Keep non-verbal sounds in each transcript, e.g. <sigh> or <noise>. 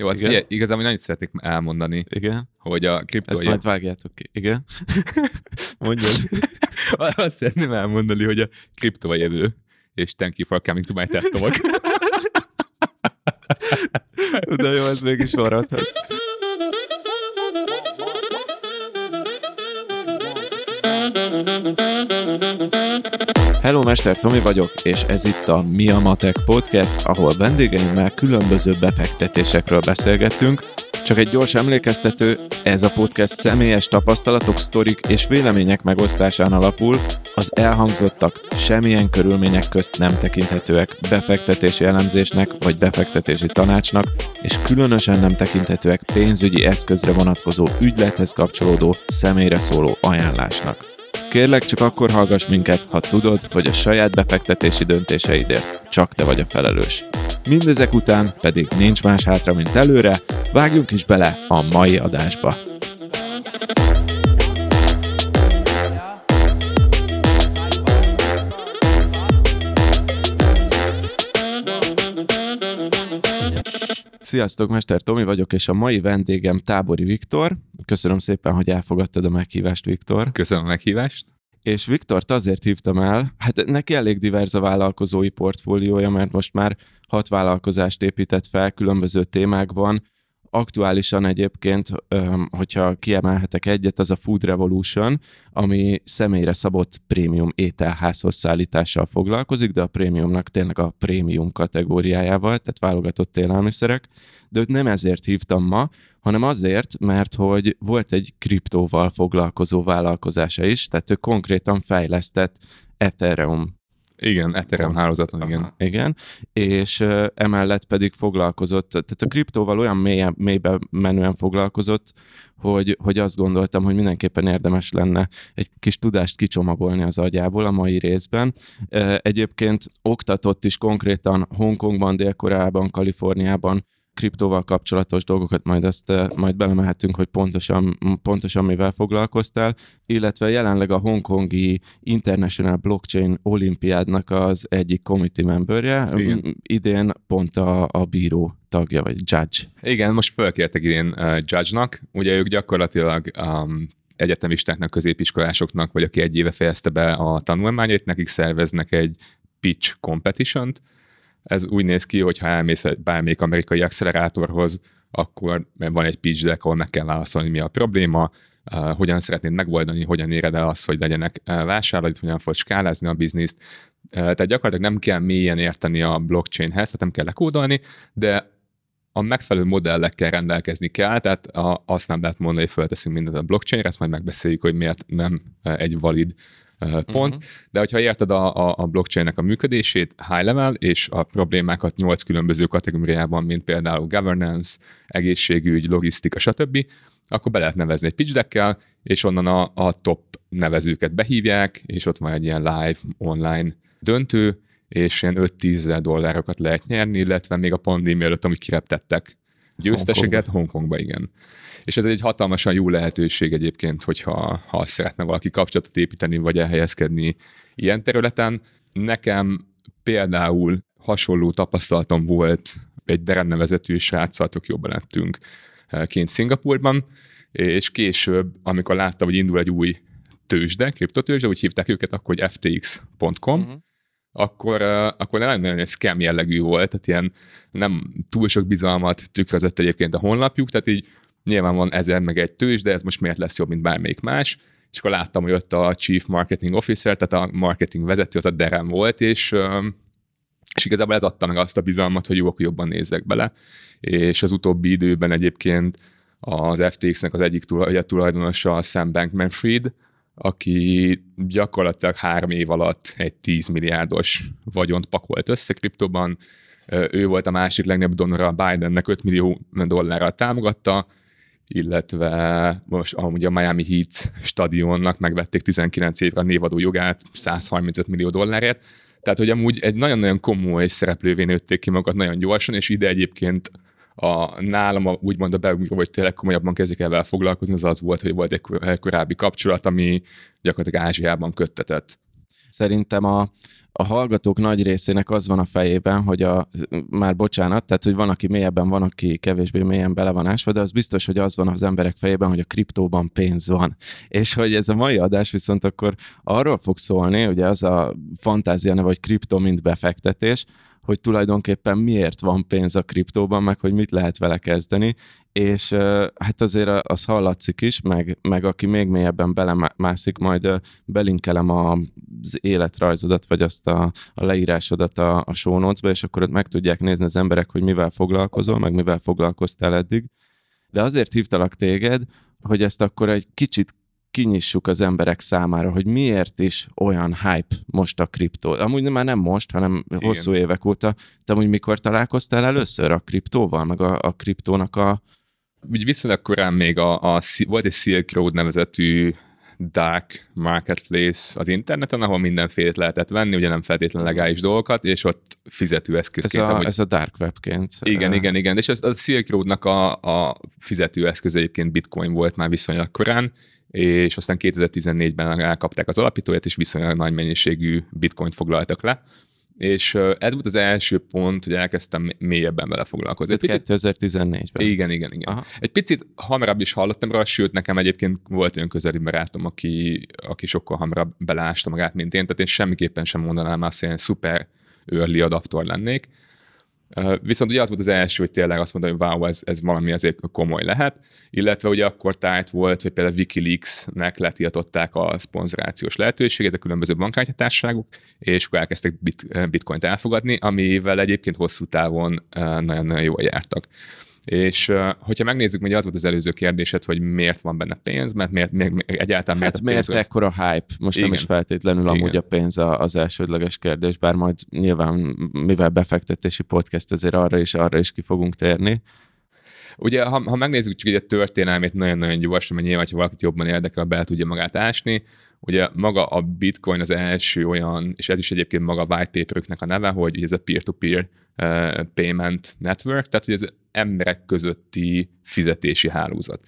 Jó, hát figyelj, igazából annyit szeretnék elmondani, Igen? hogy a kriptó... Ezt majd vágjátok ki. Igen? <laughs> Mondjad. <laughs> Azt szeretném elmondani, hogy a kriptó a jövő, és thank you for coming to my TED Talk. De jó, ez mégis maradhat. <laughs> Hello, Mester Tomi vagyok, és ez itt a Mi a Matek Podcast, ahol vendégeimmel különböző befektetésekről beszélgetünk. Csak egy gyors emlékeztető, ez a podcast személyes tapasztalatok, sztorik és vélemények megosztásán alapul, az elhangzottak semmilyen körülmények közt nem tekinthetőek befektetési elemzésnek vagy befektetési tanácsnak, és különösen nem tekinthetőek pénzügyi eszközre vonatkozó ügylethez kapcsolódó személyre szóló ajánlásnak. Kérlek, csak akkor hallgass minket, ha tudod, hogy a saját befektetési döntéseidért csak te vagy a felelős. Mindezek után pedig nincs más hátra, mint előre, vágjunk is bele a mai adásba. Sziasztok, Mester Tomi vagyok, és a mai vendégem Tábori Viktor. Köszönöm szépen, hogy elfogadtad a meghívást, Viktor. Köszönöm a meghívást. És Viktort azért hívtam el, hát neki elég divers a vállalkozói portfóliója, mert most már hat vállalkozást épített fel különböző témákban. Aktuálisan egyébként, hogyha kiemelhetek egyet, az a Food Revolution, ami személyre szabott prémium ételházhoz szállítással foglalkozik, de a prémiumnak tényleg a prémium kategóriájával, tehát válogatott élelmiszerek. De őt nem ezért hívtam ma, hanem azért, mert hogy volt egy kriptóval foglalkozó vállalkozása is, tehát ő konkrétan fejlesztett Ethereum igen, Ethereum hálózaton, igen. Igen, és uh, emellett pedig foglalkozott, tehát a kriptóval olyan mélyen, mélybe menően foglalkozott, hogy, hogy azt gondoltam, hogy mindenképpen érdemes lenne egy kis tudást kicsomagolni az agyából a mai részben. Uh, egyébként oktatott is konkrétan Hongkongban, Dél-Koreában, Kaliforniában, kriptóval kapcsolatos dolgokat majd azt majd belemehetünk, hogy pontosan, pontosan mivel foglalkoztál, illetve jelenleg a hongkongi International Blockchain Olimpiádnak az egyik committee memberje, Igen. idén pont a, a bíró tagja, vagy judge. Igen, most fölkértek idén uh, judge-nak, ugye ők gyakorlatilag um, egyetemistáknak, középiskolásoknak, vagy aki egy éve fejezte be a tanulmányait, nekik szerveznek egy pitch competition-t, ez úgy néz ki, hogy ha elmész bármelyik amerikai accelerátorhoz, akkor van egy pitch deck, ahol meg kell válaszolni, mi a probléma, uh, hogyan szeretnéd megoldani, hogyan éred el azt, hogy legyenek uh, vásárlóid, hogyan fogod skálázni a bizniszt. Uh, tehát gyakorlatilag nem kell mélyen érteni a blockchainhez, tehát nem kell lekódolni, de a megfelelő modellekkel rendelkezni kell, tehát a, azt nem lehet mondani, hogy felteszünk mindent a blockchainre, ezt majd megbeszéljük, hogy miért nem egy valid pont, uh-huh. de hogyha érted a, a, a blockchainnek a működését high level, és a problémákat nyolc különböző kategóriában, mint például governance, egészségügy, logisztika, stb., akkor be lehet nevezni egy pitch deckkel, és onnan a, a top nevezőket behívják, és ott van egy ilyen live, online döntő, és ilyen 5-10 dollárokat lehet nyerni, illetve még a pandémia előtt, amit kireptettek győzteseket, Hongkongba, igen. És ez egy hatalmasan jó lehetőség egyébként, hogyha ha szeretne valaki kapcsolatot építeni, vagy elhelyezkedni ilyen területen. Nekem például hasonló tapasztalatom volt egy Deren nevezetű sráccal, jobban lettünk eh, kint Szingapurban, és később, amikor láttam, hogy indul egy új tőzsde, kriptotőzsde, úgy hívták őket akkor, hogy ftx.com, uh-huh. Akkor, akkor nem nagyon egy scam jellegű volt, tehát ilyen nem túl sok bizalmat tükrözött egyébként a honlapjuk, tehát így nyilván van ezer meg egy tőzs, de ez most miért lesz jobb, mint bármelyik más, és akkor láttam, hogy ott a Chief Marketing Officer, tehát a marketing vezető, az a Derem volt, és, és igazából ez adta meg azt a bizalmat, hogy jó, akkor jobban nézzek bele. És az utóbbi időben egyébként az FTX-nek az egyik tulajdonosa a Sam Bankman-Fried, aki gyakorlatilag három év alatt egy 10 milliárdos vagyont pakolt össze kriptóban. Ő volt a másik legnagyobb donora Bidennek 5 millió dollárral támogatta, illetve most amúgy a Miami Heat stadionnak megvették 19 évre a névadó jogát 135 millió dollárért. Tehát, hogy amúgy egy nagyon-nagyon komoly szereplővé nőtték ki magukat nagyon gyorsan, és ide egyébként a, nálam a, úgymond a beugró, hogy tényleg komolyabban kezdik el foglalkozni, az az volt, hogy volt egy korábbi kapcsolat, ami gyakorlatilag Ázsiában köttetett. Szerintem a, a hallgatók nagy részének az van a fejében, hogy a, már bocsánat, tehát hogy van, aki mélyebben, van, aki kevésbé mélyen bele van ásva, de az biztos, hogy az van az emberek fejében, hogy a kriptóban pénz van. És hogy ez a mai adás viszont akkor arról fog szólni, ugye az a fantázia neve, hogy kriptó, mint befektetés, hogy tulajdonképpen miért van pénz a kriptóban, meg hogy mit lehet vele kezdeni, és hát azért az hallatszik is, meg, meg aki még mélyebben belemászik, majd belinkelem az életrajzodat, vagy azt a, a leírásodat a, a show notes-ba, és akkor ott meg tudják nézni az emberek, hogy mivel foglalkozol, meg mivel foglalkoztál eddig. De azért hívtalak téged, hogy ezt akkor egy kicsit kinyissuk az emberek számára, hogy miért is olyan hype most a kriptó. Amúgy már nem most, hanem Igen. hosszú évek óta. Te amúgy mikor találkoztál először a kriptóval, meg a, a kriptónak a... Úgy viszonylag korán még a, a, volt egy Silk Road nevezetű dark marketplace az interneten, ahol mindenfélét lehetett venni, ugye nem feltétlenül legális dolgokat, és ott fizetőeszközként. Ez a, amúgy... ez a dark webként. Igen, igen, igen. És ez, a Silk Road-nak a, a fizetőeszköz egyébként bitcoin volt már viszonylag korán, és aztán 2014-ben elkapták az alapítóját, és viszonylag nagy mennyiségű bitcoint foglaltak le. És ez volt az első pont, hogy elkezdtem mélyebben vele foglalkozni. Egy 2014-ben. Igen, igen, igen. Aha. Egy picit hamarabb is hallottam róla, sőt, nekem egyébként volt olyan közeli barátom, aki, aki sokkal hamarabb belásta magát, mint én, tehát én semmiképpen sem mondanám azt, hogy én szuper early adaptor lennék. Viszont ugye az volt az első, hogy tényleg azt mondom, hogy wow, ez, ez valami azért komoly lehet, illetve ugye akkor tájt volt, hogy például Wikileaks-nek letiltották a szponzorációs lehetőséget a különböző bankkártyatárságok, és akkor elkezdtek bit, bitcoint elfogadni, amivel egyébként hosszú távon nagyon-nagyon jól jártak. És hogyha megnézzük, hogy az volt az előző kérdésed, hogy miért van benne pénz, mert miért, miért egyáltalán miért hát miért pénz ekkora hype? Most Igen. nem is feltétlenül Igen. amúgy a pénz az elsődleges kérdés, bár majd nyilván, mivel befektetési podcast, ezért arra is, arra is ki fogunk térni. Ugye, ha, ha megnézzük csak egy a történelmét nagyon-nagyon gyorsan, mert nyilván, ha valakit jobban érdekel, be tudja magát ásni, Ugye maga a Bitcoin az első olyan, és ez is egyébként maga a white paperüknek a neve, hogy ez a peer-to-peer uh, payment network, tehát hogy ez emberek közötti fizetési hálózat.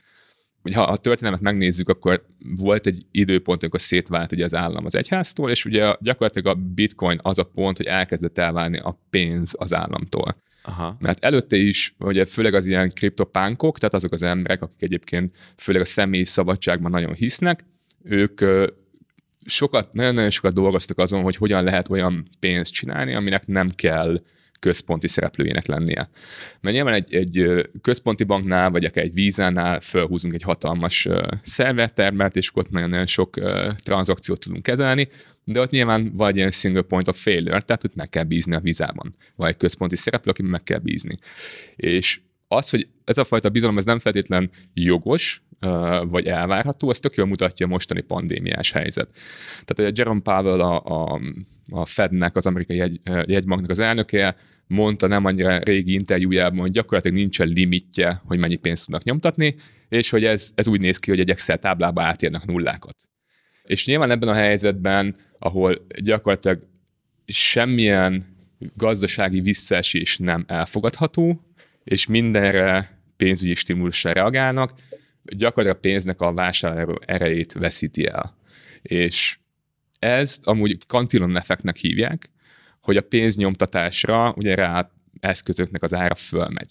Ugye, ha a történelmet megnézzük, akkor volt egy időpont, amikor szétvált ugye az állam az egyháztól, és ugye gyakorlatilag a bitcoin az a pont, hogy elkezdett elválni a pénz az államtól. Aha. Mert előtte is, ugye főleg az ilyen kriptopánkok, tehát azok az emberek, akik egyébként főleg a személyi szabadságban nagyon hisznek, ők sokat, nagyon-nagyon sokat dolgoztak azon, hogy hogyan lehet olyan pénzt csinálni, aminek nem kell központi szereplőjének lennie. Mert nyilván egy, egy központi banknál, vagy akár egy vízánál felhúzunk egy hatalmas szervertermet, és ott nagyon-nagyon sok tranzakciót tudunk kezelni, de ott nyilván vagy egy single point of failure, tehát ott meg kell bízni a vízában, vagy egy központi szereplő, aki meg kell bízni. És az, hogy ez a fajta bizalom ez nem feltétlen jogos, vagy elvárható, az tök jól mutatja a mostani pandémiás helyzet. Tehát a Jerome Powell, a, a, a Fednek, az amerikai jegy, jegybanknak az elnöke, mondta nem annyira régi interjújában, hogy gyakorlatilag nincsen limitje, hogy mennyi pénzt tudnak nyomtatni, és hogy ez, ez úgy néz ki, hogy egy Excel táblába átérnek nullákat. És nyilván ebben a helyzetben, ahol gyakorlatilag semmilyen gazdasági visszaesés nem elfogadható, és mindenre pénzügyi stimulusra reagálnak, gyakorlatilag a pénznek a vásárló erejét veszíti el. És ezt amúgy kantilon effektnek hívják, hogy a pénznyomtatásra ugye rá eszközöknek az ára fölmegy.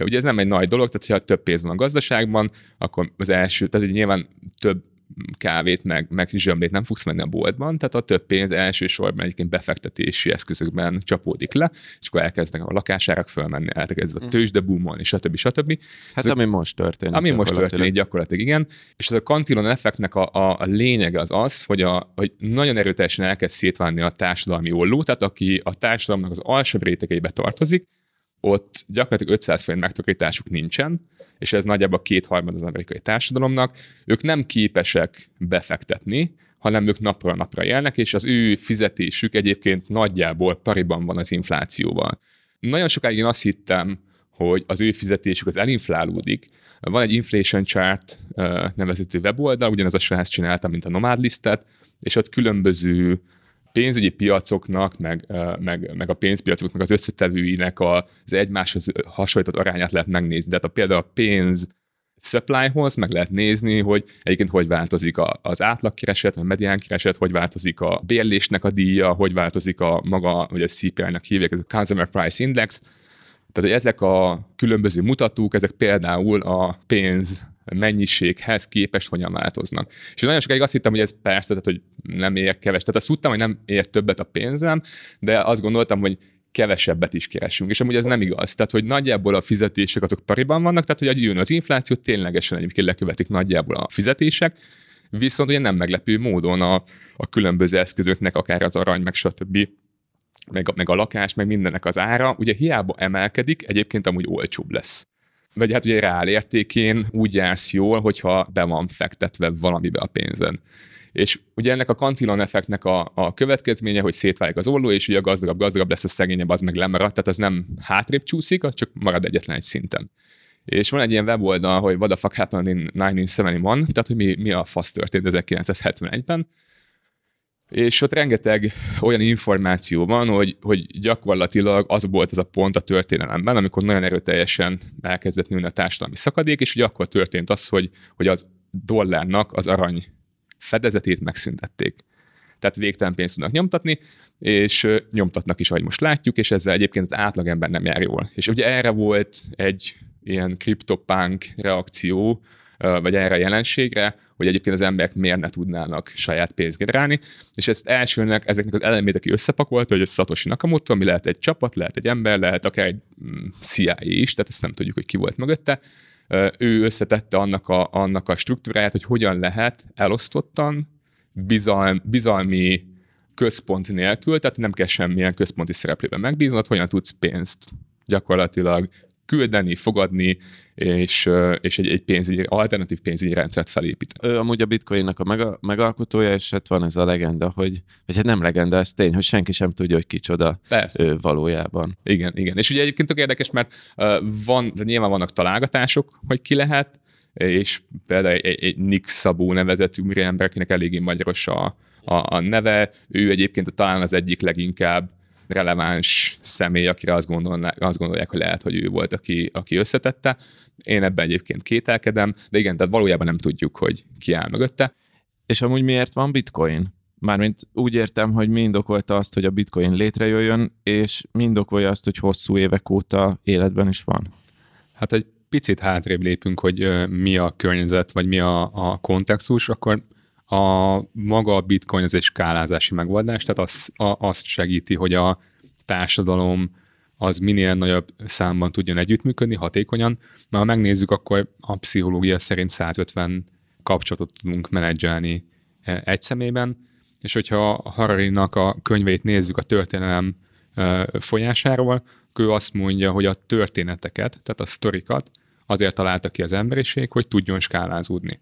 Ugye ez nem egy nagy dolog, tehát ha több pénz van a gazdaságban, akkor az első, tehát ugye nyilván több kávét, meg, meg zsömlét nem fogsz menni a boltban, tehát a több pénz elsősorban egyébként befektetési eszközökben csapódik le, és akkor elkezdnek a lakásárak fölmenni, elkezd a mm. tőzsde boomolni, stb. stb. Hát Ez ami most történik. Ami most történik gyakorlatilag, igen. És ez a kantilon effektnek a, a, a lényege az az, hogy, a, hogy nagyon erőteljesen elkezd szétválni a társadalmi olló, tehát aki a társadalomnak az alsóbb rétegeibe tartozik, ott gyakorlatilag 500 forint megtakarításuk nincsen, és ez nagyjából kétharmad az amerikai társadalomnak, ők nem képesek befektetni, hanem ők napra napra élnek, és az ő fizetésük egyébként nagyjából pariban van az inflációval. Nagyon sokáig én azt hittem, hogy az ő fizetésük az elinflálódik. Van egy inflation chart nevezető weboldal, ugyanaz a srác csináltam, mint a Nomad listet, és ott különböző pénzügyi piacoknak, meg, meg, meg a pénzpiacoknak az összetevőinek az egymáshoz hasonlított arányát lehet megnézni. Tehát a, például a pénz supplyhoz, meg lehet nézni, hogy egyébként hogy változik a, az átlagkereset, a mediánkereset, hogy változik a bérlésnek a díja, hogy változik a maga, vagy a CPI-nak hívják, ez a Consumer Price Index. Tehát, hogy ezek a különböző mutatók, ezek például a pénz mennyiséghez képest hogyan változnak. És nagyon sokáig azt hittem, hogy ez persze, tehát, hogy nem ér keves. Tehát azt tudtam, hogy nem ér többet a pénzem, de azt gondoltam, hogy kevesebbet is keresünk. És amúgy ez nem igaz. Tehát, hogy nagyjából a fizetések azok pariban vannak, tehát, hogy jön az infláció, ténylegesen egyébként lekövetik nagyjából a fizetések, viszont ugye nem meglepő módon a, a különböző eszközöknek, akár az arany, meg stb meg a, meg a lakás, meg mindennek az ára, ugye hiába emelkedik, egyébként amúgy olcsóbb lesz. Vagy hát ugye reál értékén úgy jársz jól, hogyha be van fektetve valamibe a pénzen. És ugye ennek a kantilon effektnek a, a következménye, hogy szétválik az olló, és ugye a gazdagabb, gazdagabb lesz a szegényebb, az meg lemarad, tehát az nem hátrébb csúszik, az csak marad egyetlen egy szinten. És van egy ilyen weboldal, hogy what the fuck happened in 1971, tehát hogy mi, mi a fasz történt 1971-ben, és ott rengeteg olyan információ van, hogy, hogy gyakorlatilag az volt az a pont a történelemben, amikor nagyon erőteljesen elkezdett nőni a társadalmi szakadék, és ugye akkor történt az, hogy, hogy az dollárnak az arany fedezetét megszüntették. Tehát végtelen pénzt tudnak nyomtatni, és nyomtatnak is, ahogy most látjuk, és ezzel egyébként az átlagember nem jár jól. És ugye erre volt egy ilyen CryptoPunk reakció, vagy erre a jelenségre, hogy egyébként az emberek miért ne tudnának saját pénzt generálni, és ezt elsőnek ezeknek az elemét, aki összepakolta, hogy ez Satoshi Nakamoto, ami lehet egy csapat, lehet egy ember, lehet akár egy mm, CIA is, tehát ezt nem tudjuk, hogy ki volt mögötte, ő összetette annak a, annak a struktúráját, hogy hogyan lehet elosztottan, bizalm, bizalmi központ nélkül, tehát nem kell semmilyen központi szereplőben megbíznod, hogyan tudsz pénzt gyakorlatilag küldeni, fogadni, és, és egy, egy pénzügyi, alternatív pénzügyi rendszert felépít. Ő amúgy a bitcoinnak a mega, megalkotója, és hát van ez a legenda, hogy, vagy hát nem legenda, ez tény, hogy senki sem tudja, hogy kicsoda Persze. ő valójában. Igen, igen. És ugye egyébként tök érdekes, mert van, nyilván vannak találgatások, hogy ki lehet, és például egy, egy Nick Szabó nevezetű ember, akinek eléggé magyaros a, a, a neve, ő egyébként talán az egyik leginkább releváns személy, akire azt, gondolnak, azt gondolják, hogy lehet, hogy ő volt, aki, aki összetette. Én ebben egyébként kételkedem, de igen, tehát valójában nem tudjuk, hogy ki áll mögötte. És amúgy miért van bitcoin? Mármint úgy értem, hogy mi indokolta azt, hogy a bitcoin létrejöjjön, és mi indokolja azt, hogy hosszú évek óta életben is van? Hát egy picit hátrébb lépünk, hogy mi a környezet, vagy mi a, a kontextus, akkor a maga a bitcoin az egy skálázási megoldás, tehát az, a, azt segíti, hogy a társadalom az minél nagyobb számban tudjon együttműködni, hatékonyan. Mert ha megnézzük, akkor a pszichológia szerint 150 kapcsolatot tudunk menedzselni e, egy szemében, és hogyha a Harari-nak a könyveit nézzük a történelem e, folyásáról, ő azt mondja, hogy a történeteket, tehát a sztorikat azért találta ki az emberiség, hogy tudjon skálázódni.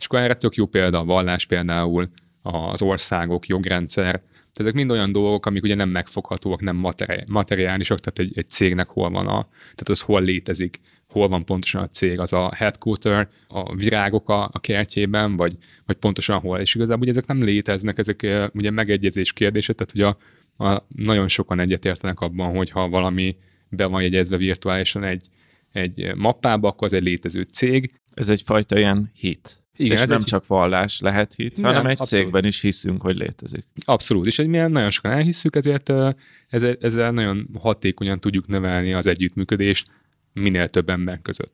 És akkor erre tök jó példa a vallás például, az országok, jogrendszer, tehát ezek mind olyan dolgok, amik ugye nem megfoghatóak, nem materi- materiálisak, tehát egy, egy cégnek hol van a, tehát az hol létezik, hol van pontosan a cég, az a headquarter, a virágok a, a kertjében, vagy, vagy pontosan hol. És igazából ugye ezek nem léteznek, ezek ugye megegyezés kérdése, tehát hogy a, a, nagyon sokan egyetértenek abban, hogy ha valami be van jegyezve virtuálisan egy, egy mappába, akkor az egy létező cég. Ez egyfajta ilyen hit. Igen, és nem egy... csak vallás lehet hit, nem, hanem egy abszolút. cégben is hiszünk, hogy létezik. Abszolút, és egy milyen nagyon sokan elhisszük, ezért ezzel, ezzel nagyon hatékonyan tudjuk növelni az együttműködést minél több ember között.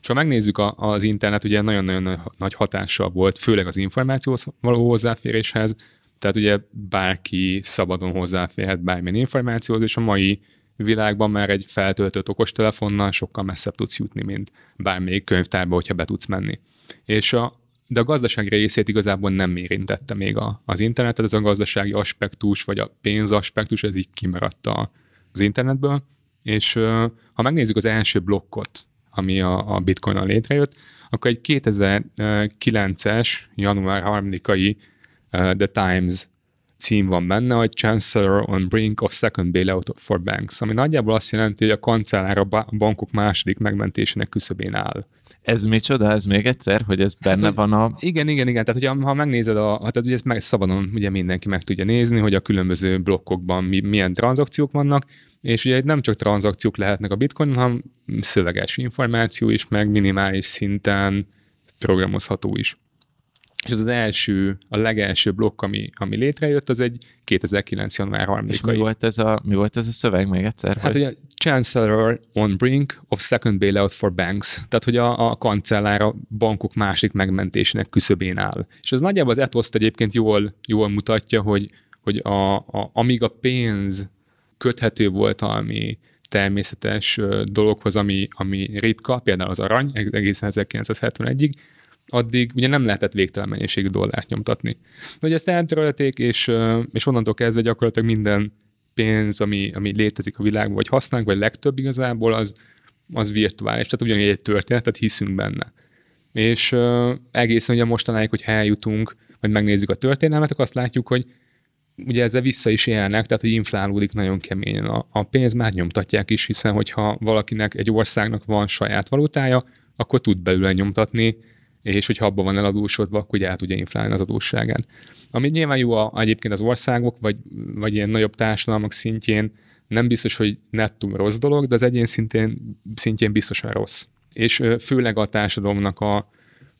És ha megnézzük a, az internet, ugye nagyon-nagyon nagy hatással volt, főleg az információhoz való hozzáféréshez, tehát ugye bárki szabadon hozzáférhet bármilyen információhoz, és a mai világban már egy feltöltött okostelefonnal sokkal messzebb tudsz jutni, mint bármelyik könyvtárba, hogyha be tudsz menni. És a, de a gazdasági részét igazából nem érintette még a, az internetet, ez a gazdasági aspektus, vagy a pénzaspektus, ez így kimaradt az internetből, és ha megnézzük az első blokkot, ami a, a bitcoin létrejött, akkor egy 2009-es január 3-ai The Times cím van benne, hogy Chancellor on brink of second bailout for banks, ami nagyjából azt jelenti, hogy a kancellár a bankok második megmentésének küszöbén áll. Ez micsoda, ez még egyszer, hogy ez benne hát, van a... Igen, igen, igen. Tehát, hogyha, ha megnézed, a, tehát ugye ezt meg szabadon ugye mindenki meg tudja nézni, hogy a különböző blokkokban mi, milyen tranzakciók vannak, és ugye nem csak tranzakciók lehetnek a bitcoin, hanem szöveges információ is, meg minimális szinten programozható is. És az, az első, a legelső blokk, ami, ami létrejött, az egy 2009. január 3 És mi volt, ez a, mi volt ez a szöveg még egyszer? Hát hogy... ugye Chancellor on brink of second bailout for banks, tehát hogy a, a kancellár a bankok másik megmentésének küszöbén áll. És az nagyjából az ethos egyébként jól, jól mutatja, hogy, hogy a, a, amíg a pénz köthető volt ami természetes dologhoz, ami, ami ritka, például az arany egészen 1971-ig, addig ugye nem lehetett végtelen mennyiségű dollárt nyomtatni. Hogy ezt eltörölték, és, és onnantól kezdve gyakorlatilag minden pénz, ami, ami létezik a világban, vagy használunk, vagy legtöbb igazából, az, az virtuális. Tehát ugyanígy egy történetet hiszünk benne. És uh, egészen ugye mostanáig, hogy eljutunk, vagy megnézzük a történelmet, akkor azt látjuk, hogy ugye ezzel vissza is élnek, tehát hogy inflálódik nagyon keményen. A, a pénz már nyomtatják is, hiszen hogyha valakinek, egy országnak van saját valutája, akkor tud belőle nyomtatni, és hogyha abban van eladósodva, akkor ugye át tudja inflálni az adósságát. Ami nyilván jó a, egyébként az országok, vagy, vagy ilyen nagyobb társadalmak szintjén, nem biztos, hogy nettó rossz dolog, de az egyén szintén, szintjén biztosan rossz. És főleg a társadalomnak a,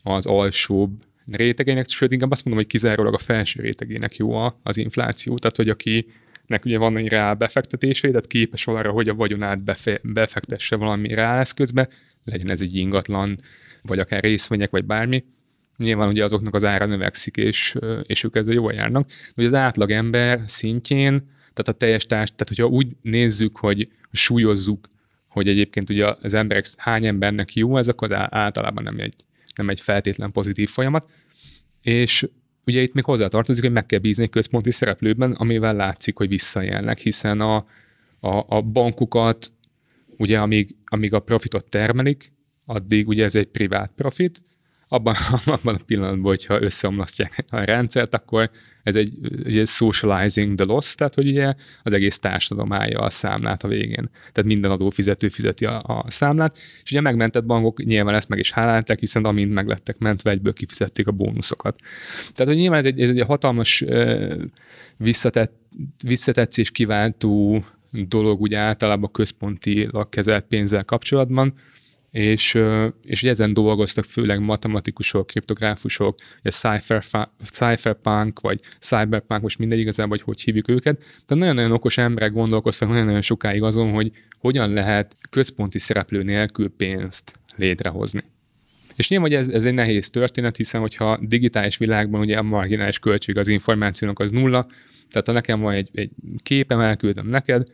az alsóbb rétegének, sőt inkább azt mondom, hogy kizárólag a felső rétegének jó az infláció, tehát hogy akinek ugye van egy reál befektetésé, tehát képes arra, hogy a vagyonát befe, befektesse valami reál eszközbe, legyen ez egy ingatlan, vagy akár részvények, vagy bármi, nyilván ugye azoknak az ára növekszik, és, és ők ezzel jól járnak. De ugye az átlag ember szintjén, tehát a teljes társ, tehát hogyha úgy nézzük, hogy súlyozzuk, hogy egyébként ugye az emberek hány embernek jó, ez akkor általában nem egy, nem egy feltétlen pozitív folyamat. És ugye itt még hozzátartozik, hogy meg kell bízni egy központi szereplőben, amivel látszik, hogy visszajelnek, hiszen a, a, a bankukat, ugye amíg, amíg a profitot termelik, addig ugye ez egy privát profit, abban, <laughs> abban a pillanatban, hogyha összeomlasztják a rendszert, akkor ez egy ugye socializing the loss, tehát hogy ugye az egész társadalom állja a számlát a végén. Tehát minden adófizető fizeti a, a számlát, és ugye megmentett bankok nyilván ezt meg is hálálták, hiszen amint meglettek mentve, egyből kifizették a bónuszokat. Tehát, hogy nyilván ez egy, ez egy hatalmas visszatett, visszatetszés kiváltó dolog ugye általában központi kezelt pénzzel kapcsolatban, és, és ezen dolgoztak főleg matematikusok, kriptográfusok, a cypher, cypherpunk, vagy cyberpunk, most mindegy igazából, hogy hogy hívjuk őket, de nagyon-nagyon okos emberek gondolkoztak nagyon-nagyon sokáig azon, hogy hogyan lehet központi szereplő nélkül pénzt létrehozni. És nyilván, hogy ez, ez egy nehéz történet, hiszen hogyha digitális világban ugye a marginális költség az információnak az nulla, tehát ha nekem van egy, egy képem, elküldöm neked,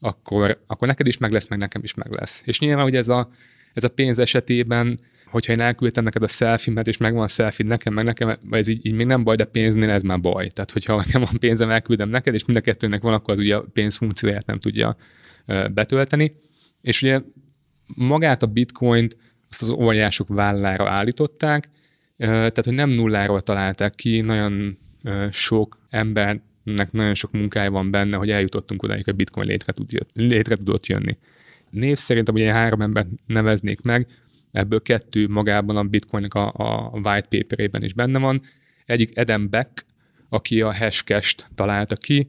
akkor, akkor neked is meg lesz, meg nekem is meg lesz. És nyilván, hogy ez a, ez a pénz esetében, hogyha én elküldtem neked a selfie és megvan a selfie nekem, meg nekem, ez így, így még nem baj, de pénznél ez már baj. Tehát, hogyha <laughs> nekem van pénzem, elküldem neked, és mind a kettőnek van, akkor az ugye a pénz funkcióját nem tudja betölteni. És ugye magát a bitcoint azt az óriások vállára állították, tehát, hogy nem nulláról találták ki, nagyon sok embernek nagyon sok munkája van benne, hogy eljutottunk odáig, hogy bitcoin létre, tud, létre tudott jönni név szerint, ugye három embert neveznék meg, ebből kettő magában a Bitcoinnak a, a white paperében is benne van. Egyik Adam Beck, aki a hashcash-t találta ki,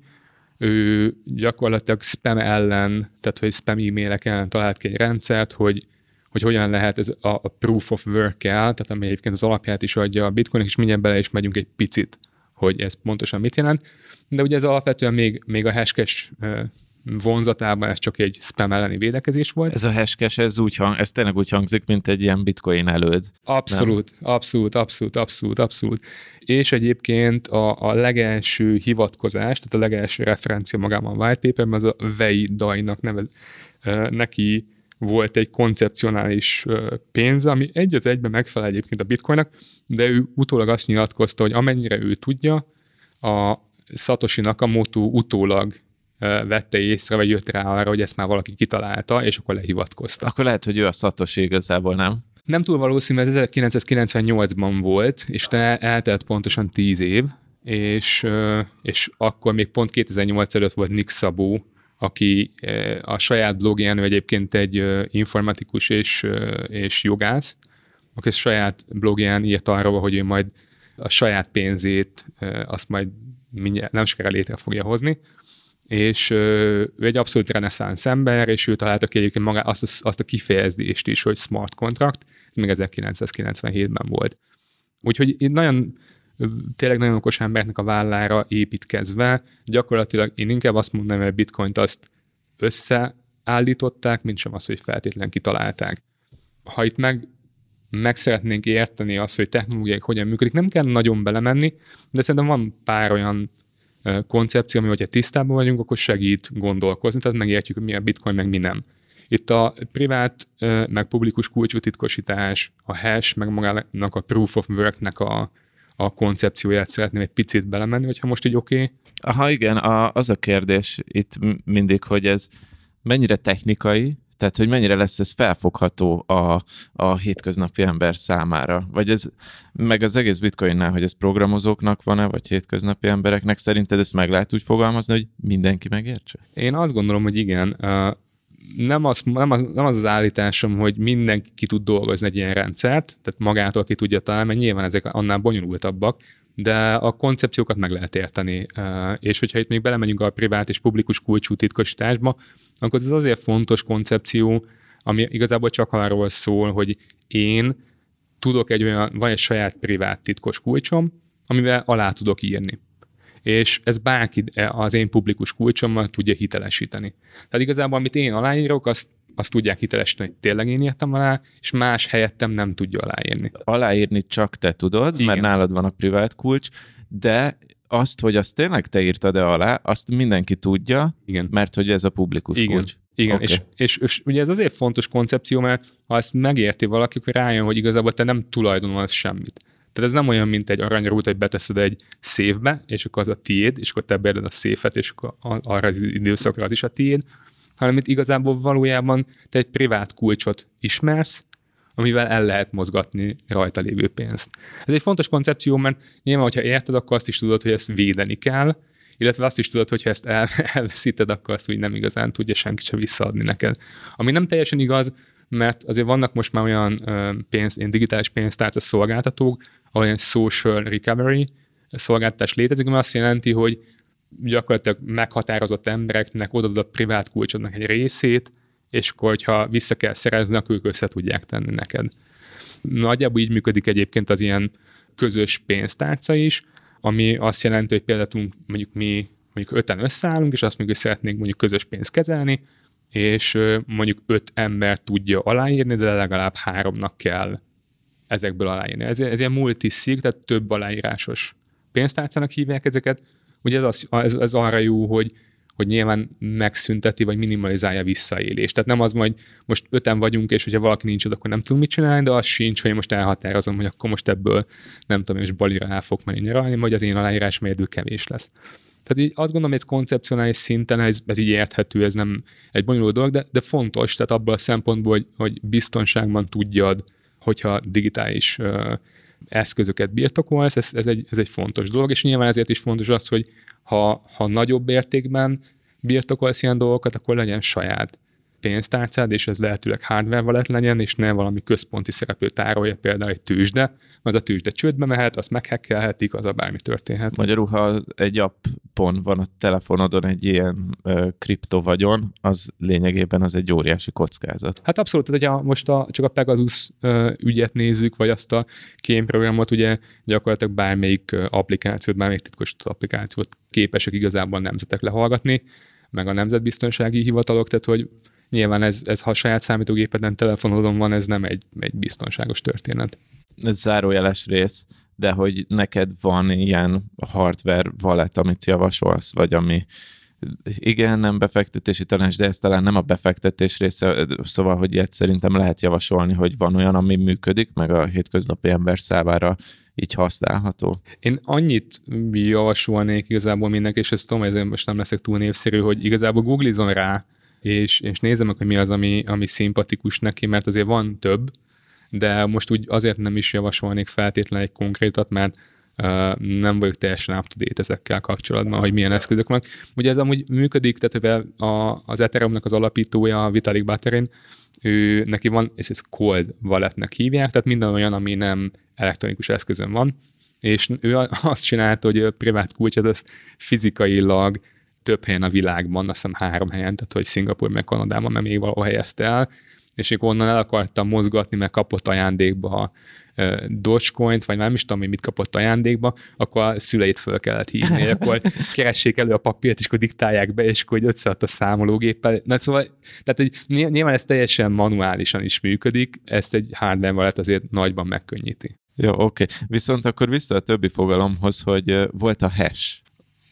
ő gyakorlatilag spam ellen, tehát hogy spam e-mailek ellen talált ki egy rendszert, hogy, hogy hogyan lehet ez a, proof of work-el, tehát ami egyébként az alapját is adja a bitcoin és mindjárt bele is megyünk egy picit, hogy ez pontosan mit jelent. De ugye ez alapvetően még, még a hashcash vonzatában ez csak egy spam elleni védekezés volt. Ez a hashcash, ez, úgy hang, ez tényleg úgy hangzik, mint egy ilyen bitcoin előd. Abszolút, nem? abszolút, abszolút, abszolút, abszolút. És egyébként a, a legelső hivatkozás, tehát a legelső referencia magában a white paper, az a Wei Dai-nak nevez, neki volt egy koncepcionális pénz, ami egy az egyben megfelel egyébként a bitcoinnak, de ő utólag azt nyilatkozta, hogy amennyire ő tudja, a Satoshi Nakamoto utólag vette észre, vagy jött rá arra, hogy ezt már valaki kitalálta, és akkor lehivatkozta. Akkor lehet, hogy ő a Satoshi igazából, nem? Nem túl valószínű, ez 1998-ban volt, és te eltelt pontosan 10 év, és, és akkor még pont 2008 előtt volt Nick Szabó, aki a saját blogján, ő egyébként egy informatikus és, és jogász, aki a saját blogján írt arról, hogy ő majd a saját pénzét azt majd mindjárt nem sokára létre fogja hozni, és ő egy abszolút reneszánsz ember, és ő találta ki egyébként magá azt, azt a kifejezést is, hogy smart contract, ez még 1997-ben volt. Úgyhogy itt nagyon tényleg nagyon okos embernek a vállára építkezve, gyakorlatilag én inkább azt mondanám, hogy a bitcoint azt összeállították, mint sem azt, hogy feltétlenül kitalálták. Ha itt meg, meg szeretnénk érteni azt, hogy technológiák hogyan működik, nem kell nagyon belemenni, de szerintem van pár olyan koncepció, ami hogyha tisztában vagyunk, akkor segít gondolkozni, tehát megértjük, hogy mi a bitcoin, meg mi nem. Itt a privát, meg publikus kulcsú titkosítás, a hash, meg magának a proof of work-nek a, a koncepcióját szeretném egy picit belemenni, hogyha most így oké. Okay. Aha, igen, a, az a kérdés itt mindig, hogy ez mennyire technikai, tehát, hogy mennyire lesz ez felfogható a, a hétköznapi ember számára? Vagy ez, meg az egész bitcoinnál, hogy ez programozóknak van-e, vagy hétköznapi embereknek, szerinted ezt meg lehet úgy fogalmazni, hogy mindenki megértse? Én azt gondolom, hogy igen nem az, nem, az, nem az az állításom, hogy mindenki ki tud dolgozni egy ilyen rendszert, tehát magától ki tudja találni, mert nyilván ezek annál bonyolultabbak, de a koncepciókat meg lehet érteni. És hogyha itt még belemegyünk a privát és publikus kulcsú titkosításba, akkor ez azért fontos koncepció, ami igazából csak arról szól, hogy én tudok egy olyan, van egy saját privát titkos kulcsom, amivel alá tudok írni és ez bárki az én publikus kulcsommal tudja hitelesíteni. Tehát igazából, amit én aláírok, azt azt tudják hitelesíteni, hogy tényleg én írtam alá, és más helyettem nem tudja aláírni. Aláírni csak te tudod, Igen. mert nálad van a privát kulcs, de azt, hogy azt tényleg te írtad-e alá, azt mindenki tudja, Igen. mert hogy ez a publikus Igen. kulcs. Igen, okay. és, és, és ugye ez azért fontos koncepció, mert ha ezt megérti valaki, akkor rájön, hogy igazából te nem tulajdonolsz semmit. Tehát ez nem olyan, mint egy aranyrút, hogy beteszed egy széfbe, és akkor az a tiéd, és akkor te beadod a széfet, és akkor arra az időszakra az is a tiéd, hanem itt igazából valójában te egy privát kulcsot ismersz, amivel el lehet mozgatni rajta lévő pénzt. Ez egy fontos koncepció, mert nyilván, hogyha érted, akkor azt is tudod, hogy ezt védeni kell, illetve azt is tudod, hogy ha ezt el, <laughs> elveszíted, akkor azt úgy nem igazán tudja senki sem visszaadni neked. Ami nem teljesen igaz, mert azért vannak most már olyan pénz, ilyen digitális pénztárca szolgáltatók, ilyen social recovery szolgáltatás létezik, ami azt jelenti, hogy gyakorlatilag meghatározott embereknek odaadod a privát kulcsodnak egy részét, és akkor, hogyha vissza kell szerezni, akkor ők össze tudják tenni neked. Nagyjából így működik egyébként az ilyen közös pénztárca is, ami azt jelenti, hogy például mondjuk mi mondjuk öten összeállunk, és azt mondjuk, hogy szeretnénk mondjuk közös pénzt kezelni, és mondjuk öt ember tudja aláírni, de legalább háromnak kell ezekből aláírni. Ez, ez ilyen multiszig, tehát több aláírásos pénztárcának hívják ezeket. Ugye ez, az, ez, ez arra jó, hogy, hogy nyilván megszünteti, vagy minimalizálja visszaélést. Tehát nem az, hogy most öten vagyunk, és hogyha valaki nincs ott, akkor nem tudunk mit csinálni, de az sincs, hogy most elhatározom, hogy akkor most ebből nem tudom, és balira el fog menni nyaralni, vagy az én aláírás mérdő kevés lesz. Tehát így azt gondolom, hogy ez koncepcionális szinten ez, ez így érthető, ez nem egy bonyolult dolog, de, de fontos, tehát abban a szempontból, hogy, hogy biztonságban tudjad, hogyha digitális uh, eszközöket birtokolsz, ez, ez, egy, ez egy fontos dolog, és nyilván ezért is fontos az, hogy ha, ha nagyobb értékben birtokolsz ilyen dolgokat, akkor legyen saját pénztárcád, és ez lehetőleg hardware wallet legyen, és ne valami központi szereplő tárolja, például egy tűzde, az a tűzde csődbe mehet, azt meghekkelhetik, az a bármi történhet. Magyarul, ha egy appon van a telefonodon egy ilyen ö, kriptovagyon, az lényegében az egy óriási kockázat. Hát abszolút, tehát hogyha most a, csak a Pegasus ö, ügyet nézzük, vagy azt a kémprogramot, ugye gyakorlatilag bármelyik applikációt, bármelyik titkos applikációt képesek igazából nemzetek lehallgatni, meg a nemzetbiztonsági hivatalok, tehát hogy Nyilván ez, ez ha a saját számítógépeden, telefonodon van, ez nem egy, egy biztonságos történet. Ez zárójeles rész, de hogy neked van ilyen hardware wallet, amit javasolsz, vagy ami igen, nem befektetési tanács, de ez talán nem a befektetés része, szóval, hogy ilyet szerintem lehet javasolni, hogy van olyan, ami működik, meg a hétköznapi ember számára így használható. Én annyit javasolnék igazából mindenki, és ezt tudom, ezért most nem leszek túl népszerű, hogy igazából googlizon rá, és, és nézem meg, hogy mi az, ami, ami szimpatikus neki, mert azért van több, de most úgy azért nem is javasolnék feltétlenül egy konkrétat, mert nem vagyok teljesen up to date ezekkel kapcsolatban, hogy milyen eszközök vannak. Ugye ez amúgy működik, tehát a, az Ethereumnak az alapítója, Vitalik Buterin, ő, neki van, és ez cold walletnek hívják, tehát minden olyan, ami nem elektronikus eszközön van, és ő azt csinálta, hogy a privát kulcsot ezt fizikailag több helyen a világban, azt hiszem három helyen, tehát hogy Szingapur meg Kanadában, mert még valahol helyezte el, és akkor onnan el akartam mozgatni, mert kapott ajándékba a Dogecoin-t, vagy nem is tudom, hogy mit kapott ajándékba, akkor a szüleit föl kellett hívni, akkor <laughs> keressék elő a papírt, és akkor diktálják be, és akkor összeadt a számológéppel. Na szóval, tehát hogy nyilván ez teljesen manuálisan is működik, ezt egy hardware wallet azért nagyban megkönnyíti. Jó, oké. Okay. Viszont akkor vissza a többi fogalomhoz, hogy volt a hash.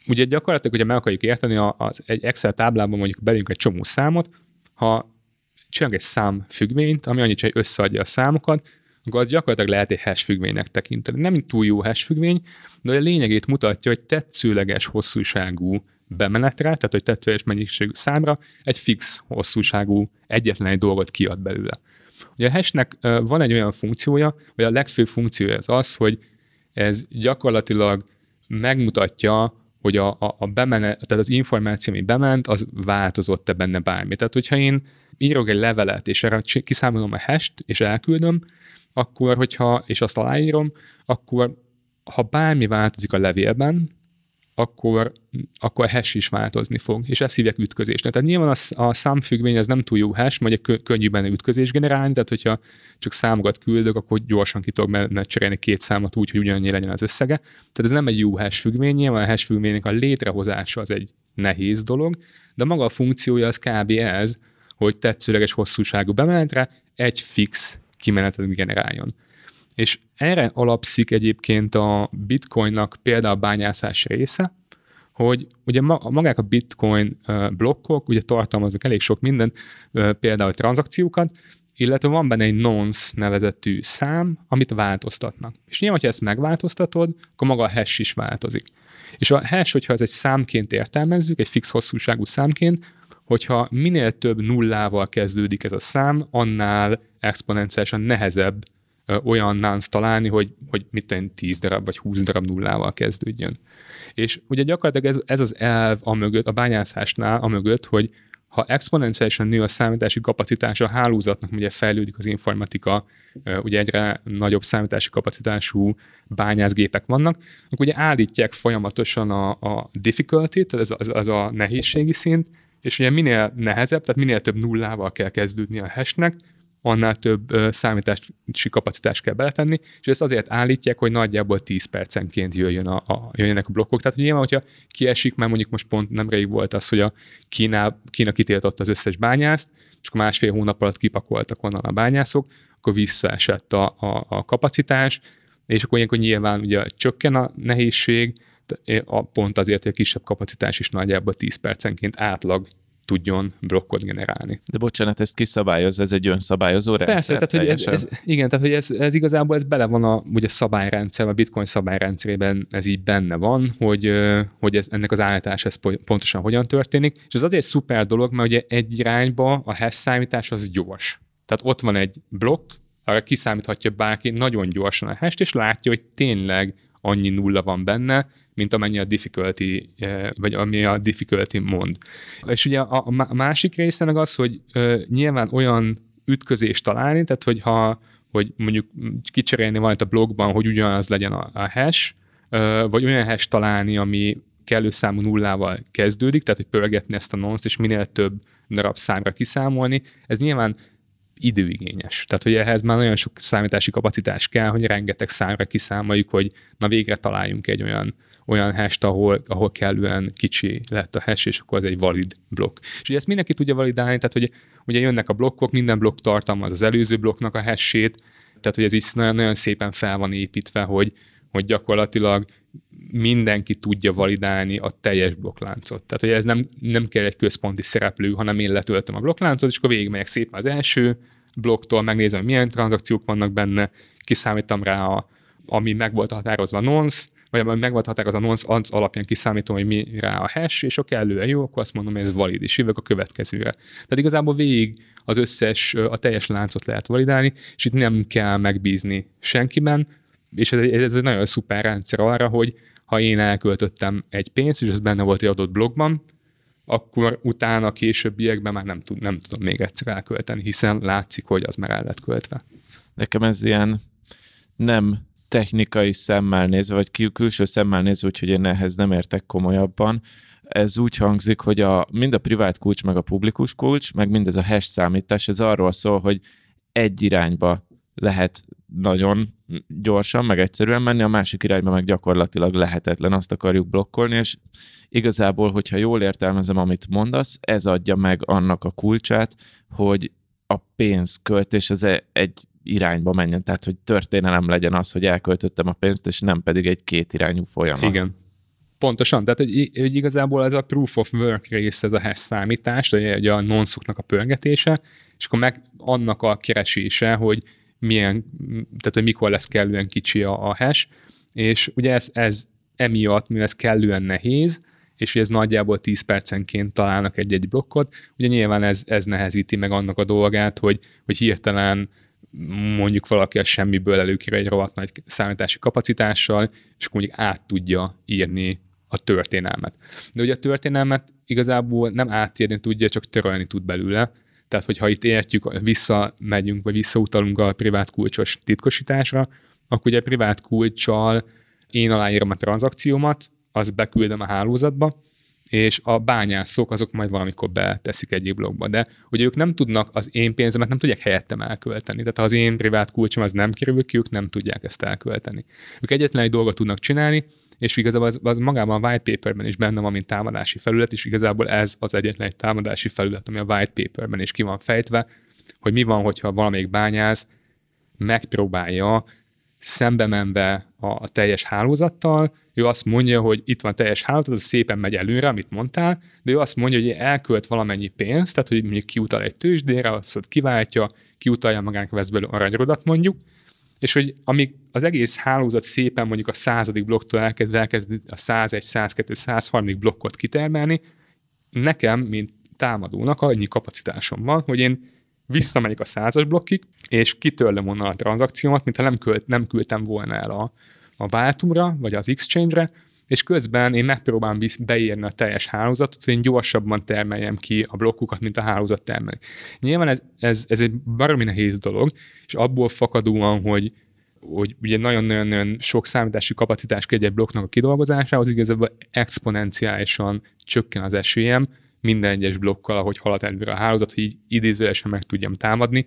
Ugye gyakorlatilag, hogyha meg akarjuk érteni, az egy Excel táblában mondjuk belünk egy csomó számot, ha csinálunk egy szám függvényt, ami annyit, hogy összeadja a számokat, akkor az gyakorlatilag lehet egy hash függvénynek tekinteni. Nem túl jó hash függvény, de a lényegét mutatja, hogy tetszőleges hosszúságú bemenetre, tehát hogy tetszőleges mennyiségű számra egy fix hosszúságú egyetlen egy dolgot kiad belőle. Ugye a hashnek van egy olyan funkciója, vagy a legfőbb funkciója az az, hogy ez gyakorlatilag megmutatja, hogy a, a, a bemenet, tehát az információ, ami bement, az változott-e benne bármi. Tehát, hogyha én írok egy levelet, és erre kiszámolom a hash és elküldöm, akkor, hogyha, és azt aláírom, akkor ha bármi változik a levélben, akkor, akkor a hash is változni fog, és ezt hívják ütközésnek. Tehát nyilván a, a számfüggvény az nem túl jó hash, vagy kö, könnyű benne ütközés generálni, tehát hogyha csak számokat küldök, akkor gyorsan ki tudok benne cserélni két számot úgy, hogy ugyanannyi legyen az összege. Tehát ez nem egy jó hash függvény, nyilván a hash függvénynek a létrehozása az egy nehéz dolog, de maga a funkciója az kb. ez, hogy tetszőleges hosszúságú bemenetre egy fix kimenetet generáljon. És erre alapszik egyébként a bitcoinnak például a bányászás része, hogy ugye magák a bitcoin blokkok ugye tartalmaznak elég sok minden, például tranzakciókat, illetve van benne egy nonce nevezetű szám, amit változtatnak. És nyilván, ha ezt megváltoztatod, akkor maga a hash is változik. És a hash, hogyha ez egy számként értelmezzük, egy fix hosszúságú számként, hogyha minél több nullával kezdődik ez a szám, annál exponenciálisan nehezebb olyan nánc találni, hogy, hogy mit tenni 10 darab vagy 20 darab nullával kezdődjön. És ugye gyakorlatilag ez, ez az elv a mögött, a bányászásnál a mögött, hogy ha exponenciálisan nő a számítási kapacitás a hálózatnak, ugye fejlődik az informatika, ugye egyre nagyobb számítási kapacitású bányászgépek vannak, akkor ugye állítják folyamatosan a, a difficulty, tehát ez, az, az a nehézségi szint, és ugye minél nehezebb, tehát minél több nullával kell kezdődni a hashnek, annál több számítási kapacitást kell beletenni, és ezt azért állítják, hogy nagyjából 10 percenként jöjjön a, a, jöjjenek a blokkok. Tehát hogy nyilván, hogyha kiesik, mert mondjuk most pont nemrég volt az, hogy a Kína, Kína kitiltotta az összes bányászt, és akkor másfél hónap alatt kipakoltak onnan a bányászok, akkor visszaesett a, a, a kapacitás, és akkor ilyenkor nyilván ugye csökken a nehézség, a pont azért, hogy a kisebb kapacitás is nagyjából 10 percenként átlag tudjon blokkot generálni. De bocsánat, ezt kiszabályoz, ez egy önszabályozó rendszer? Persze, tehát hogy ez, ez, igen, tehát hogy ez, ez igazából ez bele van a ugye szabályrendszer, a bitcoin szabályrendszerében ez így benne van, hogy, hogy ez, ennek az állítás ez pontosan hogyan történik, és ez azért szuper dolog, mert ugye egy irányba a hash számítás az gyors. Tehát ott van egy blokk, arra kiszámíthatja bárki nagyon gyorsan a hash és látja, hogy tényleg annyi nulla van benne, mint amennyi a difficulty, eh, vagy ami a difficulty mond. És ugye a, a másik része meg az, hogy nyilván olyan ütközést találni, tehát hogyha hogy mondjuk kicserélni valamit a blogban, hogy ugyanaz legyen a, a hash, vagy olyan hash találni, ami kellő számú nullával kezdődik, tehát hogy pörgetni ezt a nonst, és minél több darab számra kiszámolni. Ez nyilván időigényes. Tehát, hogy ehhez már nagyon sok számítási kapacitás kell, hogy rengeteg számra kiszámoljuk, hogy na végre találjunk egy olyan olyan hash ahol, ahol kellően kicsi lett a hash, és akkor az egy valid blokk. És ugye ezt mindenki tudja validálni, tehát hogy ugye jönnek a blokkok, minden blokk tartalmaz az előző blokknak a hashét, tehát hogy ez is nagyon, nagyon szépen fel van építve, hogy, hogy gyakorlatilag mindenki tudja validálni a teljes blokkláncot. Tehát, hogy ez nem, nem kell egy központi szereplő, hanem én letöltöm a blokkláncot, és akkor végigmegyek szépen az első blokktól, megnézem, milyen tranzakciók vannak benne, kiszámítom rá, a, ami meg volt határozva nonce, vagy meg volt határozva a nonce, az alapján kiszámítom, hogy mi rá a hash, és ha kellően jó, akkor azt mondom, hogy ez valid, és jövök a következőre. Tehát igazából végig az összes, a teljes láncot lehet validálni, és itt nem kell megbízni senkiben, és ez, ez egy nagyon szuper rendszer arra, hogy ha én elköltöttem egy pénzt, és ez benne volt egy adott blogban, akkor utána későbbiekben már nem, tud, nem tudom még egyszer elkölteni, hiszen látszik, hogy az már el lett költve. Nekem ez ilyen nem technikai szemmel nézve, vagy kül- külső szemmel nézve, úgyhogy én ehhez nem értek komolyabban. Ez úgy hangzik, hogy a, mind a privát kulcs, meg a publikus kulcs, meg mindez a hash számítás, ez arról szól, hogy egy irányba lehet nagyon gyorsan, meg egyszerűen menni, a másik irányba meg gyakorlatilag lehetetlen, azt akarjuk blokkolni, és igazából, hogyha jól értelmezem, amit mondasz, ez adja meg annak a kulcsát, hogy a pénzköltés az egy irányba menjen, tehát hogy történelem legyen az, hogy elköltöttem a pénzt, és nem pedig egy kétirányú folyamat. Igen. Pontosan, tehát hogy, hogy igazából ez a proof of work rész, ez a hash számítás, vagy a nonszuknak a pörgetése, és akkor meg annak a keresése, hogy milyen, tehát hogy mikor lesz kellően kicsi a, a hash, és ugye ez, ez emiatt, mivel ez kellően nehéz, és hogy ez nagyjából 10 percenként találnak egy-egy blokkot, ugye nyilván ez, ez nehezíti meg annak a dolgát, hogy, hogy hirtelen mondjuk valaki a semmiből előkér egy rohadt nagy számítási kapacitással, és akkor mondjuk át tudja írni a történelmet. De ugye a történelmet igazából nem átírni tudja, csak törölni tud belőle. Tehát, hogyha itt értjük, visszamegyünk, vagy visszautalunk a privát kulcsos titkosításra, akkor ugye a privát kulcssal én aláírom a tranzakciómat, azt beküldöm a hálózatba, és a bányászok azok majd valamikor beteszik egyik blogba. De ugye ők nem tudnak az én pénzemet, nem tudják helyettem elkölteni. Tehát ha az én privát kulcsom az nem kerül ki, ők nem tudják ezt elkölteni. Ők egyetlen egy dolgot tudnak csinálni, és igazából az, az magában a white paperben is benne van, mint támadási felület, és igazából ez az egyetlen egy támadási felület, ami a white paperben is ki van fejtve, hogy mi van, hogyha valamelyik bányász megpróbálja szembe menve a teljes hálózattal, ő azt mondja, hogy itt van teljes hálózat, az szépen megy előre, amit mondtál, de ő azt mondja, hogy elkölt valamennyi pénzt, tehát hogy mondjuk kiutal egy tőzsdére, azt kiváltja, kiutalja magának vesz belőle aranyrodat mondjuk, és hogy amíg az egész hálózat szépen mondjuk a századik blokktól elkezd, elkezd a 101, 102, 103. blokkot kitermelni, nekem, mint támadónak annyi kapacitásom van, hogy én visszamegyek a százas blokkig, és kitörlöm onnan a tranzakciómat, mintha nem, költ, nem küldtem volna el a, a váltumra, vagy az exchange-re, és közben én megpróbálom beírni a teljes hálózatot, hogy én gyorsabban termeljem ki a blokkokat, mint a hálózat termeli. Nyilván ez, ez, ez egy baromi nehéz dolog, és abból fakadóan, hogy, hogy ugye nagyon-nagyon sok számítási kapacitás kell egy blokknak a kidolgozásához, igazából exponenciálisan csökken az esélyem minden egyes blokkal, ahogy halad előre a hálózat, hogy így idézőjelesen meg tudjam támadni,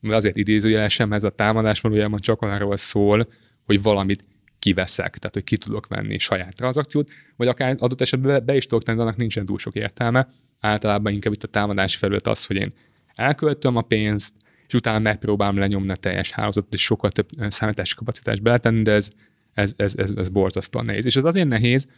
mert azért idézőjelesen, mert ez a támadás valójában csak arról szól, hogy valamit kiveszek, tehát hogy ki tudok venni saját tranzakciót, vagy akár adott esetben be is tudok tenni, annak nincsen túl sok értelme. Általában inkább itt a támadás felület az, hogy én elköltöm a pénzt, és utána megpróbálom lenyomni a teljes hálózatot, és sokkal több számítási kapacitást beletenni, de ez, ez, ez, ez, ez borzasztóan nehéz. És ez azért nehéz,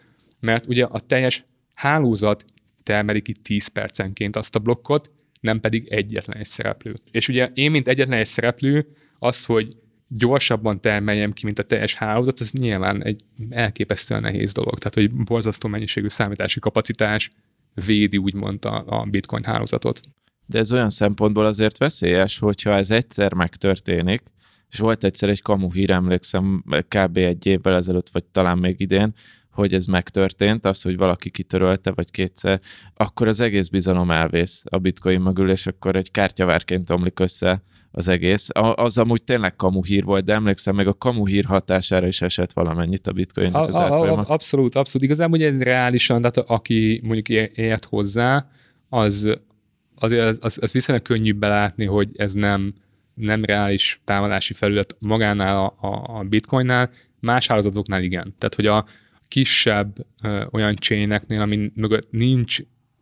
mert ugye a teljes hálózat termeli ki 10 percenként azt a blokkot, nem pedig egyetlen egy szereplő. És ugye én, mint egyetlen egy szereplő, az, hogy gyorsabban termeljem ki, mint a teljes hálózat, az nyilván egy elképesztően nehéz dolog. Tehát, hogy borzasztó mennyiségű számítási kapacitás védi úgymond a, a bitcoin hálózatot. De ez olyan szempontból azért veszélyes, hogyha ez egyszer megtörténik, és volt egyszer egy kamu hír, emlékszem, kb. egy évvel ezelőtt, vagy talán még idén, hogy ez megtörtént, az, hogy valaki kitörölte, vagy kétszer, akkor az egész bizalom elvész a bitcoin mögül, és akkor egy kártyavárként omlik össze az egész. Az amúgy tényleg kamu hír volt, de emlékszem, meg a kamu hír hatására is esett valamennyit a bitcoin az a, a, Abszolút, abszolút. Igazából ugye ez reálisan, tehát aki mondjuk ért hozzá, az azért az, az, az viszonylag könnyű belátni, hogy ez nem, nem reális támadási felület magánál a, a, a bitcoinnál, más hálózatoknál igen. Tehát, hogy a kisebb ö, olyan chaineknél, ami mögött nincs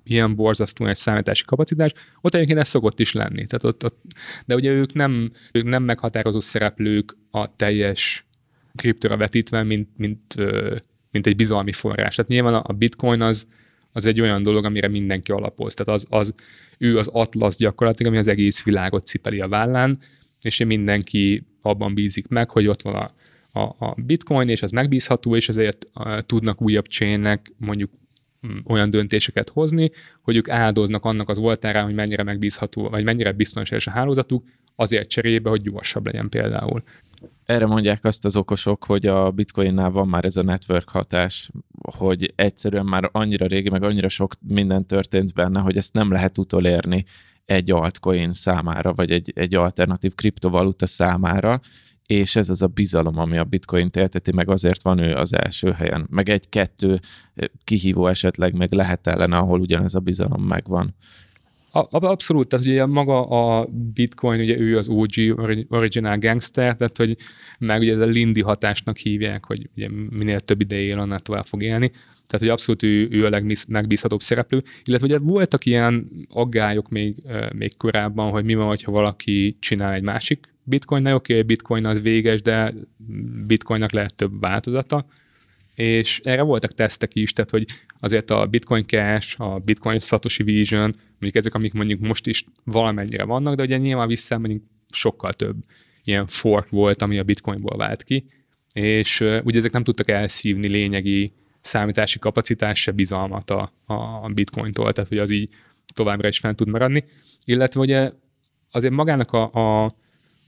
ilyen borzasztó egy számítási kapacitás, ott egyébként ez szokott is lenni. Tehát ott, ott, de ugye ők nem, ők nem meghatározó szereplők a teljes kriptóra vetítve, mint, mint, mint egy bizalmi forrás. Tehát nyilván a bitcoin az, az egy olyan dolog, amire mindenki alapoz. Tehát az, az ő az atlasz gyakorlatilag, ami az egész világot cipeli a vállán, és mindenki abban bízik meg, hogy ott van a, a, a bitcoin, és az megbízható, és ezért tudnak újabb chainnek mondjuk olyan döntéseket hozni, hogy ők áldoznak annak az oltárán, hogy mennyire megbízható, vagy mennyire biztonságos a hálózatuk, azért cserébe, hogy gyorsabb legyen például. Erre mondják azt az okosok, hogy a bitcoinnál van már ez a network hatás, hogy egyszerűen már annyira régi, meg annyira sok minden történt benne, hogy ezt nem lehet utolérni egy altcoin számára, vagy egy, egy alternatív kriptovaluta számára, és ez az a bizalom, ami a bitcoin élteti, meg azért van ő az első helyen. Meg egy-kettő kihívó esetleg meg lehet ellene, ahol ugyanez a bizalom megvan. Abszolút, tehát ugye maga a bitcoin, ugye ő az OG original gangster, tehát hogy meg ugye ez a Lindy hatásnak hívják, hogy ugye minél több ideje él, annál tovább fog élni. Tehát, hogy abszolút ő, ő a legmegbízhatóbb szereplő, illetve ugye voltak ilyen aggályok még, még korábban, hogy mi van, ha valaki csinál egy másik bitcoin, oké, okay, bitcoin az véges, de bitcoinnak lehet több változata, és erre voltak tesztek is, tehát hogy azért a Bitcoin Cash, a Bitcoin Satoshi Vision, mondjuk ezek, amik mondjuk most is valamennyire vannak, de ugye nyilván vissza mondjuk sokkal több ilyen fork volt, ami a Bitcoinból vált ki, és ugye ezek nem tudtak elszívni lényegi számítási kapacitás, se bizalmat a, a Bitcointól, tehát hogy az így továbbra is fent tud maradni. Illetve ugye azért magának a, a,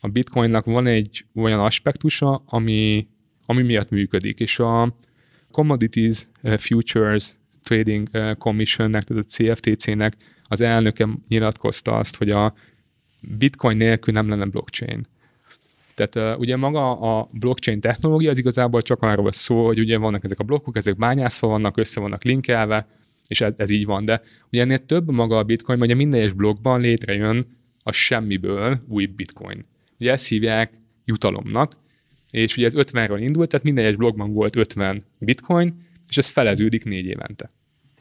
a Bitcoinnak van egy olyan aspektusa, ami, ami miatt működik, és a, Commodities uh, Futures Trading uh, Commissionnek, tehát a CFTC-nek az elnöke nyilatkozta azt, hogy a bitcoin nélkül nem lenne blockchain. Tehát uh, ugye maga a blockchain technológia az igazából csak arról szól, hogy ugye vannak ezek a blokkok, ezek bányászva vannak, össze vannak linkelve, és ez, ez így van. De ugye ennél több maga a bitcoin, ugye minden egyes blokkban létrejön a semmiből új bitcoin. Ugye ezt hívják jutalomnak, és ugye ez 50-ről indult, tehát minden egyes blogban volt 50 bitcoin, és ez feleződik négy évente.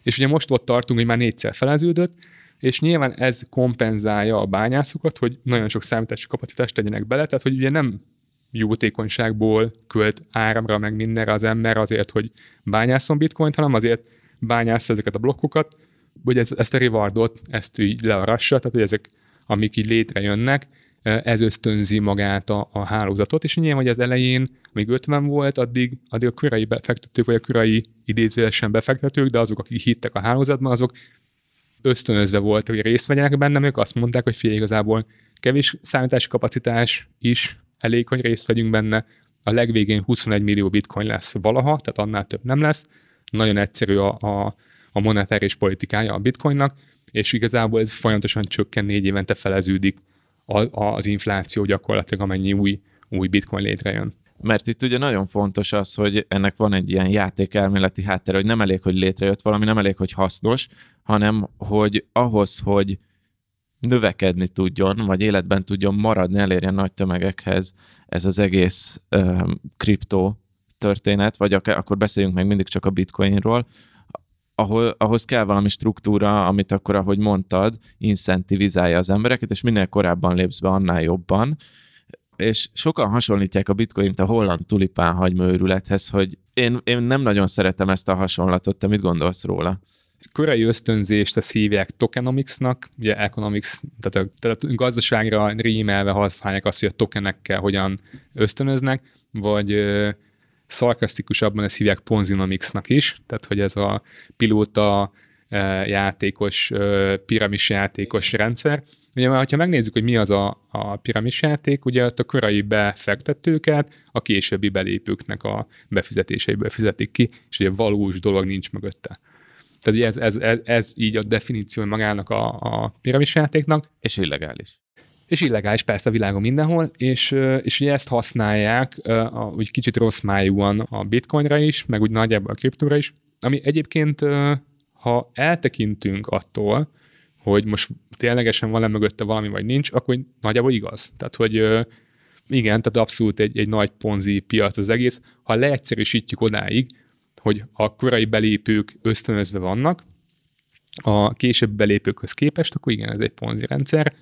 És ugye most ott tartunk, hogy már négyszer feleződött, és nyilván ez kompenzálja a bányászokat, hogy nagyon sok számítási kapacitást tegyenek bele, tehát hogy ugye nem jótékonyságból költ áramra meg mindenre az ember azért, hogy bányászon bitcoint, hanem azért bányász ezeket a blokkokat, hogy ez, ezt a rewardot, ezt így learassa, tehát hogy ezek, amik így létrejönnek, ez ösztönzi magát a, a hálózatot, és nyilván, hogy az elején, még 50 volt, addig, addig a korai befektetők, vagy a korai idézőesen befektetők, de azok, akik hittek a hálózatban, azok ösztönözve voltak, hogy részt vegyenek bennem, ők azt mondták, hogy fél igazából kevés számítási kapacitás is elég, hogy részt vegyünk benne. A legvégén 21 millió bitcoin lesz valaha, tehát annál több nem lesz. Nagyon egyszerű a, a, a monetáris politikája a bitcoinnak, és igazából ez folyamatosan csökken, négy évente feleződik az infláció gyakorlatilag, amennyi új, új bitcoin létrejön. Mert itt ugye nagyon fontos az, hogy ennek van egy ilyen játékelméleti háttere, hogy nem elég, hogy létrejött valami, nem elég, hogy hasznos, hanem hogy ahhoz, hogy növekedni tudjon, vagy életben tudjon maradni, elérjen nagy tömegekhez ez az egész uh, kriptó történet, vagy akár, akkor beszéljünk meg mindig csak a bitcoinról, ahol, ahhoz kell valami struktúra, amit akkor, ahogy mondtad, incentivizálja az embereket, és minél korábban lépsz be, annál jobban. És sokan hasonlítják a bitcoint a holland tulipán hagymőrülethez, hogy én, én nem nagyon szeretem ezt a hasonlatot. Te mit gondolsz róla? korai ösztönzést ezt hívják tokenomicsnak, ugye economics, tehát a, tehát a gazdaságra rímelve használják azt, hogy a tokenekkel hogyan ösztönöznek, vagy szarkasztikusabban ezt hívják ponzinomicsnak is, tehát hogy ez a pilóta játékos, piramis játékos rendszer. Ugye már, ha megnézzük, hogy mi az a, a piramis játék, ugye ott a korai befektetőket a későbbi belépőknek a befizetéseiből fizetik ki, és ugye valós dolog nincs mögötte. Tehát ez, ez, ez, ez így a definíció magának a, a piramis játéknak. És illegális. És illegális persze a világon mindenhol, és, és ugye ezt használják úgy kicsit rossz májúan a bitcoinra is, meg úgy nagyjából a kriptóra is, ami egyébként, ha eltekintünk attól, hogy most ténylegesen van-e mögötte valami, vagy nincs, akkor nagyjából igaz. Tehát, hogy igen, tehát abszolút egy, egy nagy ponzi piac az egész. Ha leegyszerűsítjük odáig, hogy a korai belépők ösztönözve vannak, a később belépőkhöz képest, akkor igen, ez egy ponzi rendszer,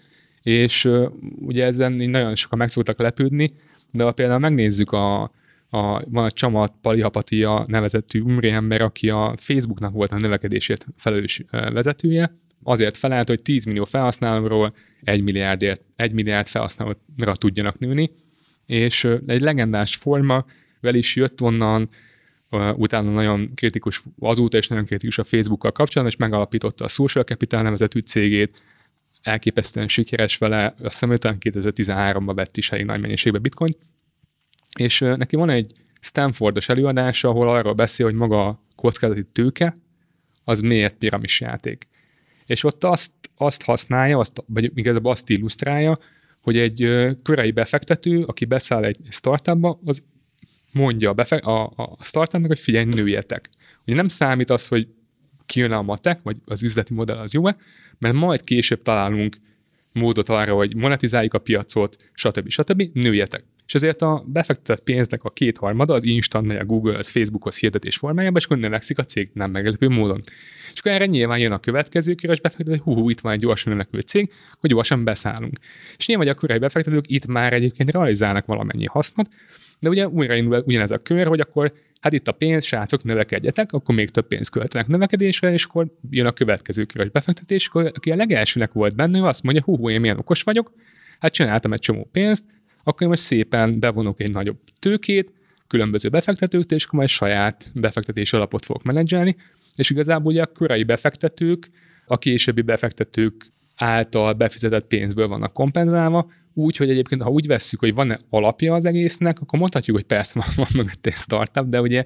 és ugye ezen nagyon sokan meg szoktak lepődni, de ha például megnézzük a, a, van a Csamat Palihapatia nevezetű ember, aki a Facebooknak volt a növekedésért felelős vezetője, azért felállt, hogy 10 millió felhasználóról 1 milliárdért, 1 milliárd felhasználóra tudjanak nőni, és egy legendás forma, vel is jött onnan, utána nagyon kritikus, azóta is nagyon kritikus a Facebookkal kapcsolatban, és megalapította a Social Capital nevezetű cégét, elképesztően sikeres vele, azt hiszem, után 2013-ban vett is elég nagy mennyiségbe bitcoin, és neki van egy Stanfordos előadása, ahol arról beszél, hogy maga a kockázati tőke, az miért piramis játék. És ott azt, azt használja, azt, vagy igazából azt illusztrálja, hogy egy korai befektető, aki beszáll egy startupba, az mondja a, befe- a, a startupnak, hogy figyelj, nőjetek. Ugye nem számít az, hogy kijön a matek, vagy az üzleti modell az jó-e, mert majd később találunk módot arra, hogy monetizáljuk a piacot, stb. stb. nőjetek. És ezért a befektetett pénznek a kétharmada az instant megy a Google, az Facebookhoz hirdetés formájában, és akkor növekszik a cég nem meglepő módon. És akkor erre nyilván jön a következő körös befektető, hú, hú, itt van egy gyorsan növekvő cég, hogy gyorsan beszállunk. És nyilván, hogy a korai befektetők itt már egyébként realizálnak valamennyi hasznot, de ugye újraindul ugyanez a kör, hogy akkor hát itt a pénz, srácok, növekedjetek, akkor még több pénzt költenek növekedésre, és akkor jön a következő körös befektetés, akkor aki a legelsőnek volt benne, ő azt mondja, hú, hú, én milyen okos vagyok, hát csináltam egy csomó pénzt, akkor most szépen bevonok egy nagyobb tőkét, különböző befektetőktől, és akkor majd saját befektetés alapot fogok menedzselni, és igazából ugye a korai befektetők, a későbbi befektetők által befizetett pénzből vannak kompenzálva, úgy, hogy egyébként, ha úgy vesszük, hogy van-e alapja az egésznek, akkor mondhatjuk, hogy persze van, van mögött egy startup, de ugye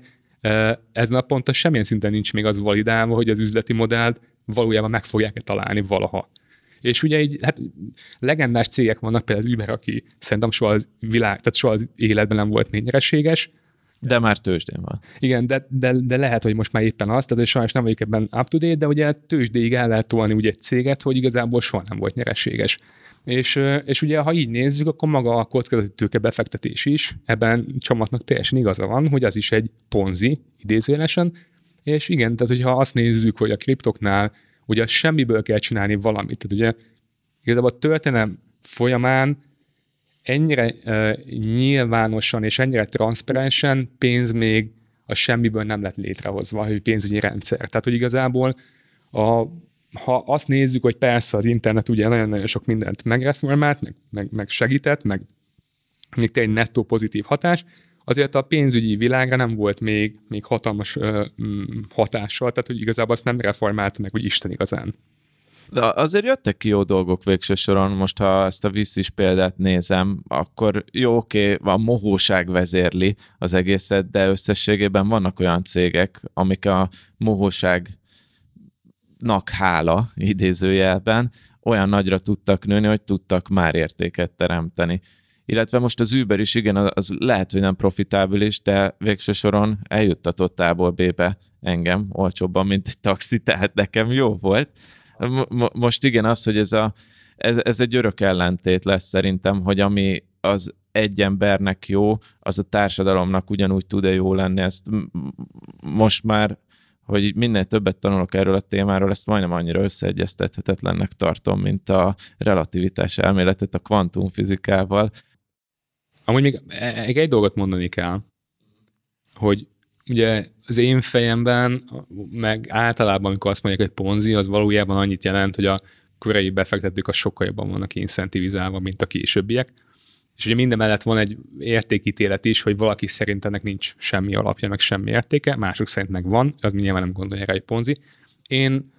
ezen a ponton semmilyen szinten nincs még az validálva, hogy az üzleti modellt valójában meg fogják-e találni valaha. És ugye így, hát legendás cégek vannak, például Uber, aki szerintem soha az világ, tehát soha az életben nem volt még nyereséges, de már tőzsdén van. Igen, de, de, de lehet, hogy most már éppen az, tehát sajnos nem vagyok ebben up to date, de ugye tőzsdéig el lehet tolni ugye egy céget, hogy igazából soha nem volt nyereséges. És, és ugye, ha így nézzük, akkor maga a kockázati tőke befektetés is, ebben csamatnak teljesen igaza van, hogy az is egy ponzi, idézőjelesen, és igen, tehát hogyha azt nézzük, hogy a kriptoknál ugye semmiből kell csinálni valamit, tehát ugye igazából a történelem folyamán ennyire uh, nyilvánosan és ennyire transzparensen pénz még a semmiből nem lett létrehozva, hogy pénzügyi rendszer. Tehát, hogy igazából a, ha azt nézzük, hogy persze az internet ugye nagyon-nagyon sok mindent megreformált, meg, meg, meg segített, meg még egy nettó pozitív hatás, azért a pénzügyi világra nem volt még, még hatalmas ö, hatással, tehát hogy igazából azt nem reformált meg, hogy Isten igazán. De azért jöttek ki jó dolgok végső soron, most ha ezt a is példát nézem, akkor jó, oké, a mohóság vezérli az egészet, de összességében vannak olyan cégek, amik a mohóságnak hála idézőjelben olyan nagyra tudtak nőni, hogy tudtak már értéket teremteni. Illetve most az Uber is, igen, az lehet, hogy nem profitábilis, de végső soron eljuttatott A-ból B-be engem olcsóbban, mint egy taxi, tehát nekem jó volt most igen, az, hogy ez, a, ez, ez egy örök ellentét lesz szerintem, hogy ami az egy embernek jó, az a társadalomnak ugyanúgy tud-e jó lenni. Ezt most már, hogy minél többet tanulok erről a témáról, ezt majdnem annyira összeegyeztethetetlennek tartom, mint a relativitás elméletet a kvantumfizikával. Amúgy még e-, egy dolgot mondani kell, hogy ugye az én fejemben, meg általában, amikor azt mondják, hogy ponzi, az valójában annyit jelent, hogy a korai befektetők a sokkal jobban vannak incentivizálva, mint a későbbiek. És ugye minden mellett van egy értékítélet is, hogy valaki szerint ennek nincs semmi alapja, meg semmi értéke, mások szerint meg van, az nyilván nem gondolja rá, hogy ponzi. Én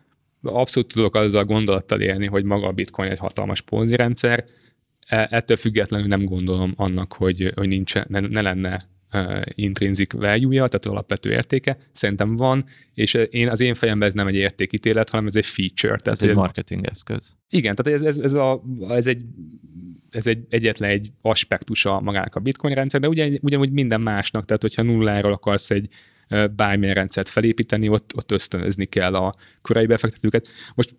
abszolút tudok azzal a gondolattal élni, hogy maga a bitcoin egy hatalmas ponzi rendszer, e, ettől függetlenül nem gondolom annak, hogy, hogy nincs, ne, ne lenne uh, intrinzik value-ja, tehát alapvető értéke, szerintem van, és én az én fejemben ez nem egy értékítélet, hanem ez egy feature. Tehát ez egy marketing eszköz. Igen, tehát ez, ez, ez, a, ez egy ez egy, egyetlen egy aspektusa magának a bitcoin rendszer, de ugyan, ugyanúgy minden másnak, tehát hogyha nulláról akarsz egy bármilyen rendszert felépíteni, ott, ott ösztönözni kell a korai befektetőket. Most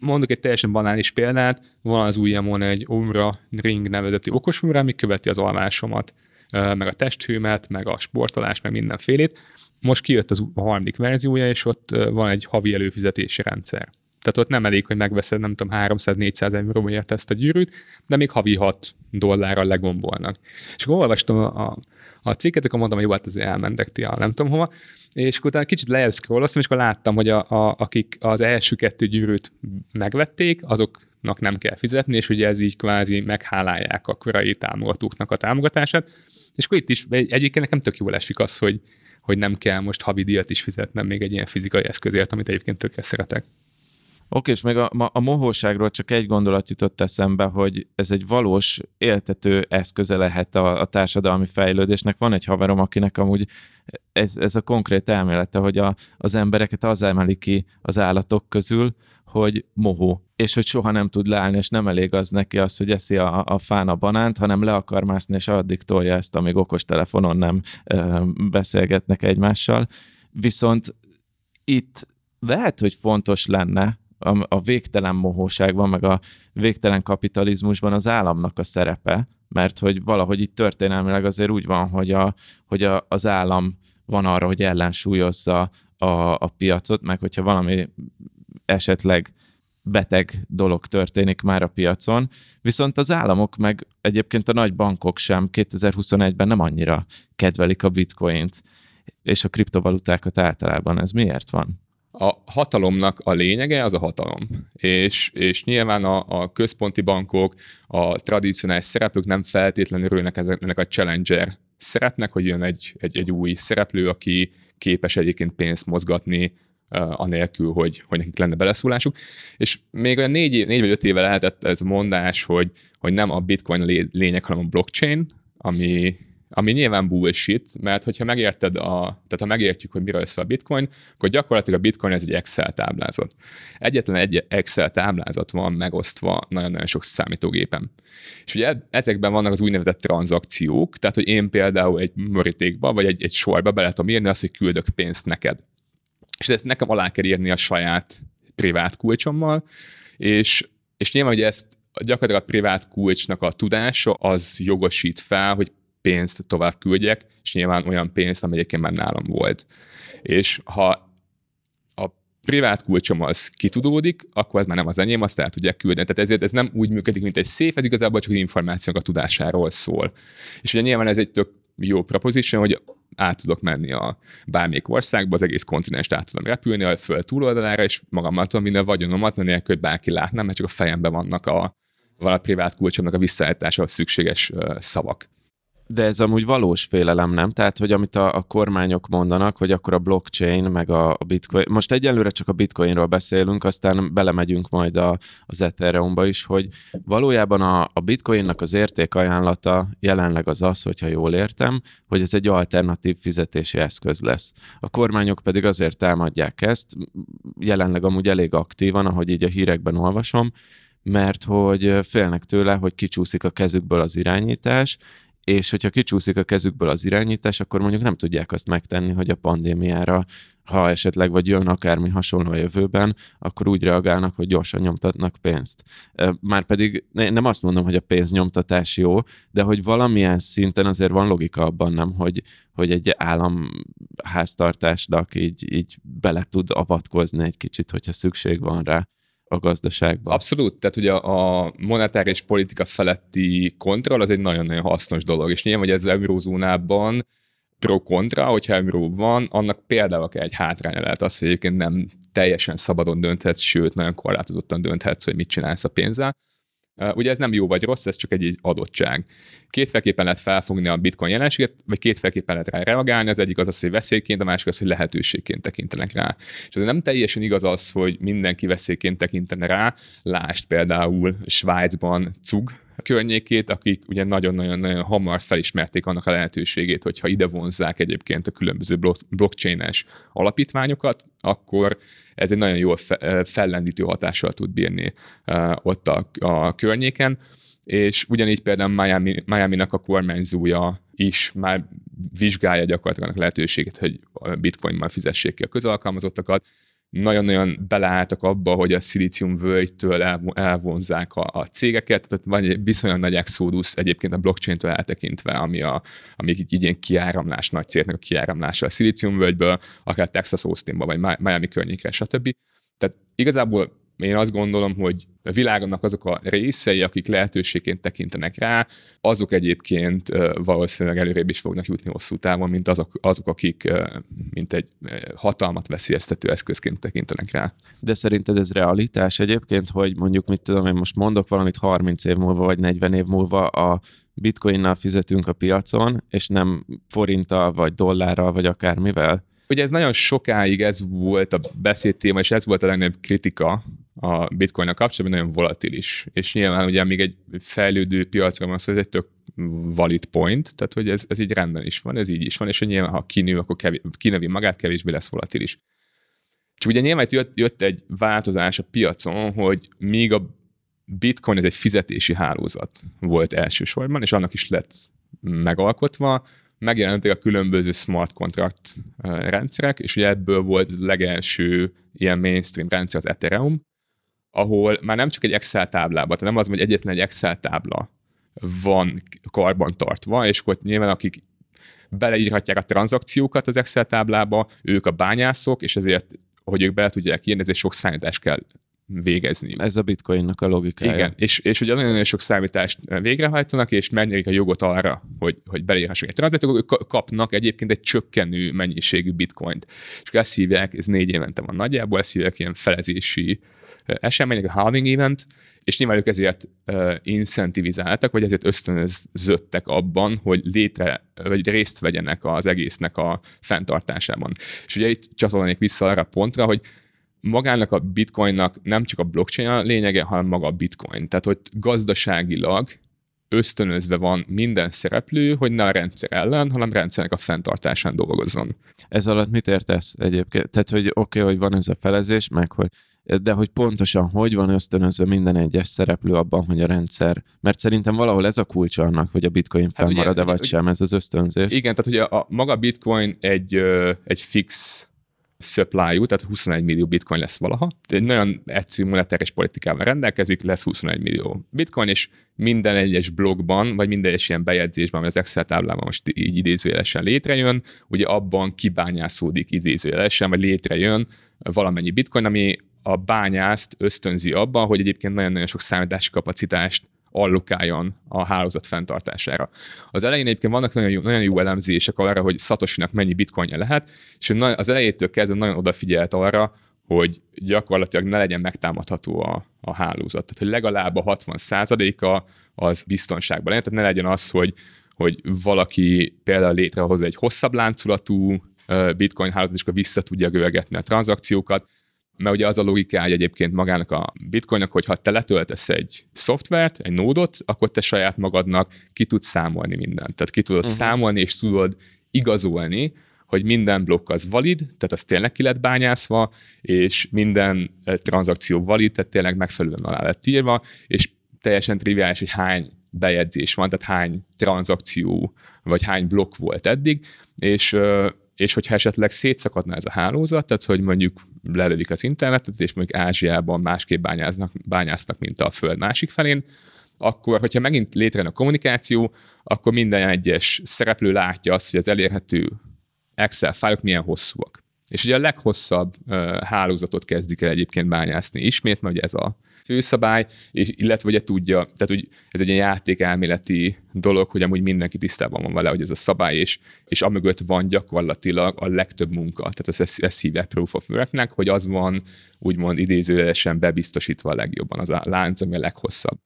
mondok egy teljesen banális példát, van az ujjamon egy Omra Ring nevezeti okosúra, ami követi az alvásomat meg a testhőmet, meg a sportolást, meg mindenfélét. Most kijött az a harmadik verziója, és ott van egy havi előfizetési rendszer. Tehát ott nem elég, hogy megveszed, nem tudom, 300-400 euróért ezt a gyűrűt, de még havi 6 dollárral legombolnak. És akkor olvastam a, a cikket, akkor mondtam, hogy jó, hát azért elmentek ti a nem tudom hova, és akkor utána kicsit lejjebb scrolloztam, és akkor láttam, hogy a, a, akik az első kettő gyűrűt megvették, azoknak nem kell fizetni, és ugye ez így kvázi meghálálják a korai támogatóknak a támogatását, és akkor itt is egyébként nekem tök jól esik az, hogy, hogy nem kell most havi díjat is fizetnem még egy ilyen fizikai eszközért, amit egyébként tökre szeretek. Oké, és meg a, a mohóságról csak egy gondolat jutott eszembe, hogy ez egy valós éltető eszköze lehet a, a társadalmi fejlődésnek. Van egy haverom, akinek amúgy ez, ez a konkrét elmélete, hogy a, az embereket az emeli ki az állatok közül, hogy mohó, és hogy soha nem tud leállni, és nem elég az neki az, hogy eszi a, a fán a banánt, hanem le akar mászni, és addig tolja ezt, amíg okostelefonon nem ö, beszélgetnek egymással. Viszont itt lehet, hogy fontos lenne a, a végtelen mohóságban, meg a végtelen kapitalizmusban az államnak a szerepe, mert hogy valahogy itt történelmileg azért úgy van, hogy, a, hogy a, az állam van arra, hogy ellensúlyozza a, a piacot, meg hogyha valami esetleg beteg dolog történik már a piacon, viszont az államok meg egyébként a nagy bankok sem 2021-ben nem annyira kedvelik a bitcoint és a kriptovalutákat általában. Ez miért van? A hatalomnak a lényege az a hatalom. És, és nyilván a, a központi bankok, a tradicionális szereplők nem feltétlenül örülnek ezeknek a challenger szerepnek, hogy jön egy, egy, egy új szereplő, aki képes egyébként pénzt mozgatni, uh, anélkül, hogy, hogy nekik lenne beleszólásuk. És még olyan négy, négy vagy öt éve lehetett ez mondás, hogy, hogy nem a bitcoin a lényeg, hanem a blockchain, ami ami nyilván bullshit, mert hogyha megérted a, tehát ha megértjük, hogy miről szól a bitcoin, akkor gyakorlatilag a bitcoin ez egy Excel táblázat. Egyetlen egy Excel táblázat van megosztva nagyon-nagyon sok számítógépen. És ugye ezekben vannak az úgynevezett tranzakciók, tehát hogy én például egy morítékba, vagy egy, egy sorba bele tudom írni azt, hogy küldök pénzt neked. És ezt nekem alá kell írni a saját privát kulcsommal, és, és nyilván, hogy ezt gyakorlatilag a privát kulcsnak a tudása az jogosít fel, hogy pénzt tovább küldjek, és nyilván olyan pénzt, ami egyébként már nálam volt. És ha a privát kulcsom az kitudódik, akkor ez már nem az enyém, azt el tudják küldeni. Tehát ezért ez nem úgy működik, mint egy szép, ez igazából csak az információk a tudásáról szól. És ugye nyilván ez egy tök jó proposition, hogy át tudok menni a bármelyik országba, az egész kontinens át tudom repülni, a föld túloldalára, és magammal tudom minden vagyonomat, nélkül, hogy bárki látná, mert csak a fejemben vannak a, van a privát kulcsomnak a visszaállításához szükséges szavak. De ez amúgy valós félelem, nem? Tehát, hogy amit a, a kormányok mondanak, hogy akkor a blockchain, meg a, a bitcoin, most egyelőre csak a bitcoinról beszélünk, aztán belemegyünk majd a, az Ethereumba is, hogy valójában a, a bitcoinnak az értékajánlata jelenleg az az, hogyha jól értem, hogy ez egy alternatív fizetési eszköz lesz. A kormányok pedig azért támadják ezt, jelenleg amúgy elég aktívan, ahogy így a hírekben olvasom, mert hogy félnek tőle, hogy kicsúszik a kezükből az irányítás, és hogyha kicsúszik a kezükből az irányítás, akkor mondjuk nem tudják azt megtenni, hogy a pandémiára, ha esetleg vagy jön akármi hasonló a jövőben, akkor úgy reagálnak, hogy gyorsan nyomtatnak pénzt. Márpedig nem azt mondom, hogy a pénznyomtatás jó, de hogy valamilyen szinten azért van logika abban, nem, hogy, hogy egy államháztartásnak így, így bele tud avatkozni egy kicsit, hogyha szükség van rá a gazdaságban. Abszolút, tehát ugye a monetáris politika feletti kontroll az egy nagyon-nagyon hasznos dolog, és nyilván, hogy ez az eurózónában pro-kontra, hogyha euró van, annak például egy hátránya lehet az, hogy egyébként nem teljesen szabadon dönthetsz, sőt, nagyon korlátozottan dönthetsz, hogy mit csinálsz a pénzzel. Ugye ez nem jó vagy rossz, ez csak egy adottság. Kétféleképpen lehet felfogni a bitcoin jelenséget, vagy kétféleképpen lehet rá reagálni. Az egyik az az, hogy veszélyként, a másik az, hogy lehetőségként tekintenek rá. És ez nem teljesen igaz az, hogy mindenki veszélyként tekintene rá. Lást például Svájcban cug környékét, akik ugye nagyon-nagyon hamar felismerték annak a lehetőségét, hogyha ide vonzzák egyébként a különböző blockchain-es alapítványokat, akkor ez egy nagyon jól fellendítő hatással tud bírni ott a, a környéken. És ugyanígy például Miami, Miami-nak a kormányzója is már vizsgálja gyakorlatilag a lehetőséget, hogy bitcoinmal fizessék ki a közalkalmazottakat, nagyon-nagyon beleálltak abba, hogy a szilícium völgytől elvonzák a, a cégeket, tehát van egy viszonylag nagy exodus egyébként a blockchain-től eltekintve, ami, a, ami így ilyen kiáramlás, nagy cégnek a kiáramlása a szilícium völgyből, akár Texas Austinba, vagy Miami környékre, stb. Tehát igazából én azt gondolom, hogy a világnak azok a részei, akik lehetőségként tekintenek rá, azok egyébként valószínűleg előrébb is fognak jutni hosszú távon, mint azok, azok akik mint egy hatalmat veszélyeztető eszközként tekintenek rá. De szerinted ez realitás egyébként, hogy mondjuk, mit tudom, én most mondok valamit 30 év múlva, vagy 40 év múlva a bitcoinnal fizetünk a piacon, és nem forinttal, vagy dollárral, vagy akármivel? Ugye ez nagyon sokáig ez volt a beszédtéma, és ez volt a legnagyobb kritika a bitcoin kapcsolatban nagyon volatilis. És nyilván ugye még egy fejlődő piacra van szó, ez egy tök valid point, tehát hogy ez, ez így rendben is van, ez így is van, és hogy nyilván ha kinő, akkor kevés, kinövi magát, kevésbé lesz volatilis. És ugye nyilván jött, jött egy változás a piacon, hogy még a bitcoin ez egy fizetési hálózat volt elsősorban, és annak is lett megalkotva, megjelentek a különböző smart contract rendszerek, és ugye ebből volt az legelső ilyen mainstream rendszer az Ethereum, ahol már nem csak egy Excel táblában, tehát nem az, hogy egyetlen egy Excel tábla van karban tartva, és akkor nyilván akik beleírhatják a tranzakciókat az Excel táblába, ők a bányászok, és ezért, hogy ők bele tudják írni, ezért sok számítást kell végezni. Ez a bitcoinnak a logikája. Igen, és, és ugye nagyon, nagyon sok számítást végrehajtanak, és megnyerik a jogot arra, hogy, hogy beleírhassanak egy tranzakciót, kapnak egyébként egy csökkenő mennyiségű bitcoint. És ezt hívják, ez négy évente van nagyjából, ezt hívják ilyen felezési események, a halving event, és nyilván ők ezért uh, incentivizáltak, vagy ezért ösztönözöttek abban, hogy létre, vagy részt vegyenek az egésznek a fenntartásában. És ugye itt csatolnék vissza arra a pontra, hogy magának a bitcoinnak nem csak a blockchain a lényege, hanem maga a bitcoin. Tehát, hogy gazdaságilag ösztönözve van minden szereplő, hogy ne a rendszer ellen, hanem a rendszernek a fenntartásán dolgozzon. Ez alatt mit értesz egyébként? Tehát, hogy oké, okay, hogy van ez a felezés, meg hogy de hogy pontosan hogy van ösztönözve minden egyes szereplő abban, hogy a rendszer, mert szerintem valahol ez a kulcs annak, hogy a bitcoin fennmarad-e hát vagy ugye, sem, ez az ösztönzés. Igen, tehát ugye a, a maga bitcoin egy, egy fix supply tehát 21 millió bitcoin lesz valaha. Egy nagyon egyszerű monetáris politikával rendelkezik, lesz 21 millió bitcoin, és minden egyes blogban, vagy minden egyes ilyen bejegyzésben, ami az Excel táblában most így idézőjelesen létrejön, ugye abban kibányászódik idézőjelesen, vagy létrejön valamennyi bitcoin, ami a bányászt ösztönzi abban, hogy egyébként nagyon-nagyon sok számítási kapacitást allokáljon a hálózat fenntartására. Az elején egyébként vannak nagyon jó, nagyon jó elemzések arra, hogy Szatosinak mennyi bitcoinja lehet, és az elejétől kezdve nagyon odafigyelt arra, hogy gyakorlatilag ne legyen megtámadható a, a hálózat. Tehát, hogy legalább a 60%-a az biztonságban legyen. Tehát ne legyen az, hogy, hogy valaki például létrehoz egy hosszabb láncolatú bitcoin hálózat, és akkor vissza tudja görgetni a tranzakciókat, mert ugye az a logikája egyébként magának a bitcoinnak, hogy ha te letöltesz egy szoftvert, egy nódot, akkor te saját magadnak ki tudsz számolni mindent. Tehát ki tudod uh-huh. számolni, és tudod igazolni, hogy minden blokk az valid, tehát az tényleg ki lett bányászva, és minden eh, tranzakció valid, tehát tényleg megfelelően alá lett írva, és teljesen triviális, hogy hány bejegyzés van, tehát hány tranzakció, vagy hány blokk volt eddig, és és hogyha esetleg szétszakadna ez a hálózat, tehát hogy mondjuk lelövik az internetet, és mondjuk Ázsiában másképp bányáznak, bányásznak, mint a Föld másik felén, akkor, hogyha megint létrejön a kommunikáció, akkor minden egyes szereplő látja azt, hogy az elérhető Excel fájlok milyen hosszúak. És ugye a leghosszabb uh, hálózatot kezdik el egyébként bányászni ismét, mert ugye ez a főszabály, és illetve ugye tudja, tehát hogy ez egy ilyen játékelméleti dolog, hogy amúgy mindenki tisztában van vele, hogy ez a szabály, és, és amögött van gyakorlatilag a legtöbb munka. Tehát ez, ez, ez hívják proof of worknek, hogy az van úgymond idézőjelesen bebiztosítva a legjobban, az a lánc, ami a leghosszabb.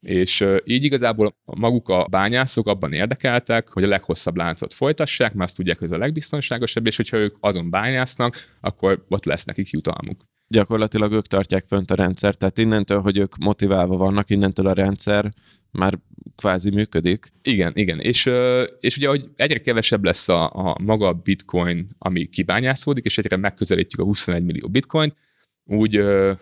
És így igazából maguk a bányászok abban érdekeltek, hogy a leghosszabb láncot folytassák, mert azt tudják, hogy ez a legbiztonságosabb, és hogyha ők azon bányásznak, akkor ott lesz nekik jutalmuk gyakorlatilag ők tartják fönt a rendszert, tehát innentől, hogy ők motiválva vannak, innentől a rendszer már kvázi működik. Igen, igen, és, és ugye, hogy egyre kevesebb lesz a, a maga bitcoin, ami kibányászódik, és egyre megközelítjük a 21 millió bitcoin, úgy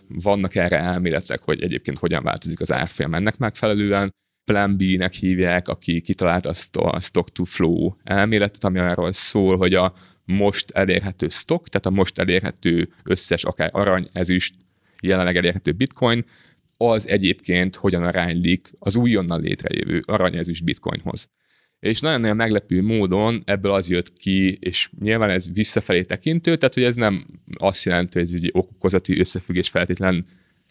vannak erre elméletek, hogy egyébként hogyan változik az árfolyam ennek megfelelően. Plan B-nek hívják, aki kitalálta a stock to flow elméletet, ami arról szól, hogy a, most elérhető stock, tehát a most elérhető összes akár arany, ezüst, jelenleg elérhető bitcoin, az egyébként hogyan aránylik az újonnan létrejövő arany, ezüst bitcoinhoz. És nagyon-nagyon meglepő módon ebből az jött ki, és nyilván ez visszafelé tekintő, tehát hogy ez nem azt jelenti, hogy ez egy okokozati összefüggés feltétlen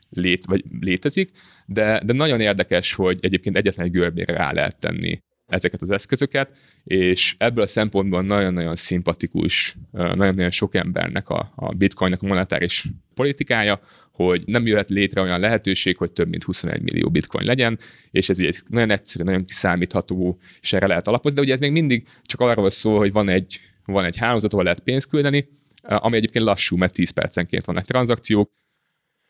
lét, vagy létezik, de, de nagyon érdekes, hogy egyébként egyetlen egy görbére rá lehet tenni ezeket az eszközöket, és ebből a szempontból nagyon-nagyon szimpatikus, nagyon-nagyon sok embernek a, a bitcoinnak a monetáris politikája, hogy nem jöhet létre olyan lehetőség, hogy több mint 21 millió bitcoin legyen, és ez ugye nagyon egyszerű, nagyon kiszámítható, és erre lehet alapozni, de ugye ez még mindig csak arról szól, hogy van egy, van egy hálózat, ahol lehet pénzt küldeni, ami egyébként lassú, mert 10 percenként vannak tranzakciók,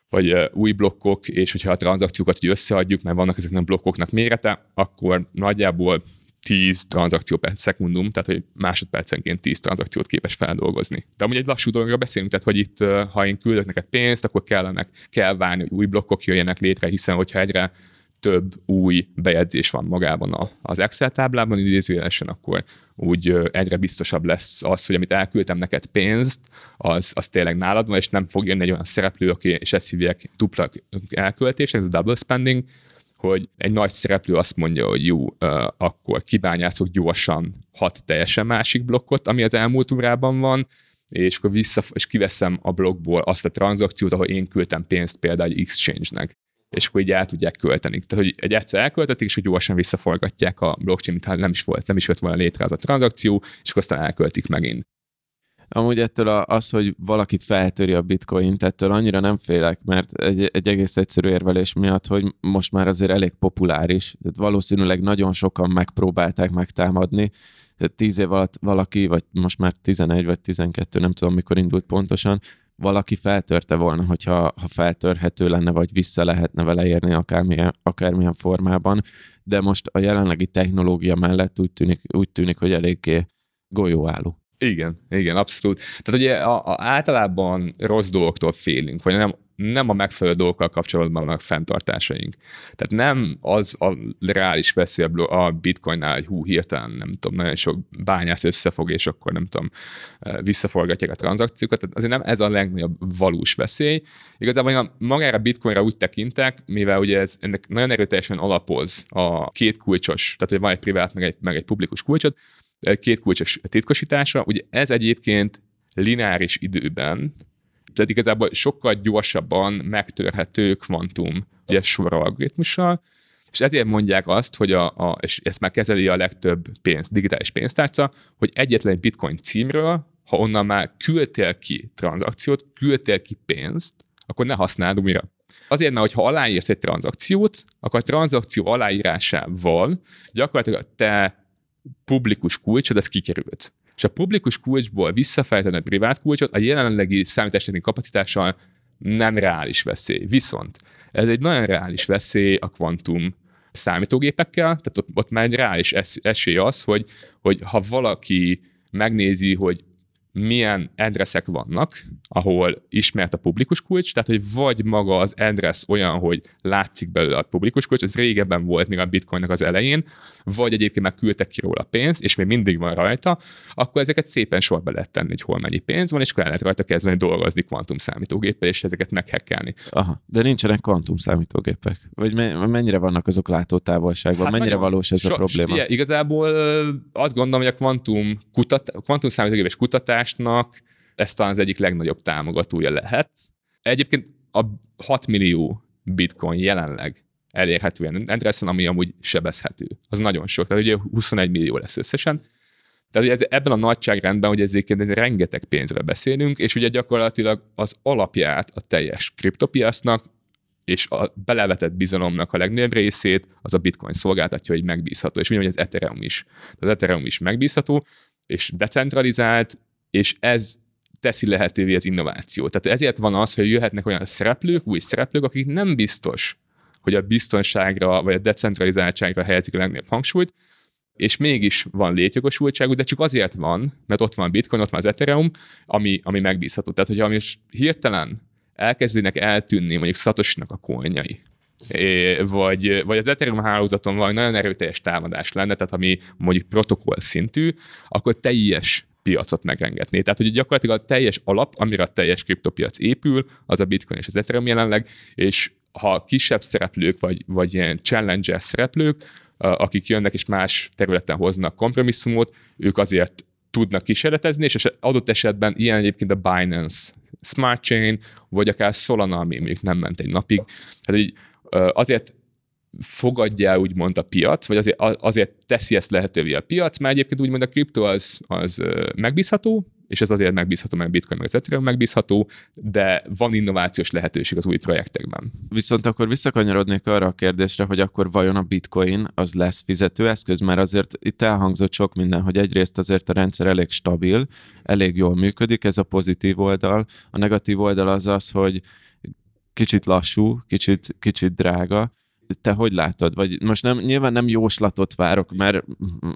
vagy új blokkok, és hogyha a tranzakciókat így összeadjuk, mert vannak ezeknek a blokkoknak mérete, akkor nagyjából 10 tranzakció per szekundum, tehát hogy másodpercenként 10 tranzakciót képes feldolgozni. De amúgy egy lassú dologról beszélünk, tehát hogy itt, ha én küldök neked pénzt, akkor kellene, kell várni, hogy új blokkok jöjjenek létre, hiszen hogyha egyre több új bejegyzés van magában az Excel táblában idézőjelesen, akkor úgy egyre biztosabb lesz az, hogy amit elküldtem neked pénzt, az, az tényleg nálad van, és nem fog jönni egy olyan szereplő, aki, és ezt hívják dupla elköltés, ez a double spending, hogy egy nagy szereplő azt mondja, hogy jó, akkor kibányászok gyorsan hat teljesen másik blokkot, ami az elmúlt órában van, és akkor vissza, és kiveszem a blokkból azt a tranzakciót, ahol én küldtem pénzt például egy exchange-nek és akkor így el tudják költeni. Tehát, hogy egy egyszer elköltetik, és hogy gyorsan visszaforgatják a blockchain, mintha nem is volt, nem is jött volna létre az a tranzakció, és akkor aztán elköltik megint. Amúgy ettől az, hogy valaki feltöri a bitcoint, ettől annyira nem félek, mert egy, egy egész egyszerű érvelés miatt, hogy most már azért elég populáris, tehát valószínűleg nagyon sokan megpróbálták megtámadni, tehát tíz év alatt valaki, vagy most már 11 vagy 12, nem tudom mikor indult pontosan, valaki feltörte volna, hogyha ha feltörhető lenne, vagy vissza lehetne vele érni akármilyen, akármilyen formában, de most a jelenlegi technológia mellett úgy tűnik, úgy tűnik hogy eléggé golyóálló. Igen, igen, abszolút. Tehát ugye a, a, általában rossz dolgoktól félünk, vagy nem, nem a megfelelő dolgokkal kapcsolatban vannak fenntartásaink. Tehát nem az a reális veszély a bitcoinnál, hogy hú, hirtelen nem tudom, nagyon sok bányász összefog, és akkor nem tudom, eh, visszaforgatják a tranzakciókat. Tehát azért nem ez a legnagyobb valós veszély. Igazából én magára bitcoinra úgy tekintek, mivel ugye ez ennek nagyon erőteljesen alapoz a két kulcsos, tehát hogy van egy privát, meg egy, meg egy publikus kulcsot, két kulcsos titkosítása. Ugye ez egyébként lineáris időben, tehát igazából sokkal gyorsabban megtörhető kvantum ugye sor algoritmussal, és ezért mondják azt, hogy a, a, és ezt már kezeli a legtöbb pénz, digitális pénztárca, hogy egyetlen egy bitcoin címről, ha onnan már küldtél ki tranzakciót, küldtél ki pénzt, akkor ne használd újra. Azért, mert ha aláírsz egy tranzakciót, akkor a tranzakció aláírásával gyakorlatilag te publikus kulcsod, ez kikerült. És a publikus kulcsból visszafejteni a privát kulcsot a jelenlegi számítástechnikai kapacitással nem reális veszély. Viszont ez egy nagyon reális veszély a kvantum számítógépekkel, tehát ott, ott már egy reális esély az, hogy, hogy ha valaki megnézi, hogy milyen adresszek vannak, ahol ismert a publikus kulcs, tehát hogy vagy maga az address olyan, hogy látszik belőle a publikus kulcs, ez régebben volt még a bitcoinnak az elején, vagy egyébként már küldtek ki róla pénzt, és még mindig van rajta, akkor ezeket szépen sorba lehet tenni, hogy hol mennyi pénz van, és akkor el lehet rajta kezdeni dolgozni kvantum számítógéppel, és ezeket meghekkelni. Aha, de nincsenek kvantum számítógépek? Vagy mennyire vannak azok látótávolságban? Hát mennyire valós ez so, a probléma? Fie, igazából azt gondolom, hogy a kvantum, kutat, kvantum számítógépes kutatásnak ez talán az egyik legnagyobb támogatója lehet. Egyébként a 6 millió bitcoin jelenleg elérhető ilyen adressen, ami amúgy sebezhető. Az nagyon sok, tehát ugye 21 millió lesz összesen. Tehát ugye ez, ebben a nagyságrendben, hogy ezért ez rengeteg pénzre beszélünk, és ugye gyakorlatilag az alapját a teljes kriptopiasznak és a belevetett bizalomnak a legnagyobb részét az a bitcoin szolgáltatja, hogy megbízható, és ugyanúgy az Ethereum is. Az Ethereum is megbízható, és decentralizált, és ez teszi lehetővé az innovációt. Tehát ezért van az, hogy jöhetnek olyan szereplők, új szereplők, akik nem biztos, hogy a biztonságra vagy a decentralizáltságra helyezik a legnagyobb hangsúlyt, és mégis van létjogosultságú, de csak azért van, mert ott van Bitcoin, ott van az Ethereum, ami, ami megbízható. Tehát, hogyha most hirtelen elkezdenek eltűnni mondjuk Szatosnak a konyai, vagy, vagy az Ethereum hálózaton van nagyon erőteljes támadás lenne, tehát ami mondjuk protokoll szintű, akkor teljes piacot megrengetné. Tehát, hogy gyakorlatilag a teljes alap, amire a teljes kriptopiac épül, az a Bitcoin és az Ethereum jelenleg, és ha kisebb szereplők, vagy, vagy ilyen challenger szereplők, akik jönnek és más területen hoznak kompromisszumot, ők azért tudnak kísérletezni, és adott esetben ilyen egyébként a Binance Smart Chain, vagy akár Solana, ami még nem ment egy napig. Tehát így, azért fogadja el úgymond a piac, vagy azért, azért teszi ezt lehetővé a piac, mert egyébként úgymond a kripto az, az megbízható, és ez azért megbízható, mert Bitcoin meg az Ethereum megbízható, de van innovációs lehetőség az új projektekben. Viszont akkor visszakanyarodnék arra a kérdésre, hogy akkor vajon a Bitcoin az lesz fizetőeszköz, mert azért itt elhangzott sok minden, hogy egyrészt azért a rendszer elég stabil, elég jól működik, ez a pozitív oldal. A negatív oldal az az, hogy kicsit lassú, kicsit, kicsit drága. Te hogy látod? Vagy most nem, nyilván nem jóslatot várok, mert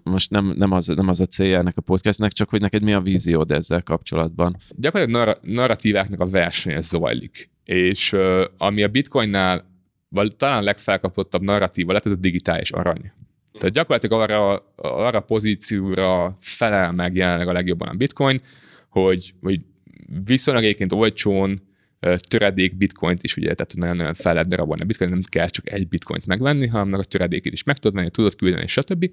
most nem, nem, az, nem az a célja ennek a podcastnek, csak hogy neked mi a víziód ezzel kapcsolatban? Gyakorlatilag narra- narratíváknak a versenye zajlik. És uh, ami a bitcoinnál vagy talán a legfelkapottabb narratíva lett, ez a digitális arany. Tehát gyakorlatilag arra, arra pozícióra felel meg jelenleg a legjobban a bitcoin, hogy, hogy viszonylag egyébként olcsón töredék bitcoint is, ugye, tehát nagyon-nagyon fel lehet darabolni a bitcoin, nem kell csak egy bitcoint megvenni, hanem a töredékét is meg tudod venni, tudod küldeni, stb.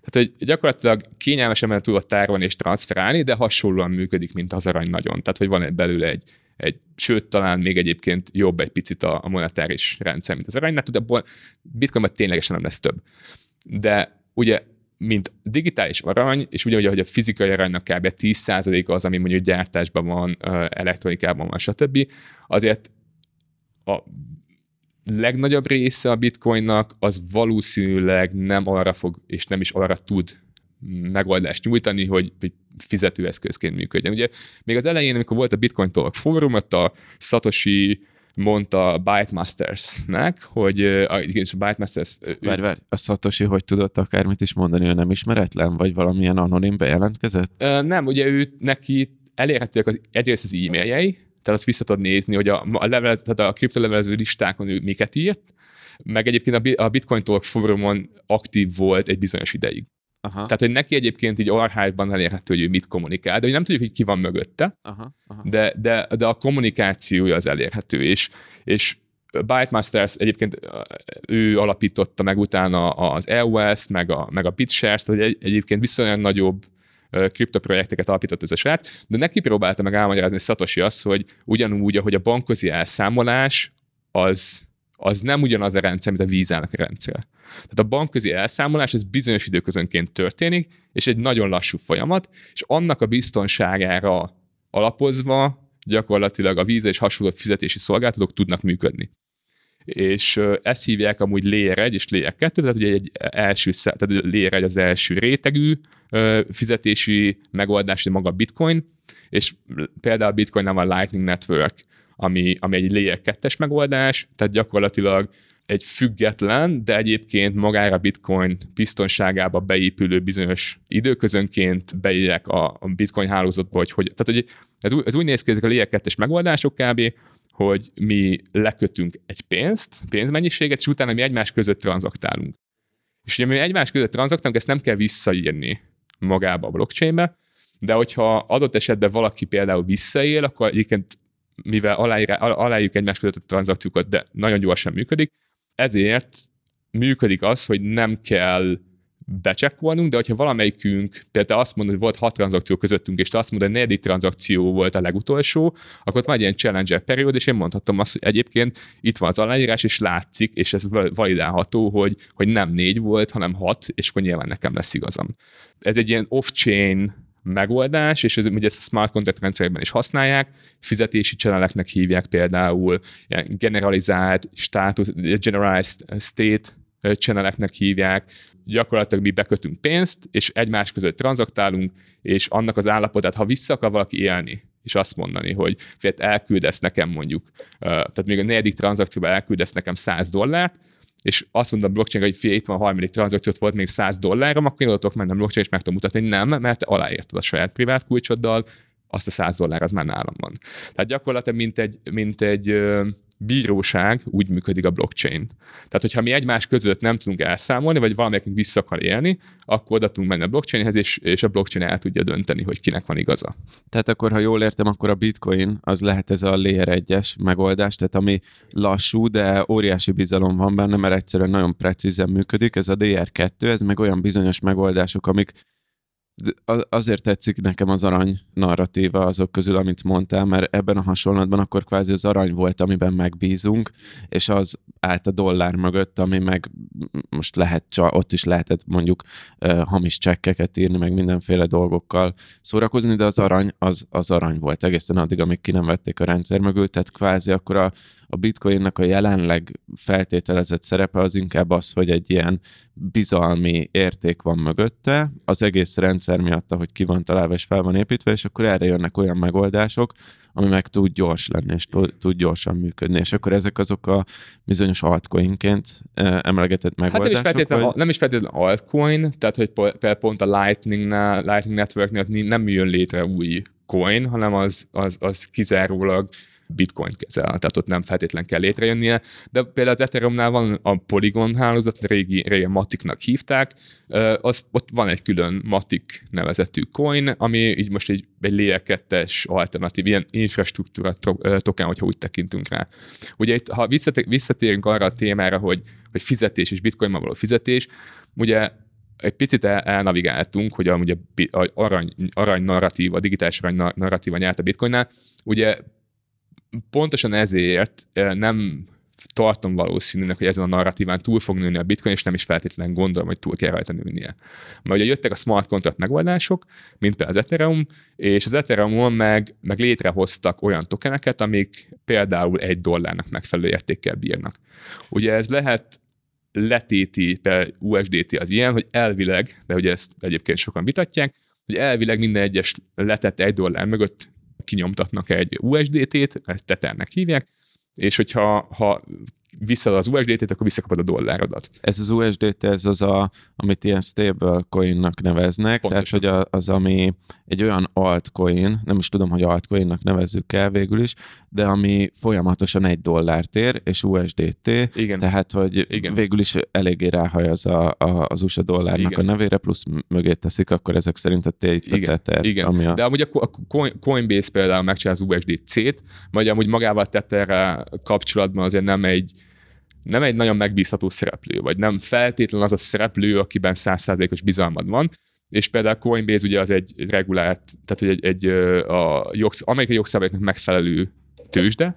Tehát, hogy gyakorlatilag kényelmesen tudod tárolni és transferálni, de hasonlóan működik, mint az arany nagyon. Tehát, hogy van belőle egy, egy, sőt, talán még egyébként jobb egy picit a, a monetáris rendszer, mint az arany, de abból bitcoinban ténylegesen nem lesz több. De ugye mint digitális arany, és ugyanúgy, hogy a fizikai aranynak kb. 10%-a az, ami mondjuk gyártásban van, elektronikában van, stb. Azért a legnagyobb része a bitcoinnak az valószínűleg nem arra fog, és nem is arra tud megoldást nyújtani, hogy, fizetőeszközként működjön. Ugye még az elején, amikor volt a Bitcoin Talk fórum, ott a Satoshi mondta Bytemastersnek, hogy a, igen, a Bytemasters... Várj, várj, a Satoshi hogy tudott akármit is mondani, ő nem ismeretlen, vagy valamilyen anonim bejelentkezett? Nem, ugye ő neki elérhetőek az, egyrészt az e-mailjei, tehát azt vissza tudod nézni, hogy a, a, levelez, tehát a kriptolevelező listákon ő miket írt, meg egyébként a Bitcoin Talk fórumon aktív volt egy bizonyos ideig. Aha. Tehát, hogy neki egyébként így archívban elérhető, hogy ő mit kommunikál, de hogy nem tudjuk, hogy ki van mögötte, aha, aha. De, de, de a kommunikációja az elérhető, és, és Bytemasters egyébként ő alapította meg utána az EOS, meg a, meg a BitShares, tehát egy, egyébként viszonylag nagyobb kriptoprojekteket alapított ez a srác, de neki próbálta meg elmagyarázni Satoshi azt, hogy ugyanúgy, ahogy a bankozi elszámolás, az, az nem ugyanaz a rendszer, mint a vízának a rendszer. Tehát a bankközi elszámolás ez bizonyos időközönként történik, és egy nagyon lassú folyamat, és annak a biztonságára alapozva gyakorlatilag a víz és hasonló fizetési szolgáltatók tudnak működni. És ezt hívják amúgy Layer 1 és Layer 2, tehát ugye egy első, tehát Layer 1 az első rétegű fizetési megoldás, maga a Bitcoin, és például a Bitcoin nem a Lightning Network, ami, ami egy Layer 2-es megoldás, tehát gyakorlatilag egy független, de egyébként magára bitcoin biztonságába beépülő bizonyos időközönként beírják a, bitcoin hálózatba, hogy, hogy tehát hogy ez, úgy, ez úgy néz ki, ezek a layer 2 megoldások kb., hogy mi lekötünk egy pénzt, pénzmennyiséget, és utána mi egymás között tranzaktálunk. És ugye mi egymás között tranzaktálunk, ezt nem kell visszaírni magába a blockchainbe, de hogyha adott esetben valaki például visszaél, akkor egyébként mivel aláír, aláírjuk egymás között a tranzakciókat, de nagyon gyorsan működik, ezért működik az, hogy nem kell becsekkolnunk, de hogyha valamelyikünk például azt mondod, hogy volt hat tranzakció közöttünk, és te azt mondod, hogy a negyedik tranzakció volt a legutolsó, akkor ott van egy ilyen challenger periód, és én mondhatom azt, hogy egyébként itt van az aláírás, és látszik, és ez validálható, hogy, hogy nem négy volt, hanem hat, és akkor nyilván nekem lesz igazam. Ez egy ilyen off-chain megoldás, és ez, ugye ezt a smart contract rendszerekben is használják, fizetési channeleknek hívják például, ilyen generalizált status, generalized state channeleknek hívják, gyakorlatilag mi bekötünk pénzt, és egymás között tranzaktálunk, és annak az állapotát, ha vissza akar valaki élni, és azt mondani, hogy fél elküldesz nekem mondjuk, tehát még a negyedik tranzakcióban elküldesz nekem 100 dollárt, és azt mondom a blockchain hogy fél, itt van a harmadik tranzakciót, volt még 100 dollárom, akkor én oda tudok menni a blockchain, és meg tudom mutatni, nem, mert te aláírtad a saját privát kulcsoddal, azt a 100 dollár az már nálam van. Tehát gyakorlatilag mint egy, mint egy bíróság úgy működik a blockchain. Tehát, hogyha mi egymás között nem tudunk elszámolni, vagy valamelyikünk vissza akar élni, akkor oda tudunk menni a blockchainhez, és, és a blockchain el tudja dönteni, hogy kinek van igaza. Tehát akkor, ha jól értem, akkor a bitcoin az lehet ez a layer 1-es megoldás, tehát ami lassú, de óriási bizalom van benne, mert egyszerűen nagyon precízen működik. Ez a DR2, ez meg olyan bizonyos megoldások, amik azért tetszik nekem az arany narratíva azok közül, amit mondtál, mert ebben a hasonlatban akkor kvázi az arany volt, amiben megbízunk, és az állt a dollár mögött, ami meg most lehet, ott is lehetett mondjuk hamis csekkeket írni, meg mindenféle dolgokkal szórakozni, de az arany az, az arany volt egészen addig, amíg ki nem vették a rendszer mögül, tehát kvázi akkor a, a bitcoinnak a jelenleg feltételezett szerepe az inkább az, hogy egy ilyen bizalmi érték van mögötte, az egész rendszer miatt, hogy ki van találva és fel van építve, és akkor erre jönnek olyan megoldások, ami meg tud gyors lenni, és tud gyorsan működni. És akkor ezek azok a bizonyos altcoinként emlegetett megoldások? Hát nem is feltétlenül, vagy... nem is feltétlenül altcoin, tehát hogy például pont a Lightning-nál, Lightning Networknél nem jön létre új coin, hanem az, az, az kizárólag bitcoin kezel, tehát ott nem feltétlen kell létrejönnie, de például az Ethereumnál van a Polygon hálózat, régi, régen Matiknak hívták, az, ott van egy külön Matic nevezetű coin, ami így most egy, egy layer 2 alternatív, ilyen infrastruktúra token, hogyha úgy tekintünk rá. Ugye itt, ha visszatérünk arra a témára, hogy, hogy fizetés és bitcoinban való fizetés, ugye egy picit el, elnavigáltunk, hogy amúgy a arany, arany narratíva, a digitális arany narratíva nyert a bitcoinnál. Ugye pontosan ezért nem tartom valószínűnek, hogy ezen a narratíván túl fog nőni a bitcoin, és nem is feltétlenül gondolom, hogy túl kell rajta nőnie. Mert ugye jöttek a smart contract megoldások, mint az Ethereum, és az Ethereum-on meg, meg létrehoztak olyan tokeneket, amik például egy dollárnak megfelelő értékkel bírnak. Ugye ez lehet letéti, például USDT az ilyen, hogy elvileg, de ugye ezt egyébként sokan vitatják, hogy elvileg minden egyes letett egy dollár mögött kinyomtatnak egy USDT-t, ezt Tethernek hívják, és hogyha ha vissza az USDT-t, akkor visszakapod a dollárodat. Ez az USDT, ez az, a, amit ilyen stable coinnak neveznek, Pontosan. tehát hogy az, ami egy olyan altcoin, nem is tudom, hogy altcoinnak nevezzük el végül is, de ami folyamatosan egy dollárt ér, és USDT, Igen. tehát hogy Igen. végül is eléggé ráhajaz a, a, az USA dollárnak Igen. a nevére, plusz mögé teszik, akkor ezek szerint a Tether. Igen. Ami a... De amúgy a Coinbase például megcsinál az USDC-t, vagy amúgy magával Tetherrel kapcsolatban azért nem egy nem egy nagyon megbízható szereplő, vagy nem feltétlen az a szereplő, akiben százszázalékos bizalmad van, és például Coinbase ugye az egy regulált, tehát hogy egy, egy a jogsz, amerikai jogszabályoknak megfelelő tőzsde,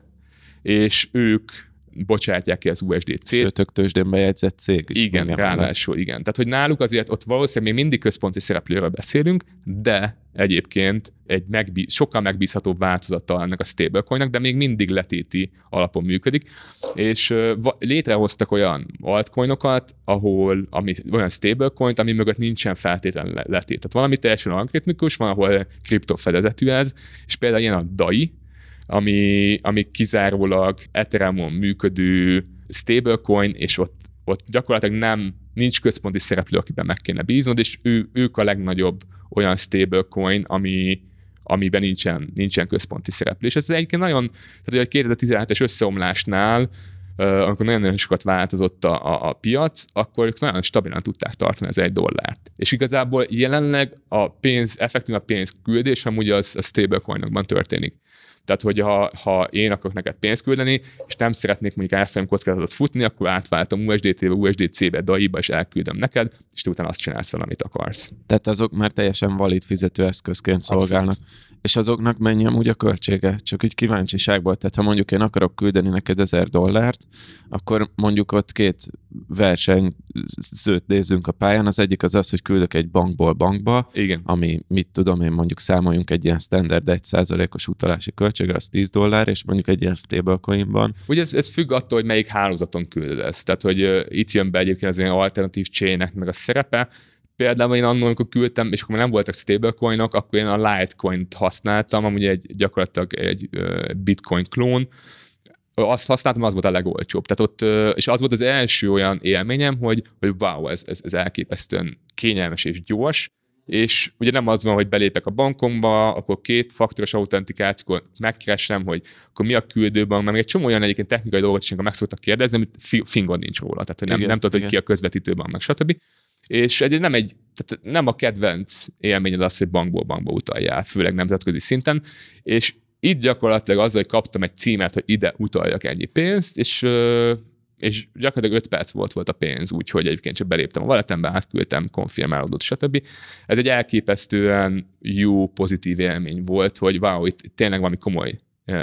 és ők bocsátják ki az USDC-t. Sőt, ők tőzsdén bejegyzett cég is. Igen, ráadásul igen. Tehát, hogy náluk azért ott valószínűleg még mindig központi szereplőről beszélünk, de egyébként egy megbíz, sokkal megbízhatóbb változata ennek a stablecoinnak, de még mindig letéti alapon működik, és létrehoztak olyan altcoinokat, ahol ami, olyan stablecoint, ami mögött nincsen feltétlenül letét. Tehát valami teljesen algoritmikus, van, ahol kriptofedezetű ez, és például ilyen a DAI, ami, ami kizárólag Ethereumon működő stablecoin, és ott, ott gyakorlatilag nem, nincs központi szereplő, akiben meg kéne bíznod, és ő, ők a legnagyobb olyan stablecoin, ami, amiben nincsen, nincsen központi szereplés. Ez egyébként nagyon, tehát a 2017-es összeomlásnál, amikor nagyon-nagyon sokat változott a, a, a piac, akkor ők nagyon stabilan tudták tartani az egy dollárt. És igazából jelenleg a pénz, effektív a pénz küldés amúgy az a stablecoinokban történik. Tehát, hogy ha, ha én akarok neked pénzt küldeni, és nem szeretnék mondjuk árfolyam kockázatot futni, akkor átváltom USDT-be, USDC-be, DAI-ba, és elküldöm neked, és te utána azt csinálsz fel, amit akarsz. Tehát azok már teljesen valid fizetőeszközként szolgálnak. Abszolút és azoknak mennyi amúgy a költsége? Csak így kíváncsiságból. Tehát ha mondjuk én akarok küldeni neked ezer dollárt, akkor mondjuk ott két verseny zőt nézzünk a pályán. Az egyik az az, hogy küldök egy bankból bankba, Igen. ami mit tudom én mondjuk számoljunk egy ilyen standard 1%-os utalási költsége, az 10 dollár, és mondjuk egy ilyen stablecoinban. Ugye ez, ez függ attól, hogy melyik hálózaton küldöd ezt. Tehát, hogy uh, itt jön be egyébként az ilyen alternatív chain meg a szerepe, Például én annól, amikor küldtem, és akkor nem voltak stablecoinok, akkor én a Litecoin-t használtam, amúgy egy gyakorlatilag egy bitcoin klón, azt használtam, az volt a legolcsóbb. Tehát ott, és az volt az első olyan élményem, hogy, hogy wow, ez, ez, ez elképesztően kényelmes és gyors, és ugye nem az van, hogy belépek a bankomba, akkor két faktoros autentikációt megkeresem, hogy akkor mi a küldőbank, mert még egy csomó olyan egyébként technikai dolgot is, amikor meg szoktak kérdezni, amit fingod nincs róla, tehát hogy nem, igen, nem tudod, hogy ki a közvetítőbank, meg stb. És egy, nem, egy, tehát nem a kedvenc élményed az, hogy bankból bankba utaljál, főleg nemzetközi szinten, és itt gyakorlatilag azzal, hogy kaptam egy címet, hogy ide utaljak ennyi pénzt, és és gyakorlatilag 5 perc volt volt a pénz, úgyhogy egyébként csak beléptem a valetembe, átküldtem, konfirmálódott, stb. Ez egy elképesztően jó, pozitív élmény volt, hogy wow, itt tényleg valami komoly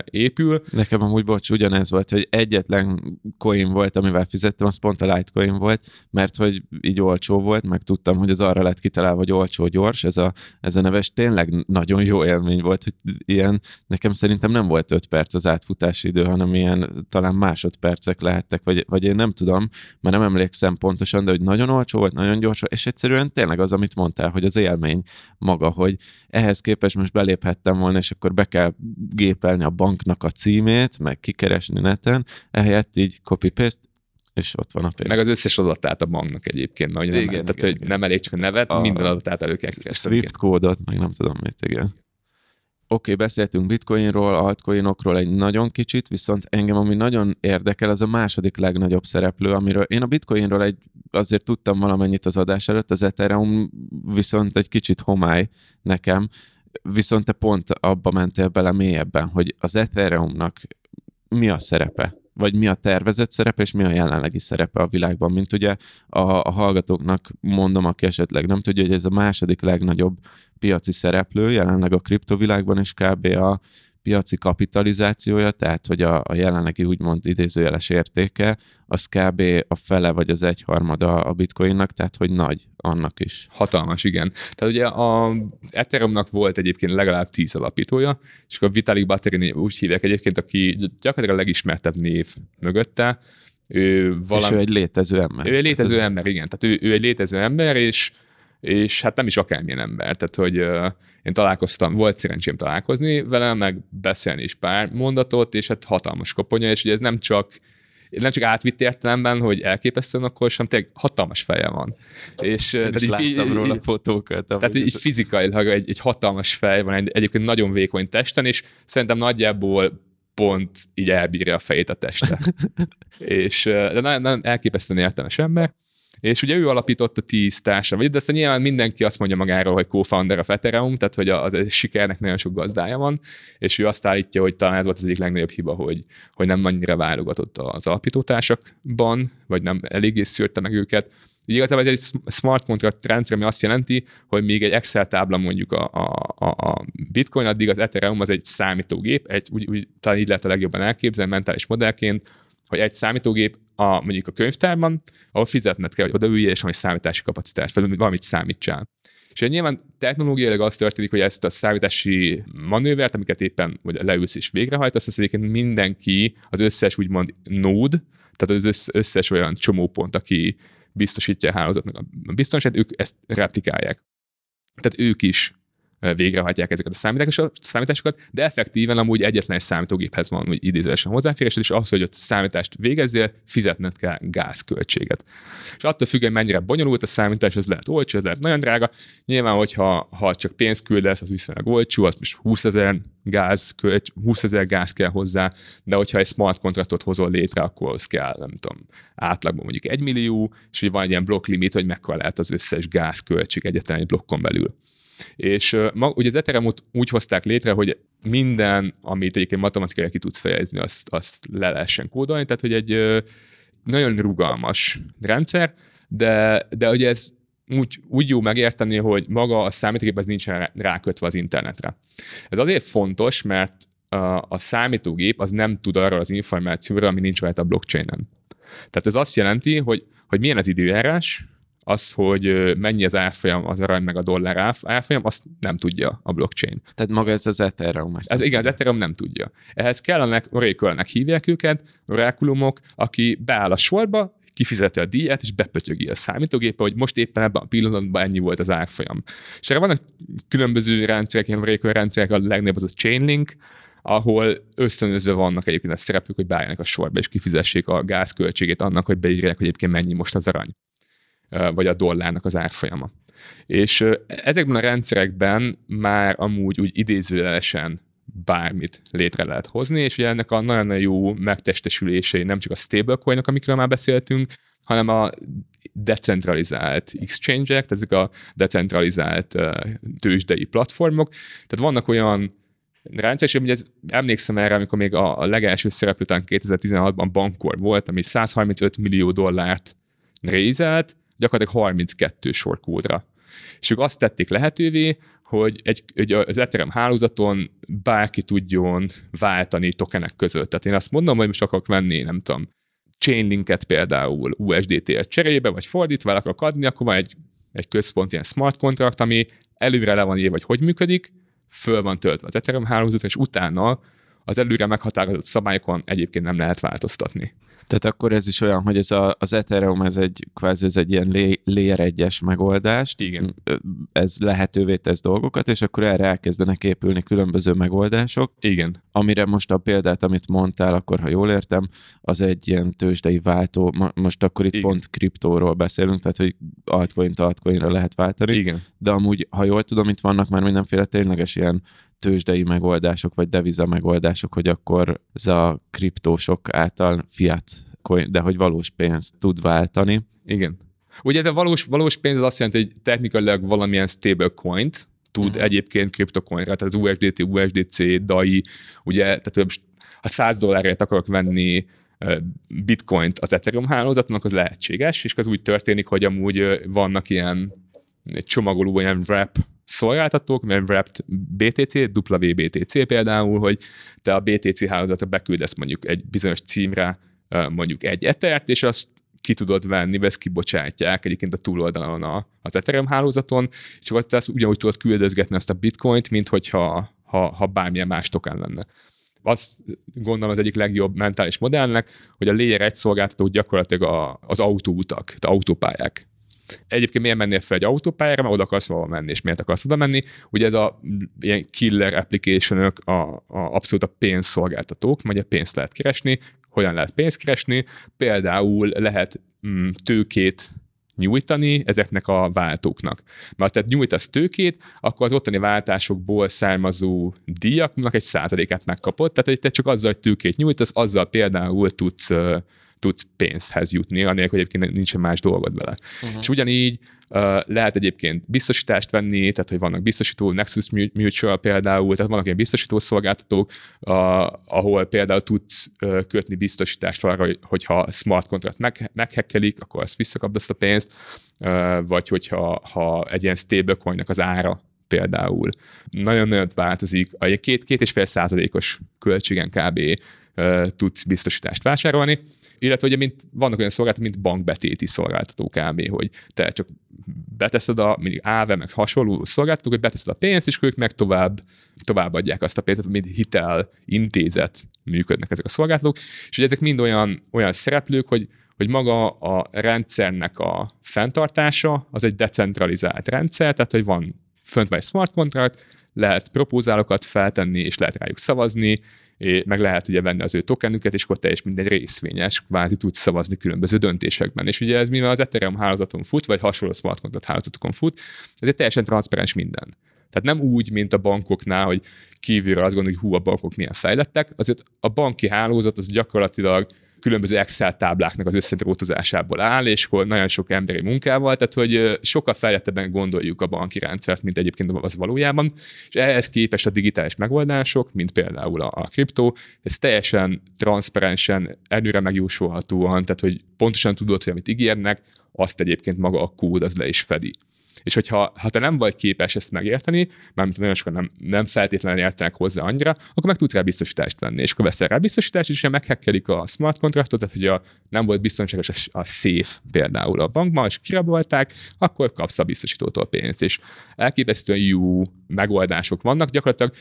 épül. Nekem amúgy, bocs, ugyanez volt, hogy egyetlen coin volt, amivel fizettem, az pont a Litecoin volt, mert hogy így olcsó volt, meg tudtam, hogy az arra lett kitalálva, hogy olcsó, gyors, ez a, ez a neves tényleg nagyon jó élmény volt, hogy ilyen, nekem szerintem nem volt 5 perc az átfutási idő, hanem ilyen talán másodpercek lehettek, vagy, vagy én nem tudom, mert nem emlékszem pontosan, de hogy nagyon olcsó volt, nagyon gyors, és egyszerűen tényleg az, amit mondtál, hogy az élmény maga, hogy ehhez képest most beléphettem volna, és akkor be kell gépelni a banknak a címét, meg kikeresni neten, ehelyett így copy-paste, és ott van a pénz. Meg az összes adatát a banknak egyébként, igen, nem, igen, tehát, igen, hogy igen. nem elég csak a nevet, a minden adatát elő kell Swift kódot, meg nem tudom mit, igen. Oké, okay, beszéltünk bitcoinról, altcoinokról egy nagyon kicsit, viszont engem ami nagyon érdekel, az a második legnagyobb szereplő, amiről én a bitcoinról egy, azért tudtam valamennyit az adás előtt, az Ethereum viszont egy kicsit homály nekem, viszont te pont abba mentél bele mélyebben, hogy az Ethereumnak mi a szerepe? Vagy mi a tervezett szerepe, és mi a jelenlegi szerepe a világban? Mint ugye a, a hallgatóknak mondom, aki esetleg nem tudja, hogy ez a második legnagyobb piaci szereplő jelenleg a kriptovilágban, és kb. a piaci kapitalizációja, tehát hogy a, a jelenlegi úgymond idézőjeles értéke, az kb. a fele vagy az egyharmada a bitcoinnak, tehát hogy nagy annak is. Hatalmas, igen. Tehát ugye a Ethereumnak volt egyébként legalább tíz alapítója, és akkor Vitalik Buterin úgy hívják egyébként, aki gyakorlatilag a legismertebb név mögötte. Ő valami... És ő egy létező ember. Ő egy létező ember, igen. Tehát ő, ő egy létező ember, és és hát nem is akármilyen ember. Tehát, hogy uh, én találkoztam, volt szerencsém találkozni vele, meg beszélni is pár mondatot, és hát hatalmas koponya, és ugye ez nem csak nem csak átvitt értelemben, hogy elképesztően akkor sem, tényleg hatalmas feje van. És, Én tehát is így, láttam így, róla fotókat. Tehát így fizikailag egy, egy hatalmas fej van, egy, egyébként nagyon vékony testen, és szerintem nagyjából pont így elbírja a fejét a teste. <laughs> és de nagyon, nagyon elképesztően értelmes ember. És ugye ő alapította tíz társa, de aztán nyilván mindenki azt mondja magáról, hogy co-founder a Ethereum, tehát hogy az, az sikernek nagyon sok gazdája van, és ő azt állítja, hogy talán ez volt az egyik legnagyobb hiba, hogy, hogy nem annyira válogatott az alapítótársakban, vagy nem eléggé szűrte meg őket. Így igazából ez egy smart contract rendszer, ami azt jelenti, hogy még egy Excel tábla mondjuk a, a, a Bitcoin, addig az Ethereum az egy számítógép, egy, úgy, úgy, talán így lehet a legjobban elképzelni mentális modellként, hogy egy számítógép a, mondjuk a könyvtárban, ahol fizetned kell, hogy oda üljél, és valami számítási kapacitás, vagy valamit számítsál. És nyilván technológiailag az történik, hogy ezt a számítási manővert, amiket éppen vagy leülsz és végrehajtasz, azt egyébként mindenki, az összes úgymond nód, tehát az összes olyan csomópont, aki biztosítja a hálózatnak a biztonságot, ők ezt replikálják. Tehát ők is végrehajtják ezeket a számításokat, de effektíven amúgy egyetlen egy számítógéphez van úgy idézősen hozzáférés, és az, hogy ott számítást végezzél, fizetned kell gázköltséget. És attól függően, mennyire bonyolult a számítás, ez lehet olcsó, ez lehet nagyon drága. Nyilván, hogyha ha csak pénzt küldesz, az viszonylag olcsó, az most 20 ezer gáz, kölcs, 20 ezer gáz kell hozzá, de hogyha egy smart kontraktot hozol létre, akkor az kell, nem tudom, átlagban mondjuk egy millió, és hogy van egy ilyen blokk limit, hogy mekkora lehet az összes gázköltség egyetlen egy blokkon belül. És ma, ugye az ethereum úgy hozták létre, hogy minden, amit egyébként matematikai ki tudsz fejezni, azt, azt le lehessen kódolni, tehát hogy egy nagyon rugalmas rendszer, de, de ugye ez úgy, úgy jó megérteni, hogy maga a számítógép az nincsen rákötve az internetre. Ez azért fontos, mert a számítógép az nem tud arról az információról, ami nincs rajta a blockchainen. Tehát ez azt jelenti, hogy, hogy milyen az időjárás, az, hogy mennyi az árfolyam, az arany meg a dollár árfolyam, azt nem tudja a blockchain. Tehát maga ez az Ethereum. Ez igen, az Ethereum nem tudja. Ehhez kellenek, oracle hívják őket, orákulumok, aki beáll a sorba, kifizeti a díjat, és bepötyögi a számítógépe, hogy most éppen ebben a pillanatban ennyi volt az árfolyam. És erre vannak különböző rendszerek, ilyen Oracle rendszerek, a legnagyobb az a Chainlink, ahol ösztönözve vannak egyébként a szereplők, hogy beálljanak a sorba, és kifizessék a gázköltségét annak, hogy beírják, hogy egyébként mennyi most az arany vagy a dollárnak az árfolyama. És ezekben a rendszerekben már amúgy úgy idézőjelesen bármit létre lehet hozni, és ugye ennek a nagyon jó megtestesülései nem csak a stablecoinok, amikről már beszéltünk, hanem a decentralizált exchange-ek, ezek a decentralizált tőzsdei platformok. Tehát vannak olyan rendszer, és ugye ez, emlékszem erre, amikor még a, a legelső szereplő, 2016-ban Bankor volt, ami 135 millió dollárt rézelt, gyakorlatilag 32 sor kódra. És ők azt tették lehetővé, hogy egy, egy az Ethereum hálózaton bárki tudjon váltani tokenek között. Tehát én azt mondom, hogy most akarok venni, nem tudom, Chainlinket például USDT-t cserébe, vagy fordítva el akarok adni, akkor van egy, egy központ ilyen smart contract, ami előre le van írva, hogy hogy működik, föl van töltve az Ethereum hálózat, és utána az előre meghatározott szabályokon egyébként nem lehet változtatni. Tehát akkor ez is olyan, hogy ez a, az Ethereum ez egy kvázi ez egy ilyen layer 1 megoldás. Igen. Ez lehetővé tesz dolgokat, és akkor erre elkezdenek épülni különböző megoldások. Igen. Amire most a példát, amit mondtál, akkor ha jól értem, az egy ilyen tőzsdei váltó. Most akkor itt Igen. pont kriptóról beszélünk, tehát hogy altcoin altcoinra lehet váltani. Igen. De amúgy, ha jól tudom, itt vannak már mindenféle tényleges ilyen tőzsdei megoldások, vagy deviza megoldások, hogy akkor ez a kriptósok által fiat, de hogy valós pénzt tud váltani. Igen. Ugye ez a valós, valós pénz az azt jelenti, hogy technikailag valamilyen stablecoin-t tud uh-huh. egyébként kriptocoinra, tehát az USDT, USDC, DAI, ugye, tehát ha 100 dollárért akarok venni bitcoint az Ethereum hálózaton, az lehetséges, és az úgy történik, hogy amúgy vannak ilyen csomagoló, ilyen wrap szolgáltatók, mert Wrapped BTC, WBTC például, hogy te a BTC hálózatra beküldesz mondjuk egy bizonyos címre mondjuk egy etert, és azt ki tudod venni, vagy ezt kibocsátják egyébként a túloldalon a, az Ethereum hálózaton, és akkor te azt ugyanúgy tudod küldözgetni ezt a bitcoint, mint hogyha ha, ha bármilyen más token lenne. Azt gondolom az egyik legjobb mentális modellnek, hogy a layer egy szolgáltató gyakorlatilag a, az autóutak, az autópályák Egyébként miért mennél fel egy autópályára, mert oda akarsz valahol menni, és miért akarsz oda menni? Ugye ez a ilyen killer application a, a abszolút a pénzszolgáltatók, vagy a pénzt lehet keresni, hogyan lehet pénzt keresni, például lehet mm, tőkét nyújtani ezeknek a váltóknak. Mert tehát nyújtasz tőkét, akkor az ottani váltásokból származó díjaknak egy százalékát megkapod, tehát hogy te csak azzal, hogy tőkét nyújtasz, azzal például tudsz tudsz pénzhez jutni, anélkül egyébként nincsen más dolgod vele. Uh-huh. És ugyanígy uh, lehet egyébként biztosítást venni, tehát hogy vannak biztosító, Nexus Mutual például, tehát vannak ilyen biztosító szolgáltatók, uh, ahol például tudsz uh, kötni biztosítást arra, hogyha smart contract meg, meghekkelik, akkor azt visszakapd azt a pénzt, uh, vagy hogyha ha egy ilyen stablecoinnak az ára például nagyon-nagyon változik, a két, két és fél százalékos költségen kb. Uh, tudsz biztosítást vásárolni, illetve ugye mint, vannak olyan szolgáltatók, mint bankbetéti szolgáltató kb., hogy te csak beteszed a, mindig áve, meg hasonló szolgáltatók, hogy beteszed a pénzt, és ők meg tovább, tovább adják azt a pénzt, mint hitel intézet működnek ezek a szolgáltatók, és hogy ezek mind olyan, olyan szereplők, hogy hogy maga a rendszernek a fenntartása az egy decentralizált rendszer, tehát hogy van fönt vagy smart contract, lehet propózálokat feltenni, és lehet rájuk szavazni, meg lehet ugye venni az ő tokenüket, és akkor te is mindegy részvényes, kvázi tudsz szavazni különböző döntésekben. És ugye ez mivel az Ethereum hálózaton fut, vagy hasonló smart contract hálózatokon fut, ez egy teljesen transzparens minden. Tehát nem úgy, mint a bankoknál, hogy kívülről azt gondoljuk, hogy hú, a bankok milyen fejlettek, azért a banki hálózat az gyakorlatilag különböző Excel tábláknak az összedrótozásából áll, és akkor nagyon sok emberi munkával, tehát hogy sokkal fejlettebben gondoljuk a banki rendszert, mint egyébként az valójában, és ehhez képest a digitális megoldások, mint például a, a kriptó, ez teljesen transzparensen, előre megjósolhatóan, tehát hogy pontosan tudod, hogy amit ígérnek, azt egyébként maga a kód az le is fedi. És hogyha ha te nem vagy képes ezt megérteni, mármint nagyon sokan nem, nem feltétlenül értenek hozzá annyira, akkor meg tudsz rá biztosítást venni. És akkor veszel rá biztosítást, és meghekkelik a smart contractot, tehát hogy a, nem volt biztonságos a, safe például a bankban, és kirabolták, akkor kapsz a biztosítótól pénzt. És elképesztően jó megoldások vannak. Gyakorlatilag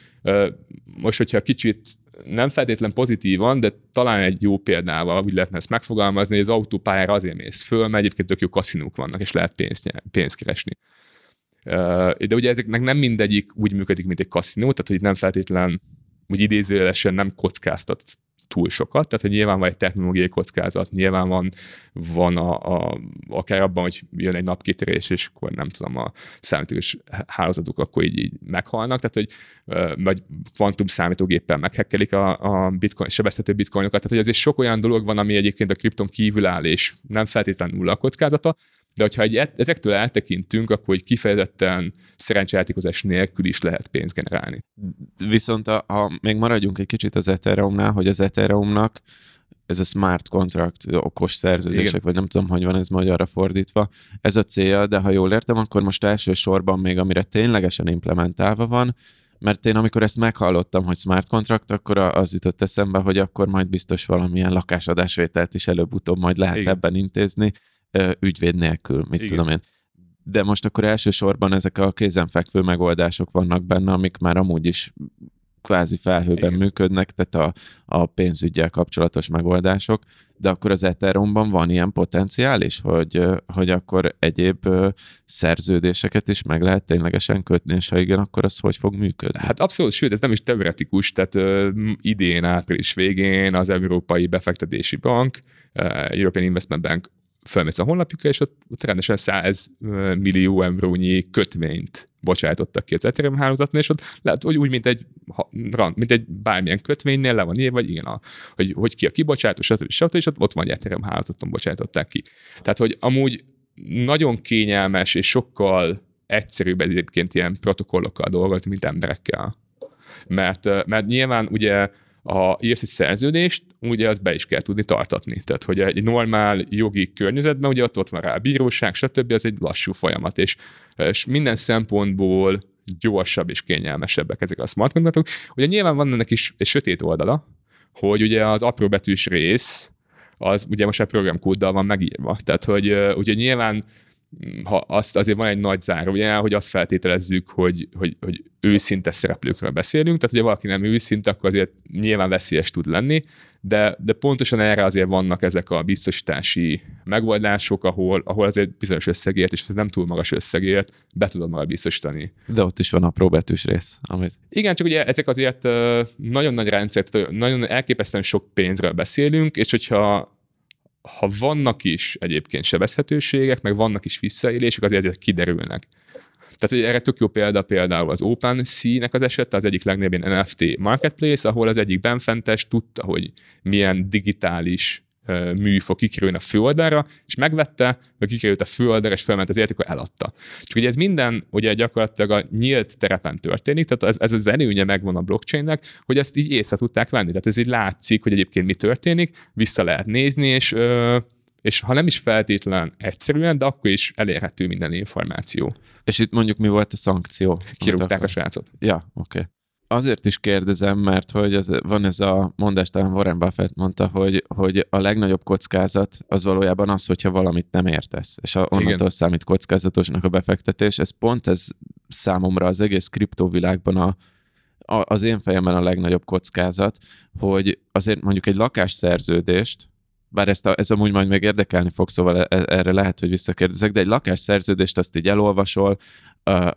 most, hogyha kicsit nem feltétlen pozitívan, de talán egy jó példával úgy lehetne ezt megfogalmazni, hogy az autópályára azért mész föl, mert egyébként tök jó kaszinók vannak, és lehet pénzt, pénzt keresni. De ugye ezeknek nem mindegyik úgy működik, mint egy kaszinó, tehát hogy nem feltétlen úgy idézőjelesen nem kockáztat túl sokat, tehát hogy nyilván van egy technológiai kockázat, nyilván van, van a, a, akár abban, hogy jön egy napkitérés, és akkor nem tudom, a számítógépes hálózatok akkor így, így meghalnak, tehát hogy vagy kvantum számítógéppel meghekkelik a, a bitcoin, sebezhető bitcoinokat, tehát hogy azért sok olyan dolog van, ami egyébként a kripton kívül áll, és nem feltétlenül nulla kockázata, de hogyha egy, ezektől eltekintünk, akkor egy kifejezetten szerencsejátékozás nélkül is lehet pénzt generálni. Viszont a, ha még maradjunk egy kicsit az Ethereumnál, hogy az Ethereumnak ez a smart contract, okos szerződések, Igen. vagy nem tudom, hogy van ez magyarra fordítva. Ez a célja, de ha jól értem, akkor most elsősorban még amire ténylegesen implementálva van, mert én amikor ezt meghallottam, hogy smart contract, akkor az jutott eszembe, hogy akkor majd biztos valamilyen lakásadásvételt is előbb-utóbb majd lehet Igen. ebben intézni, ügyvéd nélkül, mit Igen. tudom én. De most akkor elsősorban ezek a kézenfekvő megoldások vannak benne, amik már amúgy is kvázi felhőben Igen. működnek, tehát a, a pénzügyel kapcsolatos megoldások, de akkor az Ethereumban van ilyen potenciál is, hogy, hogy akkor egyéb szerződéseket is meg lehet ténylegesen kötni, és ha igen, akkor az hogy fog működni? Hát abszolút, sőt, ez nem is teoretikus, tehát ö, idén április végén az Európai Befektetési Bank, European Investment Bank felmész a honlapjukra, és ott, ott rendesen 100 millió eurónyi kötvényt bocsátottak ki az Ethereum hálózatnál, és ott lehet, hogy úgy, mint egy, mint egy bármilyen kötvénynél le van írva, vagy igen, a, hogy, hogy ki a kibocsátó, stb. stb. és ott, van egy Ethereum hálózaton bocsátották ki. Tehát, hogy amúgy nagyon kényelmes és sokkal egyszerűbb egyébként ilyen protokollokkal dolgozni, mint emberekkel. Mert, mert nyilván ugye a írsz egy szerződést, ugye azt be is kell tudni tartatni. Tehát, hogy egy normál jogi környezetben, ugye ott, ott van rá a bíróság, stb., ez egy lassú folyamat, és, és minden szempontból gyorsabb és kényelmesebbek ezek a smart contractok. Ugye nyilván van ennek is egy sötét oldala, hogy ugye az apróbetűs rész, az ugye most a programkóddal van megírva. Tehát, hogy ugye nyilván ha azt azért van egy nagy zárójel, hogy azt feltételezzük, hogy, hogy, hogy őszinte szereplőkről beszélünk, tehát hogyha valaki nem őszinte, akkor azért nyilván veszélyes tud lenni, de, de pontosan erre azért vannak ezek a biztosítási megoldások, ahol, ahol azért bizonyos összegért, és ez nem túl magas összegért, be tudod magad biztosítani. De ott is van a próbetűs rész. Amit... Igen, csak ugye ezek azért nagyon nagy rendszer, nagyon elképesztően sok pénzről beszélünk, és hogyha ha vannak is egyébként sebezhetőségek, meg vannak is visszaélések, azért ezek kiderülnek. Tehát hogy erre tök jó példa például az OpenSea-nek az esete, az egyik legnagyobb NFT marketplace, ahol az egyik benfentes tudta, hogy milyen digitális mű fog kikerülni a főoldalra, és megvette, vagy kikerült a főoldalra, és felment az érték, akkor eladta. Csak ugye ez minden ugye gyakorlatilag a nyílt terepen történik, tehát ez, ez az előnye megvan a blockchainnek, hogy ezt így észre tudták venni. Tehát ez így látszik, hogy egyébként mi történik, vissza lehet nézni, és és ha nem is feltétlen egyszerűen, de akkor is elérhető minden információ. És itt mondjuk mi volt a szankció? Kirúgták a srácot. Ja, oké. Okay azért is kérdezem, mert hogy ez, van ez a mondás, talán Warren Buffett mondta, hogy, hogy a legnagyobb kockázat az valójában az, hogyha valamit nem értesz, és a, onnantól Igen. számít kockázatosnak a befektetés. Ez pont ez számomra az egész kriptóvilágban a, a, az én fejemben a legnagyobb kockázat, hogy azért mondjuk egy lakásszerződést, bár ezt a, ez amúgy majd még érdekelni fog, szóval e, erre lehet, hogy visszakérdezek, de egy lakásszerződést azt így elolvasol,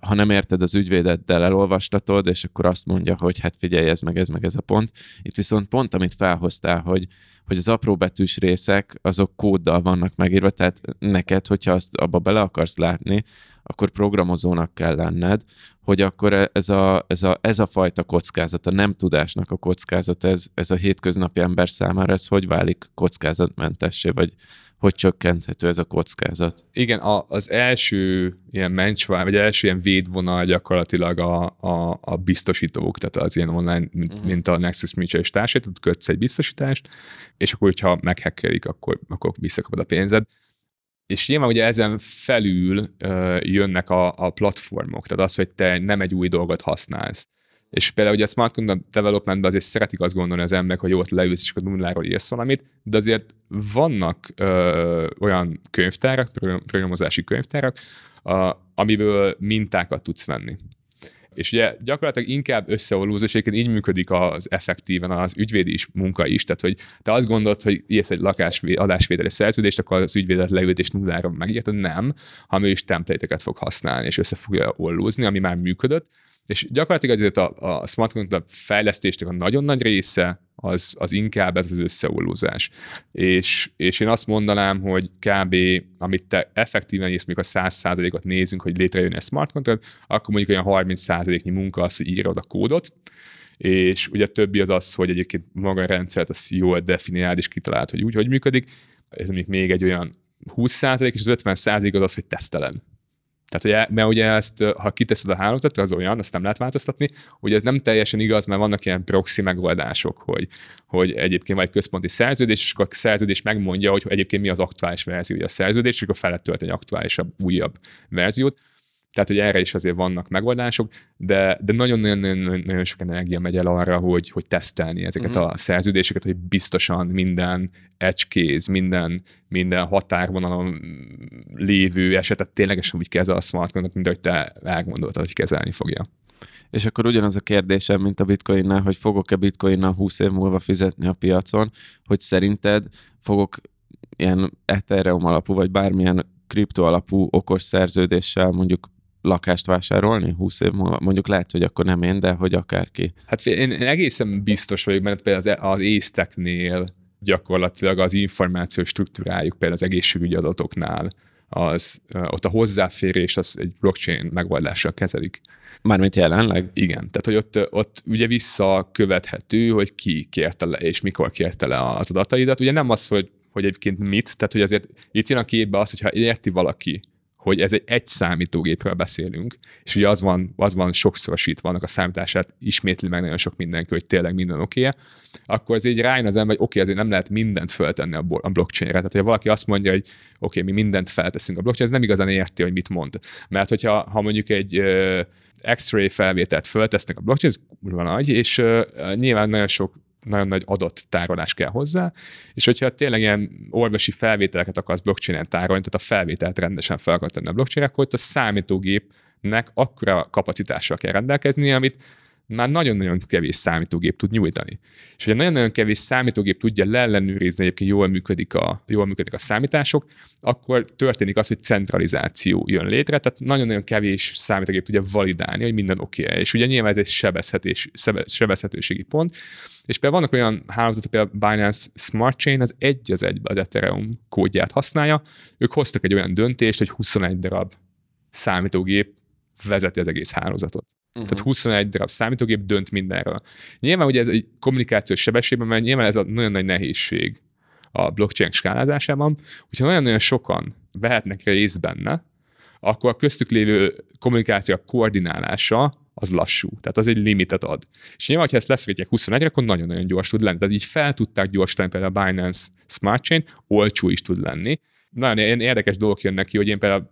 ha nem érted az ügyvédeddel, elolvastatod, és akkor azt mondja, hogy hát figyelj, ez meg ez meg ez a pont. Itt viszont pont, amit felhoztál, hogy, hogy az apró betűs részek, azok kóddal vannak megírva, tehát neked, hogyha azt abba bele akarsz látni, akkor programozónak kell lenned, hogy akkor ez a, ez a, ez a fajta kockázat, a nem tudásnak a kockázat, ez, ez a hétköznapi ember számára, ez hogy válik kockázatmentessé, vagy hogy csökkenthető ez a kockázat? Igen, a, az első ilyen mencsvár, vagy első ilyen védvonal gyakorlatilag a, a, a biztosítók, tehát az ilyen online, mint, uh-huh. mint a Nexus Mutual és társai, tehát kötsz egy biztosítást, és akkor, hogyha meghekkelik, akkor, akkor visszakapod a pénzed. És nyilván ugye ezen felül uh, jönnek a, a platformok, tehát az, hogy te nem egy új dolgot használsz. És például ugye a smart content developmentben azért szeretik azt gondolni az emberek, hogy ott leülsz, és akkor nulláról írsz valamit, de azért vannak ö, olyan könyvtárak, programozási könyvtárak, a, amiből mintákat tudsz venni. És ugye gyakorlatilag inkább összeolózó, így működik az effektíven az ügyvédi is, munka is, tehát hogy te azt gondolod, hogy írsz egy lakás adásvédeli szerződést, akkor az ügyvédet leült és nullára megírta, nem, hanem ő is templéteket fog használni, és össze fogja ollózni, ami már működött, és gyakorlatilag azért a, a smart contract fejlesztésnek a nagyon nagy része az, az inkább ez az összeollózás. És, és én azt mondanám, hogy kb. amit te effektíven írsz, mikor a 100%-ot nézünk, hogy létrejön egy smart contract, akkor mondjuk olyan 30%-nyi munka az, hogy írod a kódot, és ugye többi az az, hogy egyébként maga a rendszert, a CEO definiáld és kitalált, hogy úgy, hogy működik. Ez még egy olyan 20% és az 50% az az, hogy tesztelen. Tehát, hogy, mert ugye ezt, ha kiteszed a hálózatra, az olyan, azt nem lehet változtatni. Ugye ez nem teljesen igaz, mert vannak ilyen proxy megoldások, hogy, hogy egyébként vagy központi szerződés, és akkor a szerződés megmondja, hogy egyébként mi az aktuális verziója a szerződés, és akkor felett tölt egy aktuálisabb, újabb verziót. Tehát, hogy erre is azért vannak megoldások, de, de nagyon-nagyon sok energia megy el arra, hogy, hogy tesztelni ezeket uh-huh. a szerződéseket, hogy biztosan minden edge minden, minden határvonalon lévő esetet ténylegesen úgy kezel a smartphone mint ahogy te elgondoltad, hogy kezelni fogja. És akkor ugyanaz a kérdésem, mint a bitcoinnál, hogy fogok-e bitcoinnal 20 év múlva fizetni a piacon, hogy szerinted fogok ilyen Ethereum alapú, vagy bármilyen kripto alapú okos szerződéssel mondjuk lakást vásárolni 20 év múlva? Mondjuk lehet, hogy akkor nem én, de hogy akárki. Hát én, én egészen biztos vagyok, mert például az, az észteknél gyakorlatilag az információ struktúrájuk például az egészségügyi adatoknál, az, ott a hozzáférés az egy blockchain megoldással kezelik. Mármint jelenleg? Igen, tehát hogy ott, ott ugye visszakövethető, hogy ki kérte le, és mikor kérte le az adataidat. Ugye nem az, hogy, hogy egyébként mit, tehát hogy azért itt jön a képbe az, hogyha érti valaki, hogy ez egy egy számítógépről beszélünk, és ugye az van, az van sokszorosítva, annak a számítását ismétli meg nagyon sok mindenki, hogy tényleg minden oké akkor ez így rájön az ember, hogy oké, okay, azért nem lehet mindent föltenni a, a blockchainre. Tehát, hogyha valaki azt mondja, hogy oké, mi mindent felteszünk a blockchain, ez nem igazán érti, hogy mit mond. Mert hogyha ha mondjuk egy X-ray felvételt föltesznek a blockchain, ez nagy, és uh, nyilván nagyon sok nagyon nagy tárolás kell hozzá, és hogyha tényleg ilyen orvosi felvételeket akarsz blockchain-en tárolni, tehát a felvételt rendesen fel akarod tenni a blockchain akkor ott a számítógépnek akkora kapacitással kell rendelkeznie, amit már nagyon-nagyon kevés számítógép tud nyújtani. És hogyha nagyon-nagyon kevés számítógép tudja leellenőrizni, egyébként jól működik, a, jól működik a számítások, akkor történik az, hogy centralizáció jön létre, tehát nagyon-nagyon kevés számítógép tudja validálni, hogy minden oké okay És ugye nyilván ez egy sebezhetés, sebezhetőségi pont, és például vannak olyan hálózatok, például Binance Smart Chain, az egy az egybe az Ethereum kódját használja. Ők hoztak egy olyan döntést, hogy 21 darab számítógép vezeti az egész hálózatot. Uh-huh. Tehát 21 darab számítógép dönt mindenről. Nyilván ugye ez egy kommunikációs sebességben, mert nyilván ez a nagyon nagy nehézség a blockchain skálázásában, hogyha nagyon-nagyon sokan vehetnek részt benne, akkor a köztük lévő kommunikáció koordinálása az lassú. Tehát az egy limitet ad. És nyilván, ha ezt leszorítják 21 akkor nagyon-nagyon gyors tud lenni. Tehát így fel tudták gyorsítani például a Binance Smart Chain, olcsó is tud lenni. Nagyon érdekes dolgok jönnek ki, hogy én például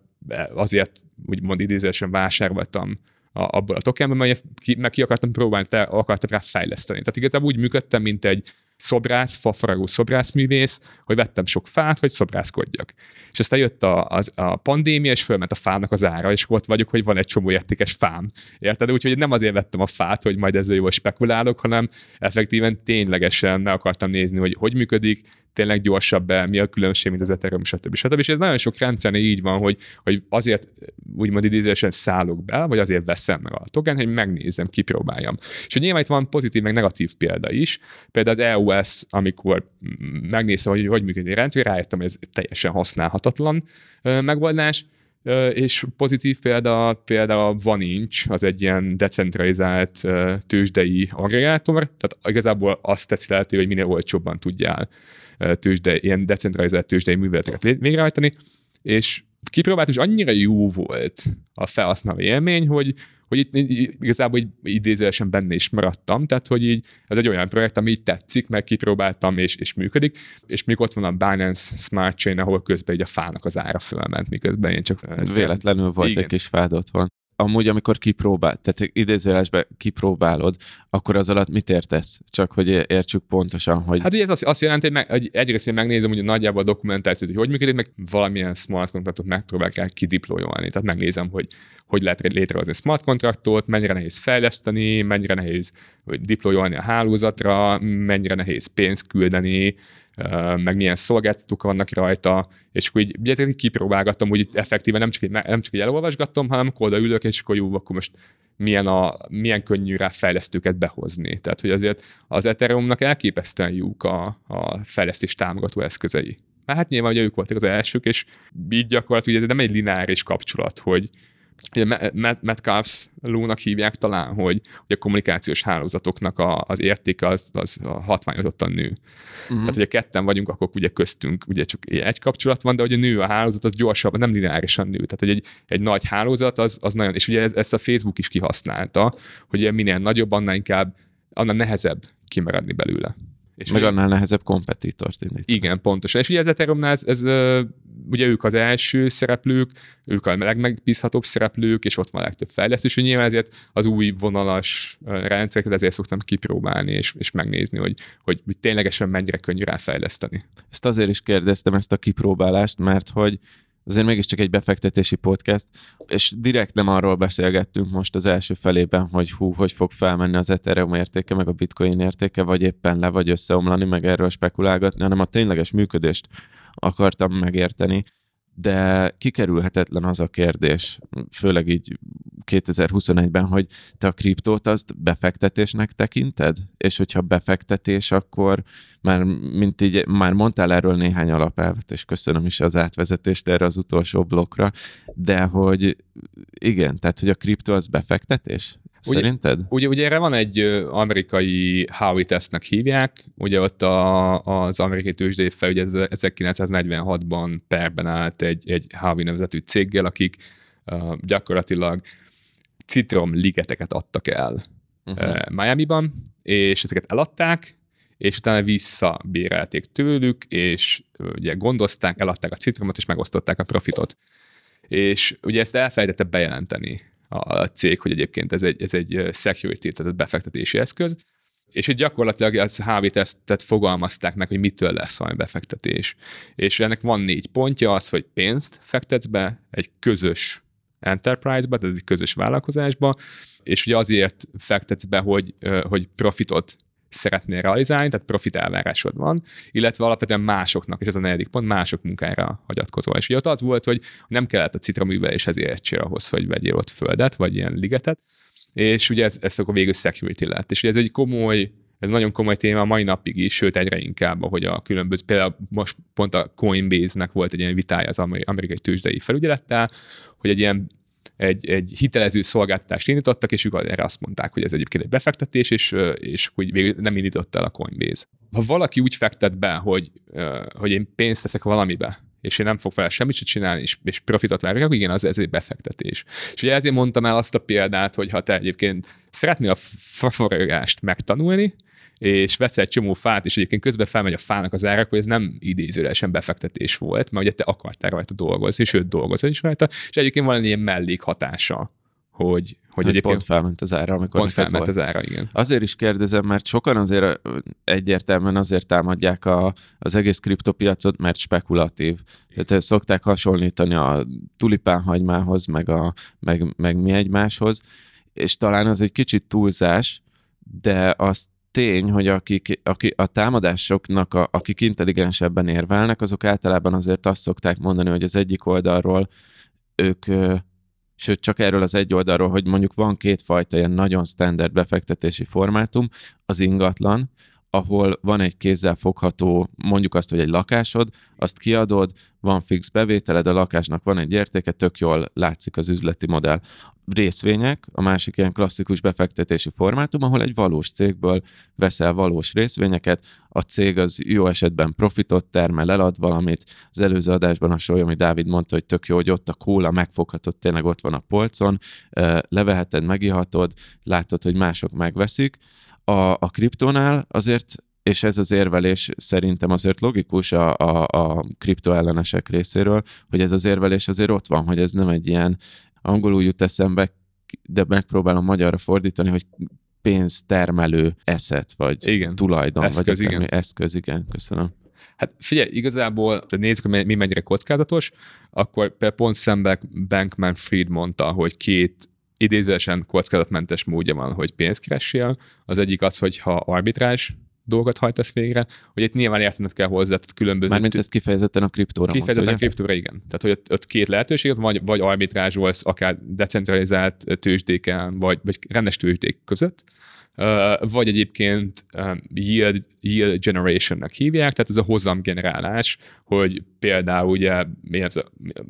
azért úgymond idézősen vásároltam a, abból a tokenből, mert ki, meg ki akartam próbálni, te akartam rá fejleszteni. Tehát igazából úgy működtem, mint egy szobrász, fafaragó szobrászművész, hogy vettem sok fát, hogy szobrászkodjak. És aztán jött a, a, a pandémia, és fölment a fának az ára, és ott vagyok, hogy van egy csomó értékes fám. Érted? Úgyhogy nem azért vettem a fát, hogy majd ezzel jól spekulálok, hanem effektíven ténylegesen meg akartam nézni, hogy hogy működik, tényleg gyorsabb be, mi a különbség, mint az Ethereum, stb. stb. És ez nagyon sok rendszernél így van, hogy, hogy azért úgymond idézősen szállok be, vagy azért veszem meg a token, hogy megnézem, kipróbáljam. És hogy nyilván itt van pozitív, meg negatív példa is. Például az EOS, amikor megnéztem, hogy hogy működik a rendszer, rájöttem, hogy ez teljesen használhatatlan megoldás, és pozitív példa például a Vanincs, az egy ilyen decentralizált tőzsdei aggregátor, tehát igazából azt teszi lehetővé, hogy minél olcsóbban tudjál tőzsde, ilyen decentralizált tőzsdei műveleteket végrehajtani, és kipróbált, és annyira jó volt a felhasználó élmény, hogy, hogy itt igazából így idézősen benne is maradtam, tehát hogy így ez egy olyan projekt, ami így tetszik, meg kipróbáltam, és, és működik, és még ott van a Binance Smart Chain, ahol közben így a fának az ára fölment, miközben én csak... Véletlenül volt igen. egy kis fád otthon amúgy, amikor kipróbál, tehát idézőjelesben kipróbálod, akkor az alatt mit értesz? Csak hogy értsük pontosan, hogy... Hát ugye ez azt, jelenti, hogy, meg, hogy egyrészt én megnézem hogy nagyjából a dokumentációt, hogy hogy működik, meg valamilyen smart kontraktot megpróbálják el kidiployolni. Tehát megnézem, hogy hogy lehet létrehozni smart kontraktot, mennyire nehéz fejleszteni, mennyire nehéz diployolni a hálózatra, mennyire nehéz pénzt küldeni, meg milyen szolgáltatók vannak rajta, és akkor így, így kipróbálgattam, itt effektíven nem csak, egy, nem csak egy elolvasgattam, hanem akkor odaülök, és akkor jó, akkor most milyen, a, milyen könnyű rá fejlesztőket behozni. Tehát, hogy azért az Ethereumnak elképesztően jók a, a fejlesztés támogató eszközei. Hát nyilván, hogy ők voltak az elsők, és így gyakorlatilag ez nem egy lineáris kapcsolat, hogy ugye Metcalfs lónak hívják talán, hogy, hogy a kommunikációs hálózatoknak a, az értéke az, az hatványozottan nő. Uh-huh. Tehát, hogyha ketten vagyunk, akkor ugye köztünk ugye csak egy kapcsolat van, de hogy a nő a hálózat, az gyorsabban, nem lineárisan nő. Tehát, hogy egy, egy nagy hálózat, az, az nagyon, és ugye ez, ezt a Facebook is kihasználta, hogy minél nagyobb, annál inkább, annál nehezebb kimaradni belőle. És Meg annál nehezebb kompetitort indítani. Igen, pontosan. És ugye ez Ethereumnál, ez, ez, ugye ők az első szereplők, ők a legmegbízhatóbb szereplők, és ott van a legtöbb fejlesztés, és nyilván ezért az új vonalas rendszereket ezért szoktam kipróbálni, és, és megnézni, hogy, hogy ténylegesen mennyire könnyű ráfejleszteni. Ezt azért is kérdeztem, ezt a kipróbálást, mert hogy azért mégiscsak egy befektetési podcast, és direkt nem arról beszélgettünk most az első felében, hogy hú, hogy fog felmenni az Ethereum értéke, meg a Bitcoin értéke, vagy éppen le, vagy összeomlani, meg erről spekulálgatni, hanem a tényleges működést akartam megérteni, de kikerülhetetlen az a kérdés, főleg így 2021-ben, hogy te a kriptót azt befektetésnek tekinted? És hogyha befektetés, akkor már, mint így, már mondtál erről néhány alapelvet, és köszönöm is az átvezetést erre az utolsó blokkra, de hogy igen, tehát hogy a kriptó az befektetés? Szerinted? Ugye, ugye, erre van egy amerikai Howey tesztnek hívják, ugye ott a, az amerikai tőzsdei fel, ugye 1946-ban perben állt egy, egy Howey nevezetű céggel, akik uh, gyakorlatilag citromligeteket adtak el uh-huh. uh, Miami-ban, és ezeket eladták, és utána visszabérelték tőlük, és ugye gondozták, eladták a citromot, és megosztották a profitot. És ugye ezt elfelejtette bejelenteni a cég, hogy egyébként ez egy, ez egy security, tehát befektetési eszköz, és itt gyakorlatilag az HV tesztet fogalmazták meg, hogy mitől lesz valami befektetés. És ennek van négy pontja, az, hogy pénzt fektetsz be egy közös enterprise-ba, tehát egy közös vállalkozásba, és ugye azért fektetsz be, hogy, hogy profitot szeretnél realizálni, tehát profit elvárásod van, illetve alapvetően másoknak, és ez a negyedik pont, mások munkájára hagyatkozol. És ugye ott az volt, hogy nem kellett a citroműveléshez értsél ahhoz, hogy vegyél ott földet, vagy ilyen ligetet, és ugye ez, ez akkor végül security lett. És ugye ez egy komoly ez nagyon komoly téma a mai napig is, sőt egyre inkább, hogy a különböző, például most pont a Coinbase-nek volt egy ilyen vitája az amerikai tőzsdei felügyelettel, hogy egy ilyen egy, egy hitelező szolgáltatást indítottak, és ők erre azt mondták, hogy ez egyébként egy befektetés, és, és hogy végül nem indította el a Coinbase. Ha valaki úgy fektet be, hogy, hogy én pénzt teszek valamibe, és én nem fog vele semmit sem csinálni, és, és profitot várok, akkor igen, az ez egy befektetés. És ugye ezért mondtam el azt a példát, hogy ha te egyébként szeretnél a fafogást megtanulni, és vesz egy csomó fát, és egyébként közben felmegy a fának az árak, hogy ez nem idézőlesen befektetés volt, mert ugye te akartál rajta dolgozni, sőt dolgozol is rajta, és egyébként van egy ilyen mellékhatása, hogy, hogy, hogy egyébként pont felment az ára, amikor pont felment volt. az ára, igen. Azért is kérdezem, mert sokan azért egyértelműen azért támadják a, az egész kriptopiacot, mert spekulatív. Tehát szokták hasonlítani a tulipánhagymához, meg, a, meg, meg mi egymáshoz, és talán az egy kicsit túlzás, de azt tény, hogy akik, aki, a támadásoknak, a, akik intelligensebben érvelnek, azok általában azért azt szokták mondani, hogy az egyik oldalról ők, sőt csak erről az egy oldalról, hogy mondjuk van kétfajta ilyen nagyon standard befektetési formátum, az ingatlan, ahol van egy kézzel fogható, mondjuk azt, hogy egy lakásod, azt kiadod, van fix bevételed, a lakásnak van egy értéke, tök jól látszik az üzleti modell. Részvények, a másik ilyen klasszikus befektetési formátum, ahol egy valós cégből veszel valós részvényeket, a cég az jó esetben profitot termel, elad valamit. Az előző adásban a Solyomi Dávid mondta, hogy tök jó, hogy ott a kóla megfoghatod, tényleg ott van a polcon, leveheted, megihatod, látod, hogy mások megveszik, a, a kriptónál azért és ez az érvelés szerintem azért logikus a, a, a kriptoellenesek részéről, hogy ez az érvelés azért ott van, hogy ez nem egy ilyen angolul jut eszembe, de megpróbálom magyarra fordítani, hogy pénztermelő eszet, vagy igen. tulajdon, eszköz, vagy igen. eszköz, igen, köszönöm. Hát figyelj, igazából, ha nézzük, hogy mi mennyire kockázatos, akkor például pont szembe Bankman Fried mondta, hogy két idézősen kockázatmentes módja van, hogy pénzt keressél. Az egyik az, hogy ha arbitrás dolgot hajtasz végre, hogy itt nyilván értened kell hozzá, tehát különböző... Mármint ezt kifejezetten a kriptóra Kifejezetten a kriptóra, igen. Tehát, hogy ott, ott két lehetőséget, vagy, vagy arbitrázsolsz akár decentralizált tőzsdéken, vagy, vagy rendes tőzsdék között, vagy egyébként yield, yield generation-nek hívják, tehát ez a hozam generálás, hogy például ugye mi a,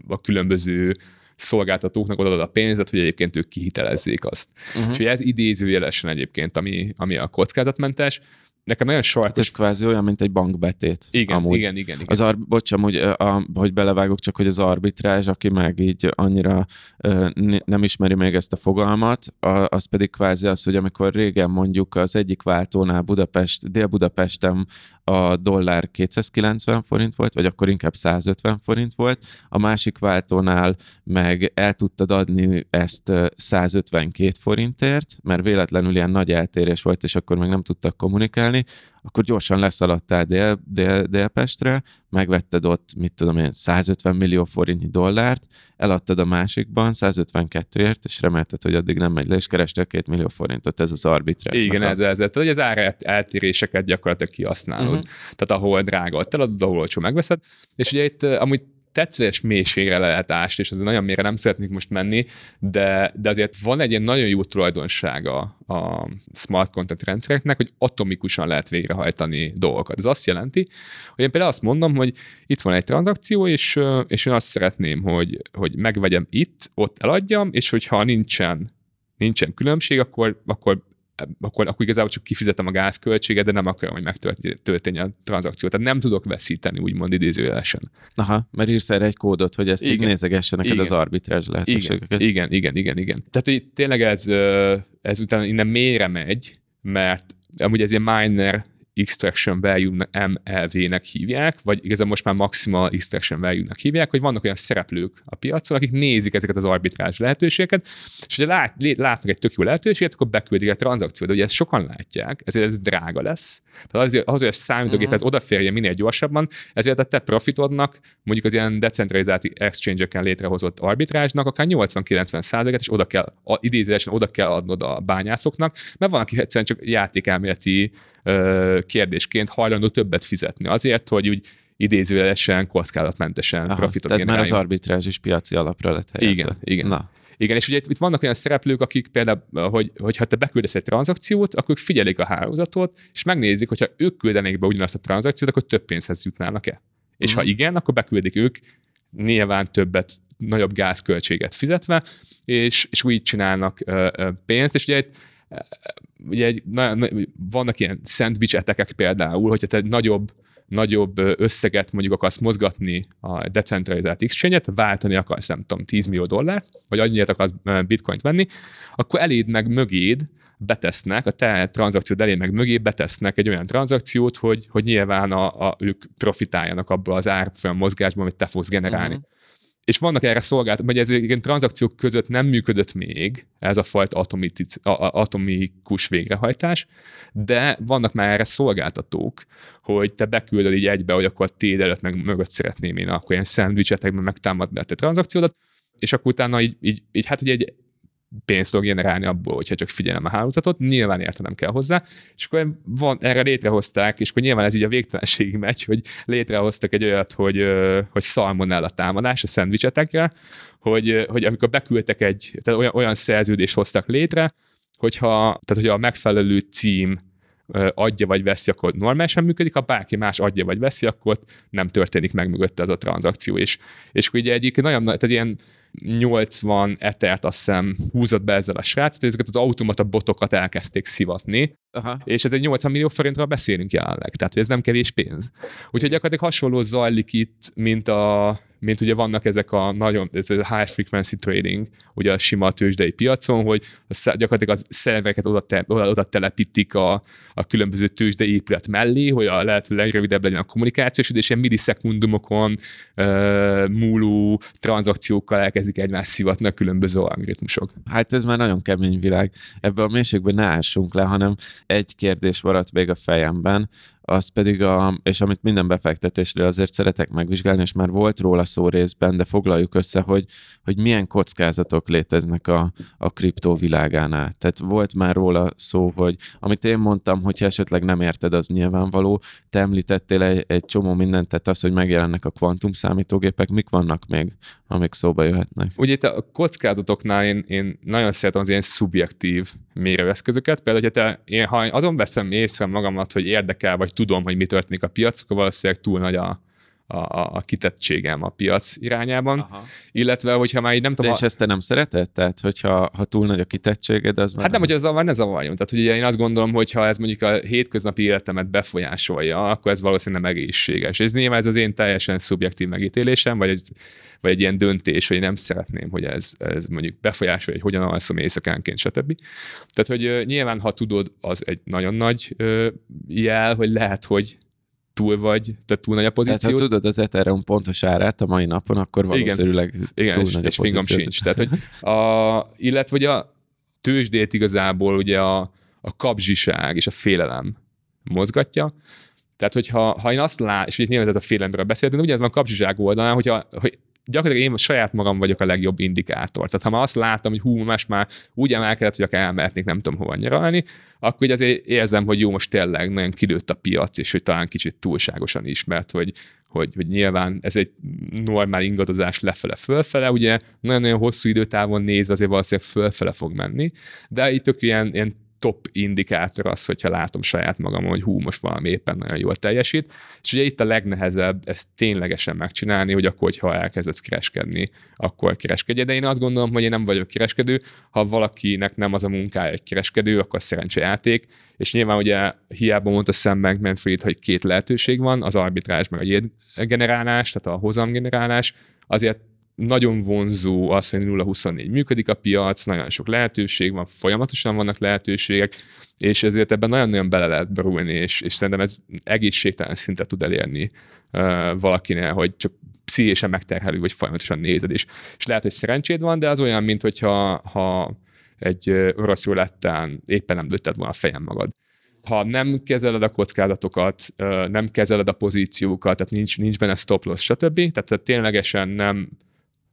a különböző szolgáltatóknak odaad a pénzet, hogy egyébként ők kihitelezzék azt. Uh-huh. Uh-huh. És hogy ez idézőjelesen egyébként, ami, ami a kockázatmentes, nekem nagyon Hát sarkos... ez kvázi olyan, mint egy bankbetét. Igen, amúgy. igen, igen, igen. Az ar- bocs, amúgy, ö, a, hogy belevágok, csak hogy az arbitrázs, aki meg így annyira ö, nem ismeri még ezt a fogalmat, a, az pedig kvázi az, hogy amikor régen mondjuk az egyik váltónál Budapest, Dél-Budapesten a dollár 290 forint volt, vagy akkor inkább 150 forint volt, a másik váltónál meg el tudtad adni ezt ö, 152 forintért, mert véletlenül ilyen nagy eltérés volt, és akkor meg nem tudtak kommunikálni, akkor gyorsan leszaladtál Dél, Dél, Délpestre, megvetted ott, mit tudom én, 150 millió forintnyi dollárt, eladtad a másikban 152-ért, és remélted, hogy addig nem megy le, és kerestél 2 millió forintot, ez az arbitrás. Igen, ez, ez, ez. Hogy az ár eltéréseket gyakorlatilag kihasználod. Uh-huh. Tehát ahol drága, ott eladod, ahol olcsó megveszed. És ugye itt uh, amúgy tetszés mélységre lehet ásni, és az nagyon mélyre nem szeretnék most menni, de, de azért van egy ilyen nagyon jó tulajdonsága a smart content rendszereknek, hogy atomikusan lehet végrehajtani dolgokat. Ez azt jelenti, hogy én például azt mondom, hogy itt van egy tranzakció, és, és én azt szeretném, hogy, hogy megvegyem itt, ott eladjam, és hogyha nincsen nincsen különbség, akkor, akkor akkor, akkor igazából csak kifizetem a gázköltséget, de nem akarom, hogy megtörténjen a tranzakció. Tehát nem tudok veszíteni, úgymond idézőjelesen. Aha, mert írsz erre egy kódot, hogy ezt így Igen. nézegesse neked Igen. az arbitrázs lehetőségeket. igen, igen, igen, igen. Tehát, hogy tényleg ez, ez utána innen mélyre megy, mert amúgy ez ilyen miner extraction value MLV-nek hívják, vagy igazából most már maximal extraction value-nek hívják, hogy vannak olyan szereplők a piacon, akik nézik ezeket az arbitrázs lehetőségeket, és hogyha lát, látnak egy tök jó lehetőséget, akkor beküldik a tranzakciót. De ugye ezt sokan látják, ezért ez drága lesz. Tehát azért, ahhoz, hogy a számítógéphez Mhm. odaférjen minél gyorsabban, ezért a te profitodnak, mondjuk az ilyen decentralizált exchange-eken létrehozott arbitrázsnak akár 80-90 százaléket, és oda kell, a, idézőesen oda kell adnod a bányászoknak, mert van, aki egyszerűen csak játékelméleti kérdésként hajlandó többet fizetni azért, hogy úgy idézőjelesen, kockázatmentesen Aha, profitot tehát már az arbitrázs is piaci alapra lett helyezve. Igen, igen. Na, Igen, és ugye itt, itt vannak olyan szereplők, akik például, hogy, hogy ha te beküldesz egy tranzakciót, akkor figyelik a hálózatot, és megnézik, hogyha ők küldenék be ugyanazt a tranzakciót, akkor több pénzhez jutnának-e. És Mhm. ha igen, akkor beküldik ők nyilván többet, nagyobb gázköltséget fizetve, és, és úgy csinálnak ö, ö, pénzt, és ugye itt ugye egy, na, na, vannak ilyen szendvics etekek például, hogyha te egy nagyobb nagyobb összeget mondjuk akarsz mozgatni a decentralizált exchange-et, váltani akarsz, nem tudom, 10 millió dollárt, vagy annyit akarsz bitcoint venni, akkor eléd meg mögéd betesznek, a te tranzakciód elé meg mögé betesznek egy olyan tranzakciót, hogy, hogy nyilván a, a, ők profitáljanak abból az árfolyam mozgásból, amit te fogsz generálni. Mhm. És vannak erre szolgáltatók, vagy ez igen tranzakciók között nem működött még ez a fajta atomikus végrehajtás, de vannak már erre szolgáltatók, hogy te beküldöd így egybe, hogy akkor téd előtt meg mögött szeretném én akkor ilyen szendvicsetekben megtámadni a te tranzakciódat, és akkor utána így, így, így hát ugye egy pénzt tudok generálni abból, hogyha csak figyelem a hálózatot, nyilván értenem kell hozzá, és akkor van, erre létrehozták, és akkor nyilván ez így a végtelenségig megy, hogy létrehoztak egy olyat, hogy, hogy szalmonella támadás a szendvicsetekre, hogy, hogy amikor beküldtek egy, tehát olyan, olyan szerződést hoztak létre, hogyha, tehát hogyha a megfelelő cím adja vagy veszi, akkor normálisan működik, ha bárki más adja vagy veszi, akkor nem történik meg mögötte ez a tranzakció. És, és akkor ugye egyik nagyon, nagy- tehát ilyen 80 etert azt hiszem húzott be ezzel a srác, tehát ezeket az automata botokat elkezdték szivatni, Aha. és ez egy 80 millió forintról beszélünk jelenleg, tehát ez nem kevés pénz. Úgyhogy gyakorlatilag hasonló zajlik itt, mint a mint ugye vannak ezek a nagyon, ez a high frequency trading, ugye a sima tőzsdei piacon, hogy gyakorlatilag az szervereket oda, te, oda, oda telepítik a, a különböző tőzsdei épület mellé, hogy a lehető legrövidebb legyen a kommunikációs és ilyen millisekundumokon uh, múló tranzakciókkal elkezdik egymást szivatni a különböző algoritmusok. Hát ez már nagyon kemény világ. Ebbe a mélységben ne ássunk le, hanem egy kérdés maradt még a fejemben, az pedig a, és amit minden befektetésről azért szeretek megvizsgálni, és már volt róla szó részben, de foglaljuk össze, hogy, hogy milyen kockázatok léteznek a, a kriptó világánál. Tehát volt már róla szó, hogy amit én mondtam, hogyha esetleg nem érted, az nyilvánvaló. Te említettél egy, egy csomó mindent, tehát az, hogy megjelennek a kvantum számítógépek, mik vannak még, amik szóba jöhetnek? Ugye itt a kockázatoknál én, én nagyon szeretem az ilyen szubjektív mérőeszközöket. Például, hogyha te, én, ha azon veszem észre magamat, hogy érdekel, vagy tudom, hogy mi történik a piac, akkor valószínűleg túl nagy a, a, a, a kitettségem a piac irányában, Aha. illetve hogyha már így nem tudom... De és ezt te nem szereted? Tehát, hogyha ha túl nagy a kitettséged, az már... Hát nem, hogy ez zavar, ne zavarjon. Tehát, hogy én azt gondolom, hogy ha ez mondjuk a hétköznapi életemet befolyásolja, akkor ez valószínűleg nem egészséges. Ez nyilván ez az én teljesen szubjektív megítélésem, vagy egy, vagy egy ilyen döntés, hogy nem szeretném, hogy ez, ez mondjuk befolyásolja, hogy hogyan alszom éjszakánként, stb. Tehát, hogy nyilván, ha tudod, az egy nagyon nagy jel, hogy lehet, hogy túl vagy, tehát túl nagy a pozíció. Tehát ha tudod az Ethereum pontos árát a mai napon, akkor valószínűleg igen, igen, túl és, nagy és fingom sincs. Tehát, hogy <laughs> a, illetve hogy a tőzsdét igazából ugye a, a kapzsiság és a félelem mozgatja. Tehát, hogyha ha én azt lát, és ugye nyilván ez a félelemről beszéltünk, ugye ez van a kapzsiság oldalán, hogyha, hogy gyakorlatilag én saját magam vagyok a legjobb indikátor. Tehát ha már azt látom, hogy hú, most már úgy emelkedett, hogy akár elmehetnék nem tudom hova nyaralni, akkor ugye azért érzem, hogy jó, most tényleg nagyon kilőtt a piac, és hogy talán kicsit túlságosan is, mert hogy, hogy, hogy nyilván ez egy normál ingadozás lefele-fölfele, ugye nagyon-nagyon hosszú időtávon nézve azért valószínűleg fölfele fog menni, de itt tök ilyen, ilyen top indikátor az, hogyha látom saját magam, hogy hú, most valami éppen nagyon jól teljesít. És ugye itt a legnehezebb ezt ténylegesen megcsinálni, hogy akkor, hogyha elkezdesz kereskedni, akkor kereskedj. De én azt gondolom, hogy én nem vagyok kereskedő. Ha valakinek nem az a munkája egy kereskedő, akkor szerencsejáték. És nyilván ugye hiába mondta szemben Manfred, hogy két lehetőség van, az arbitrás meg a generálás, tehát a hozamgenerálás, azért nagyon vonzó az, hogy 0-24 működik a piac, nagyon sok lehetőség van, folyamatosan vannak lehetőségek, és ezért ebben nagyon-nagyon bele lehet berúlni, és, és szerintem ez egészségtelen szintet tud elérni uh, valakinél, hogy csak pszichésen megterhelő, vagy folyamatosan nézed is. És lehet, hogy szerencséd van, de az olyan, mint hogyha ha egy orosz rulettán éppen nem lőtted volna a fejem magad ha nem kezeled a kockázatokat, nem kezeled a pozíciókat, tehát nincs, nincs benne stop loss, stb. Tehát ténylegesen nem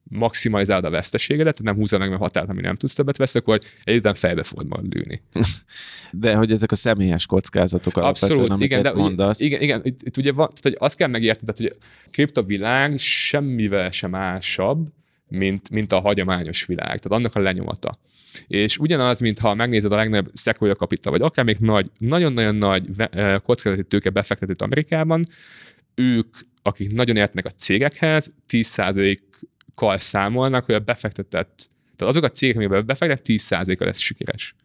maximalizálod a veszteségedet, nem húzod meg a határt, ami nem tudsz többet veszni, akkor egyetlen fejbe fogod majd lőni. De hogy ezek a személyes kockázatok Abszolút, igen, de mondasz. Igen, igen itt, itt ugye van, tehát, hogy azt kell megérteni, tehát, hogy a kriptovilág semmivel sem másabb, mint, mint a hagyományos világ, tehát annak a lenyomata. És ugyanaz, mintha megnézed a legnagyobb Sequoia Capital, vagy akár még nagy, nagyon-nagyon nagy eh, kockázati tőke befektetőt Amerikában, ők, akik nagyon értenek a cégekhez, 10% kal számolnak, hogy a befektetett, tehát azok a cégek, amiben befektet, 10%-a lesz sikeres.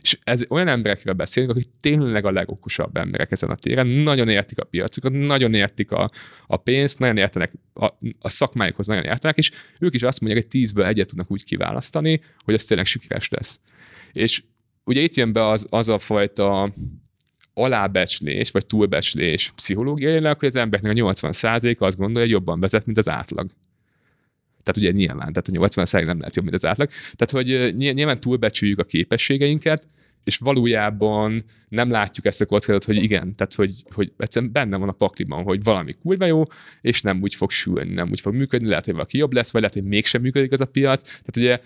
És ez olyan emberekről beszélünk, akik tényleg a legokosabb emberek ezen a téren, nagyon értik a piacokat, nagyon értik a, a pénzt, nagyon értenek, a, a szakmájukhoz nagyon értenek, és ők is azt mondják, hogy tízből egyet tudnak úgy kiválasztani, hogy ez tényleg sikeres lesz. És ugye itt jön be az, az a fajta alábecslés, vagy túlbecslés pszichológiailag, hogy az embereknek a 80%-a azt gondolja, hogy jobban vezet, mint az átlag. Tehát ugye nyilván, tehát a 80 százalék nem lehet jobb, mint az átlag. Tehát, hogy nyilván túlbecsüljük a képességeinket, és valójában nem látjuk ezt a kockázatot, hogy igen, tehát hogy, hogy egyszerűen benne van a pakliban, hogy valami kurva jó, és nem úgy fog sülni, nem úgy fog működni, lehet, hogy valaki jobb lesz, vagy lehet, hogy mégsem működik az a piac. Tehát ugye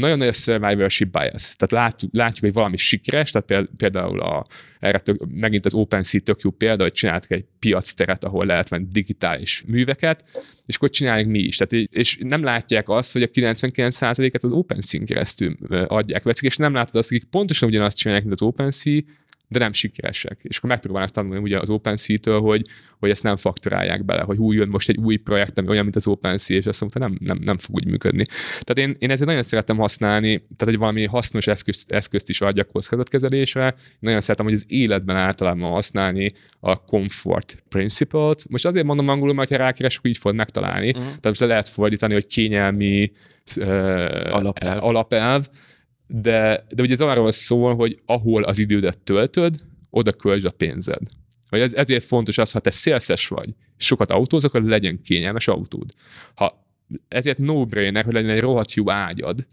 nagyon nagy a survivorship bias. Tehát látjuk, látjuk, hogy valami sikeres, tehát például a, erre tök, megint az OpenSea tök jó példa, hogy csináltak egy piacteret, ahol lehet venni digitális műveket, és akkor csináljuk mi is. Tehát, és nem látják azt, hogy a 99%-et az OpenSea-n keresztül adják, veszik, és nem látod azt, akik pontosan ugyanazt csinálják, mint az OpenSea, de nem sikeresek. És akkor megpróbálnak tanulni ugye az OpenSea-től, hogy, hogy ezt nem faktorálják bele, hogy új jön most egy új projekt, ami olyan, mint az OpenSea, és azt mondta, nem, nem, nem fog úgy működni. Tehát én, én ezért nagyon szeretem használni, tehát hogy valami hasznos eszközt, eszközt is adjak kockázatkezelésre. Nagyon szeretem, hogy az életben általában használni a comfort principle-t. Most azért mondom angolul, mert ha rákeresek, így fog megtalálni. Uh-huh. Tehát most le lehet fordítani, hogy kényelmi uh, alapelv. alapelv de, de ugye ez arról szól, hogy ahol az idődet töltöd, oda költsd a pénzed. Vagy ez, ezért fontos az, ha te szélszes vagy, sokat autózok, akkor legyen kényelmes autód. Ha ezért no-brainer, hogy legyen egy rohadt jó ágyad,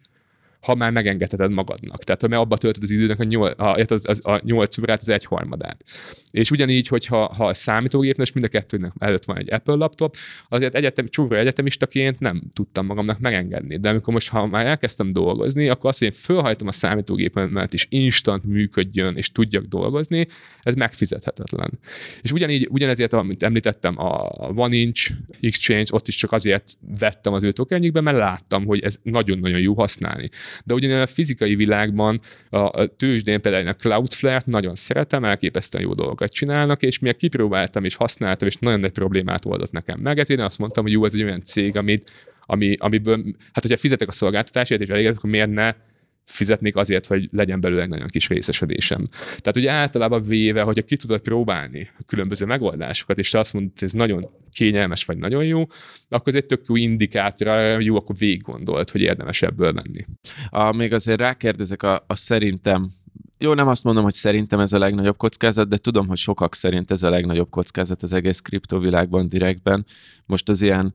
ha már megengedheted magadnak. Tehát, ha abba töltöd az időnek a, nyol, a, az, az, a 8 órát, az egyharmadát. És ugyanígy, hogyha ha a számítógépnek, és mind a kettőnek előtt van egy Apple laptop, azért egyetem, csúra egyetemistaként nem tudtam magamnak megengedni. De amikor most, ha már elkezdtem dolgozni, akkor azt, hogy én fölhajtom a számítógépemet, és instant működjön, és tudjak dolgozni, ez megfizethetetlen. És ugyanígy, ugyanezért, amit említettem, a One Exchange, ott is csak azért vettem az ő tokenjükbe, mert láttam, hogy ez nagyon-nagyon jó használni. De ugyan a fizikai világban a tőzsdén például a Cloudflare-t nagyon szeretem, elképesztően jó dolgokat csinálnak, és miért kipróbáltam és használtam, és nagyon nagy problémát oldott nekem meg, ezért én azt mondtam, hogy jó, ez egy olyan cég, amit, ami, amiből, hát hogyha fizetek a szolgáltatásért, és elégedett, akkor miért ne fizetnék azért, hogy legyen belőle egy nagyon kis részesedésem. Tehát ugye általában véve, hogyha ki tudod próbálni a különböző megoldásokat, és te azt mondod, hogy ez nagyon kényelmes, vagy nagyon jó, akkor ez egy tök jó indikátor, jó, akkor végig gondolt, hogy érdemes ebből menni. A, még azért rákérdezek a, a szerintem jó, nem azt mondom, hogy szerintem ez a legnagyobb kockázat, de tudom, hogy sokak szerint ez a legnagyobb kockázat az egész kriptovilágban direktben. Most az ilyen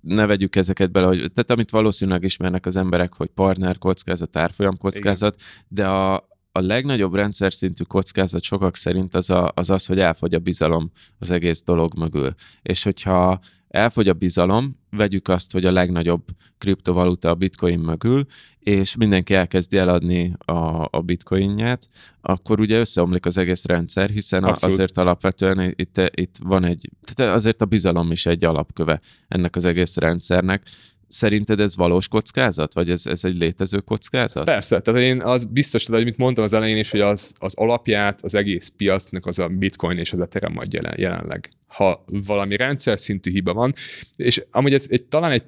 ne vegyük ezeket bele, hogy, tehát amit valószínűleg ismernek az emberek, hogy partner kockázat, árfolyam kockázat, Igen. de a, a legnagyobb rendszer szintű kockázat sokak szerint az, a, az az, hogy elfogy a bizalom az egész dolog mögül. És hogyha elfogy a bizalom, vegyük azt, hogy a legnagyobb kriptovaluta a bitcoin mögül, és mindenki elkezdi eladni a, a bitcoinját, akkor ugye összeomlik az egész rendszer, hiszen Abszolút. azért alapvetően itt, itt van egy, tehát azért a bizalom is egy alapköve ennek az egész rendszernek. Szerinted ez valós kockázat, vagy ez, ez egy létező kockázat? Persze, tehát én az biztos, hogy mit mondtam az elején is, hogy az, az alapját az egész piacnak az a bitcoin és az ethereum adja jelen, jelenleg. Ha valami rendszer szintű hiba van, és amúgy ez egy, talán egy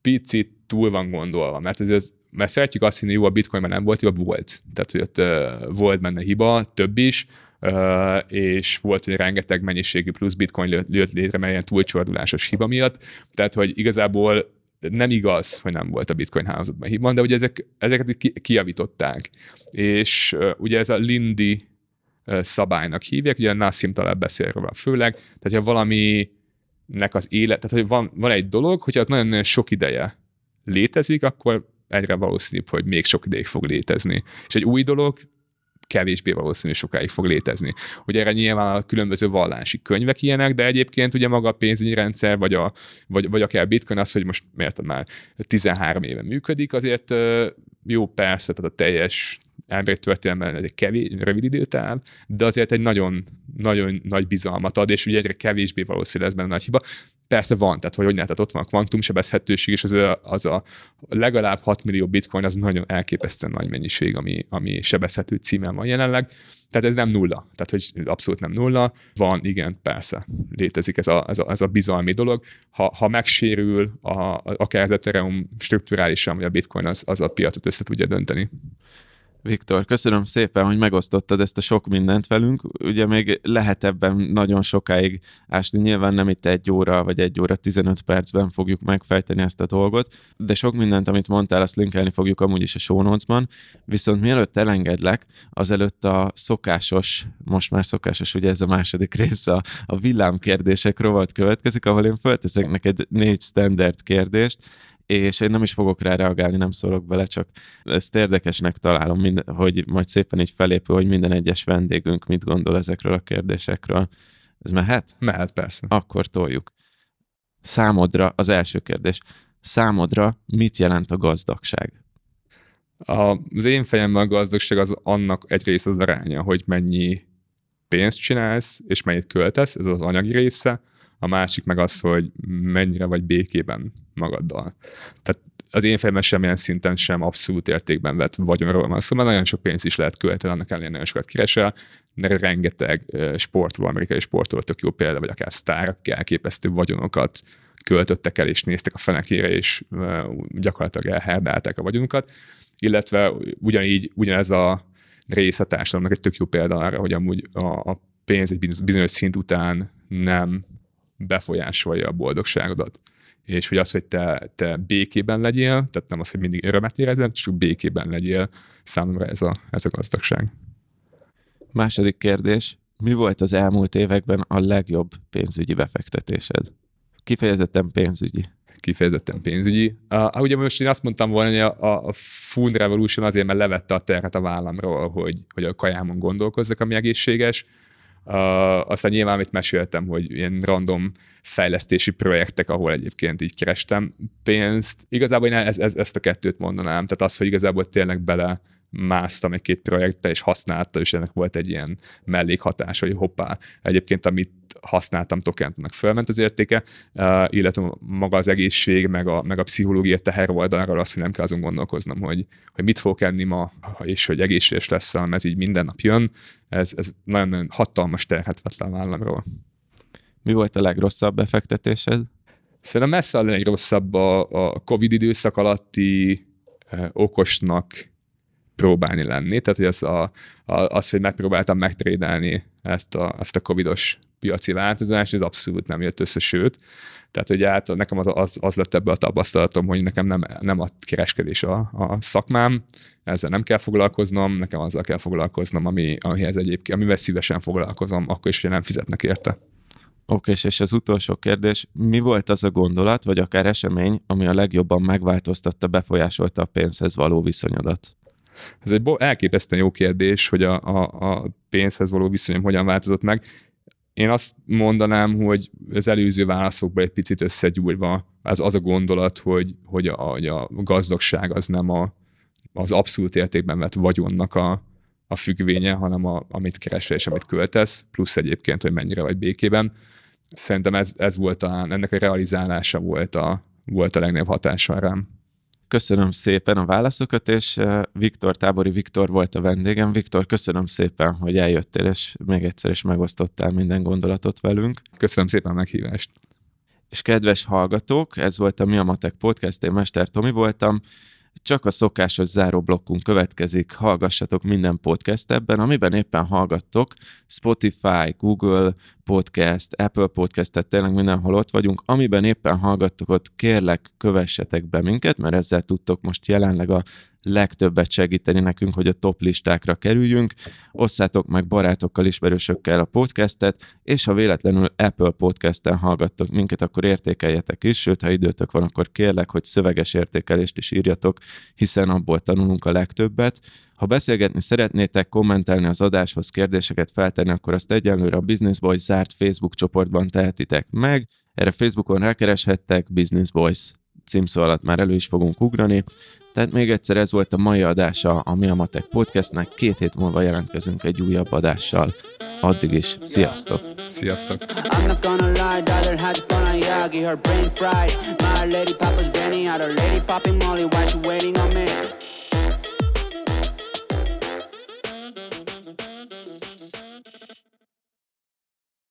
picit túl van gondolva, mert ez, ez mert szeretjük azt hinni, jó, a bitcoinban nem volt hiba, volt. Tehát, hogy ott uh, volt benne hiba, több is, Uh, és volt, hogy rengeteg mennyiségű plusz bitcoin lőtt létre, mert ilyen túlcsordulásos hiba miatt. Tehát, hogy igazából nem igaz, hogy nem volt a bitcoin hálózatban hiba, de ugye ezek, ezeket ki, kijavították. És uh, ugye ez a Lindy szabálynak hívják, ugye a Nassim Taleb beszél róla főleg, tehát ha valaminek az élet, tehát hogy van, van egy dolog, hogyha az nagyon-nagyon sok ideje létezik, akkor egyre valószínűbb, hogy még sok ideig fog létezni. És egy új dolog kevésbé valószínű, sokáig fog létezni. Ugye erre nyilván a különböző vallási könyvek ilyenek, de egyébként ugye maga a pénzügyi rendszer, vagy, a, vagy, vagy akár a bitcoin az, hogy most miért már 13 éve működik, azért jó persze, tehát a teljes emberi történelemben ez egy kevés, rövid időtáv, de azért egy nagyon, nagyon nagy bizalmat ad, és ugye egyre kevésbé valószínű lesz benne nagy hiba. Persze van, tehát hogy, hogy ne, tehát ott van a kvantumsebezhetőség, és az a, az a legalább 6 millió bitcoin, az nagyon elképesztően nagy mennyiség, ami, ami sebezhető címen van jelenleg. Tehát ez nem nulla, tehát hogy abszolút nem nulla. Van, igen, persze, létezik ez a, ez a, ez a bizalmi dolog. Ha, ha megsérül a, akár az Ethereum strukturálisan, vagy a bitcoin, az, az a piacot össze tudja dönteni. Viktor, köszönöm szépen, hogy megosztottad ezt a sok mindent velünk. Ugye még lehet ebben nagyon sokáig ásni, nyilván nem itt egy óra vagy egy óra 15 percben fogjuk megfejteni ezt a dolgot, de sok mindent, amit mondtál, azt linkelni fogjuk amúgy is a show notes-ban. Viszont mielőtt elengedlek, azelőtt a szokásos, most már szokásos, ugye ez a második rész, a, a villámkérdések rovat következik, ahol én fölteszek neked négy standard kérdést, és én nem is fogok rá reagálni, nem szólok bele, csak ezt érdekesnek találom, minden, hogy majd szépen így felépül, hogy minden egyes vendégünk mit gondol ezekről a kérdésekről. Ez mehet? Mehet, persze. Akkor toljuk. Számodra, az első kérdés, számodra mit jelent a gazdagság? A, az én fejemben a gazdagság az annak egy része az aránya, hogy mennyi pénzt csinálsz, és mennyit költesz, ez az anyagi része, a másik meg az, hogy mennyire vagy békében magaddal. Tehát az én fejemben semmilyen szinten sem abszolút értékben vett vagyonról van szó, mert nagyon sok pénzt is lehet költeni, annak ellenére nagyon sokat keresel, de rengeteg sportoló, amerikai sportoló, tök jó példa, vagy akár sztárok elképesztő vagyonokat költöttek el, és néztek a fenekére, és gyakorlatilag elherdálták a vagyonukat, illetve ugyanígy, ugyanez a rész a társadalomnak egy tök jó példa arra, hogy amúgy a, a pénz egy bizonyos szint után nem befolyásolja a boldogságodat. És hogy az, hogy te, te békében legyél, tehát nem az, hogy mindig örömet érezel, csak békében legyél, számomra ez a, ez a gazdagság. Második kérdés. Mi volt az elmúlt években a legjobb pénzügyi befektetésed? Kifejezetten pénzügyi kifejezetten pénzügyi. Uh, ugye most én azt mondtam volna, hogy a, a Food Revolution azért, mert levette a terhet a vállamról, hogy, hogy a kajámon gondolkozzak, ami egészséges. Uh, aztán nyilván, amit meséltem, hogy ilyen random fejlesztési projektek, ahol egyébként így kerestem pénzt. Igazából én ez, ez, ezt a kettőt mondanám, tehát az, hogy igazából tényleg bele másztam egy-két projektbe, és használta, és ennek volt egy ilyen mellékhatás, hogy hoppá, egyébként amit használtam tokennek fölment az értéke, uh, illetve maga az egészség, meg a, meg a pszichológia teher oldalról az, hogy nem kell azon gondolkoznom, hogy, hogy mit fogok enni ma, és hogy egészséges lesz, hanem ez így minden nap jön. Ez, ez nagyon-nagyon hatalmas terhet vett le a vállamról. Mi volt a legrosszabb befektetésed? Szerintem messze a legrosszabb a, a Covid időszak alatti eh, okosnak próbálni lenni. Tehát, hogy az, a, a, az hogy megpróbáltam megtrédelni ezt a, ezt a covidos piaci változás, ez abszolút nem jött össze, sőt. Tehát ugye hát nekem az, az, az lett ebből a tapasztalatom, hogy nekem nem, nem a kereskedés a, a szakmám, ezzel nem kell foglalkoznom, nekem azzal kell foglalkoznom, ami, amihez egyébként, amivel szívesen foglalkozom, akkor is, hogy nem fizetnek érte. Oké, és az utolsó kérdés, mi volt az a gondolat, vagy akár esemény, ami a legjobban megváltoztatta, befolyásolta a pénzhez való viszonyodat? Ez egy elképesztően jó kérdés, hogy a, a, a pénzhez való viszonyom hogyan változott meg. Én azt mondanám, hogy az előző válaszokban egy picit összegyúrva az, az a gondolat, hogy, hogy, a, hogy a gazdagság az nem a, az abszolút értékben vett vagyonnak a, a függvénye, hanem a, amit keresel és amit költesz, plusz egyébként, hogy mennyire vagy békében. Szerintem ez, ez volt a, ennek a realizálása volt a, volt a legnagyobb hatása rám. Köszönöm szépen a válaszokat, és Viktor, Tábori Viktor volt a vendégem. Viktor, köszönöm szépen, hogy eljöttél, és még egyszer is megosztottál minden gondolatot velünk. Köszönöm szépen a meghívást. És kedves hallgatók, ez volt a Mi a Matek Podcast, én Mester Tomi voltam. Csak a szokásos záróblokkunk következik, hallgassatok minden podcast ebben, amiben éppen hallgattok, Spotify, Google Podcast, Apple Podcast, tehát tényleg mindenhol ott vagyunk, amiben éppen hallgattok, ott kérlek kövessetek be minket, mert ezzel tudtok most jelenleg a legtöbbet segíteni nekünk, hogy a top listákra kerüljünk. Osszátok meg barátokkal, ismerősökkel a podcastet, és ha véletlenül Apple Podcast-en hallgattok minket, akkor értékeljetek is, sőt, ha időtök van, akkor kérlek, hogy szöveges értékelést is írjatok, hiszen abból tanulunk a legtöbbet. Ha beszélgetni szeretnétek, kommentelni az adáshoz, kérdéseket feltenni, akkor azt egyenlőre a Business Boys zárt Facebook csoportban tehetitek meg. Erre Facebookon rákereshettek, Business Boys címszó alatt már elő is fogunk ugrani. Tehát még egyszer ez volt a mai adása a Mi a Matek Podcastnek. Két hét múlva jelentkezünk egy újabb adással. Addig is, sziasztok! Sziasztok! I'm not gonna lie, dollar has gone on Yagi, her brain fried. My lady Papa Zenny, had her lady popping Molly, why she waiting on me?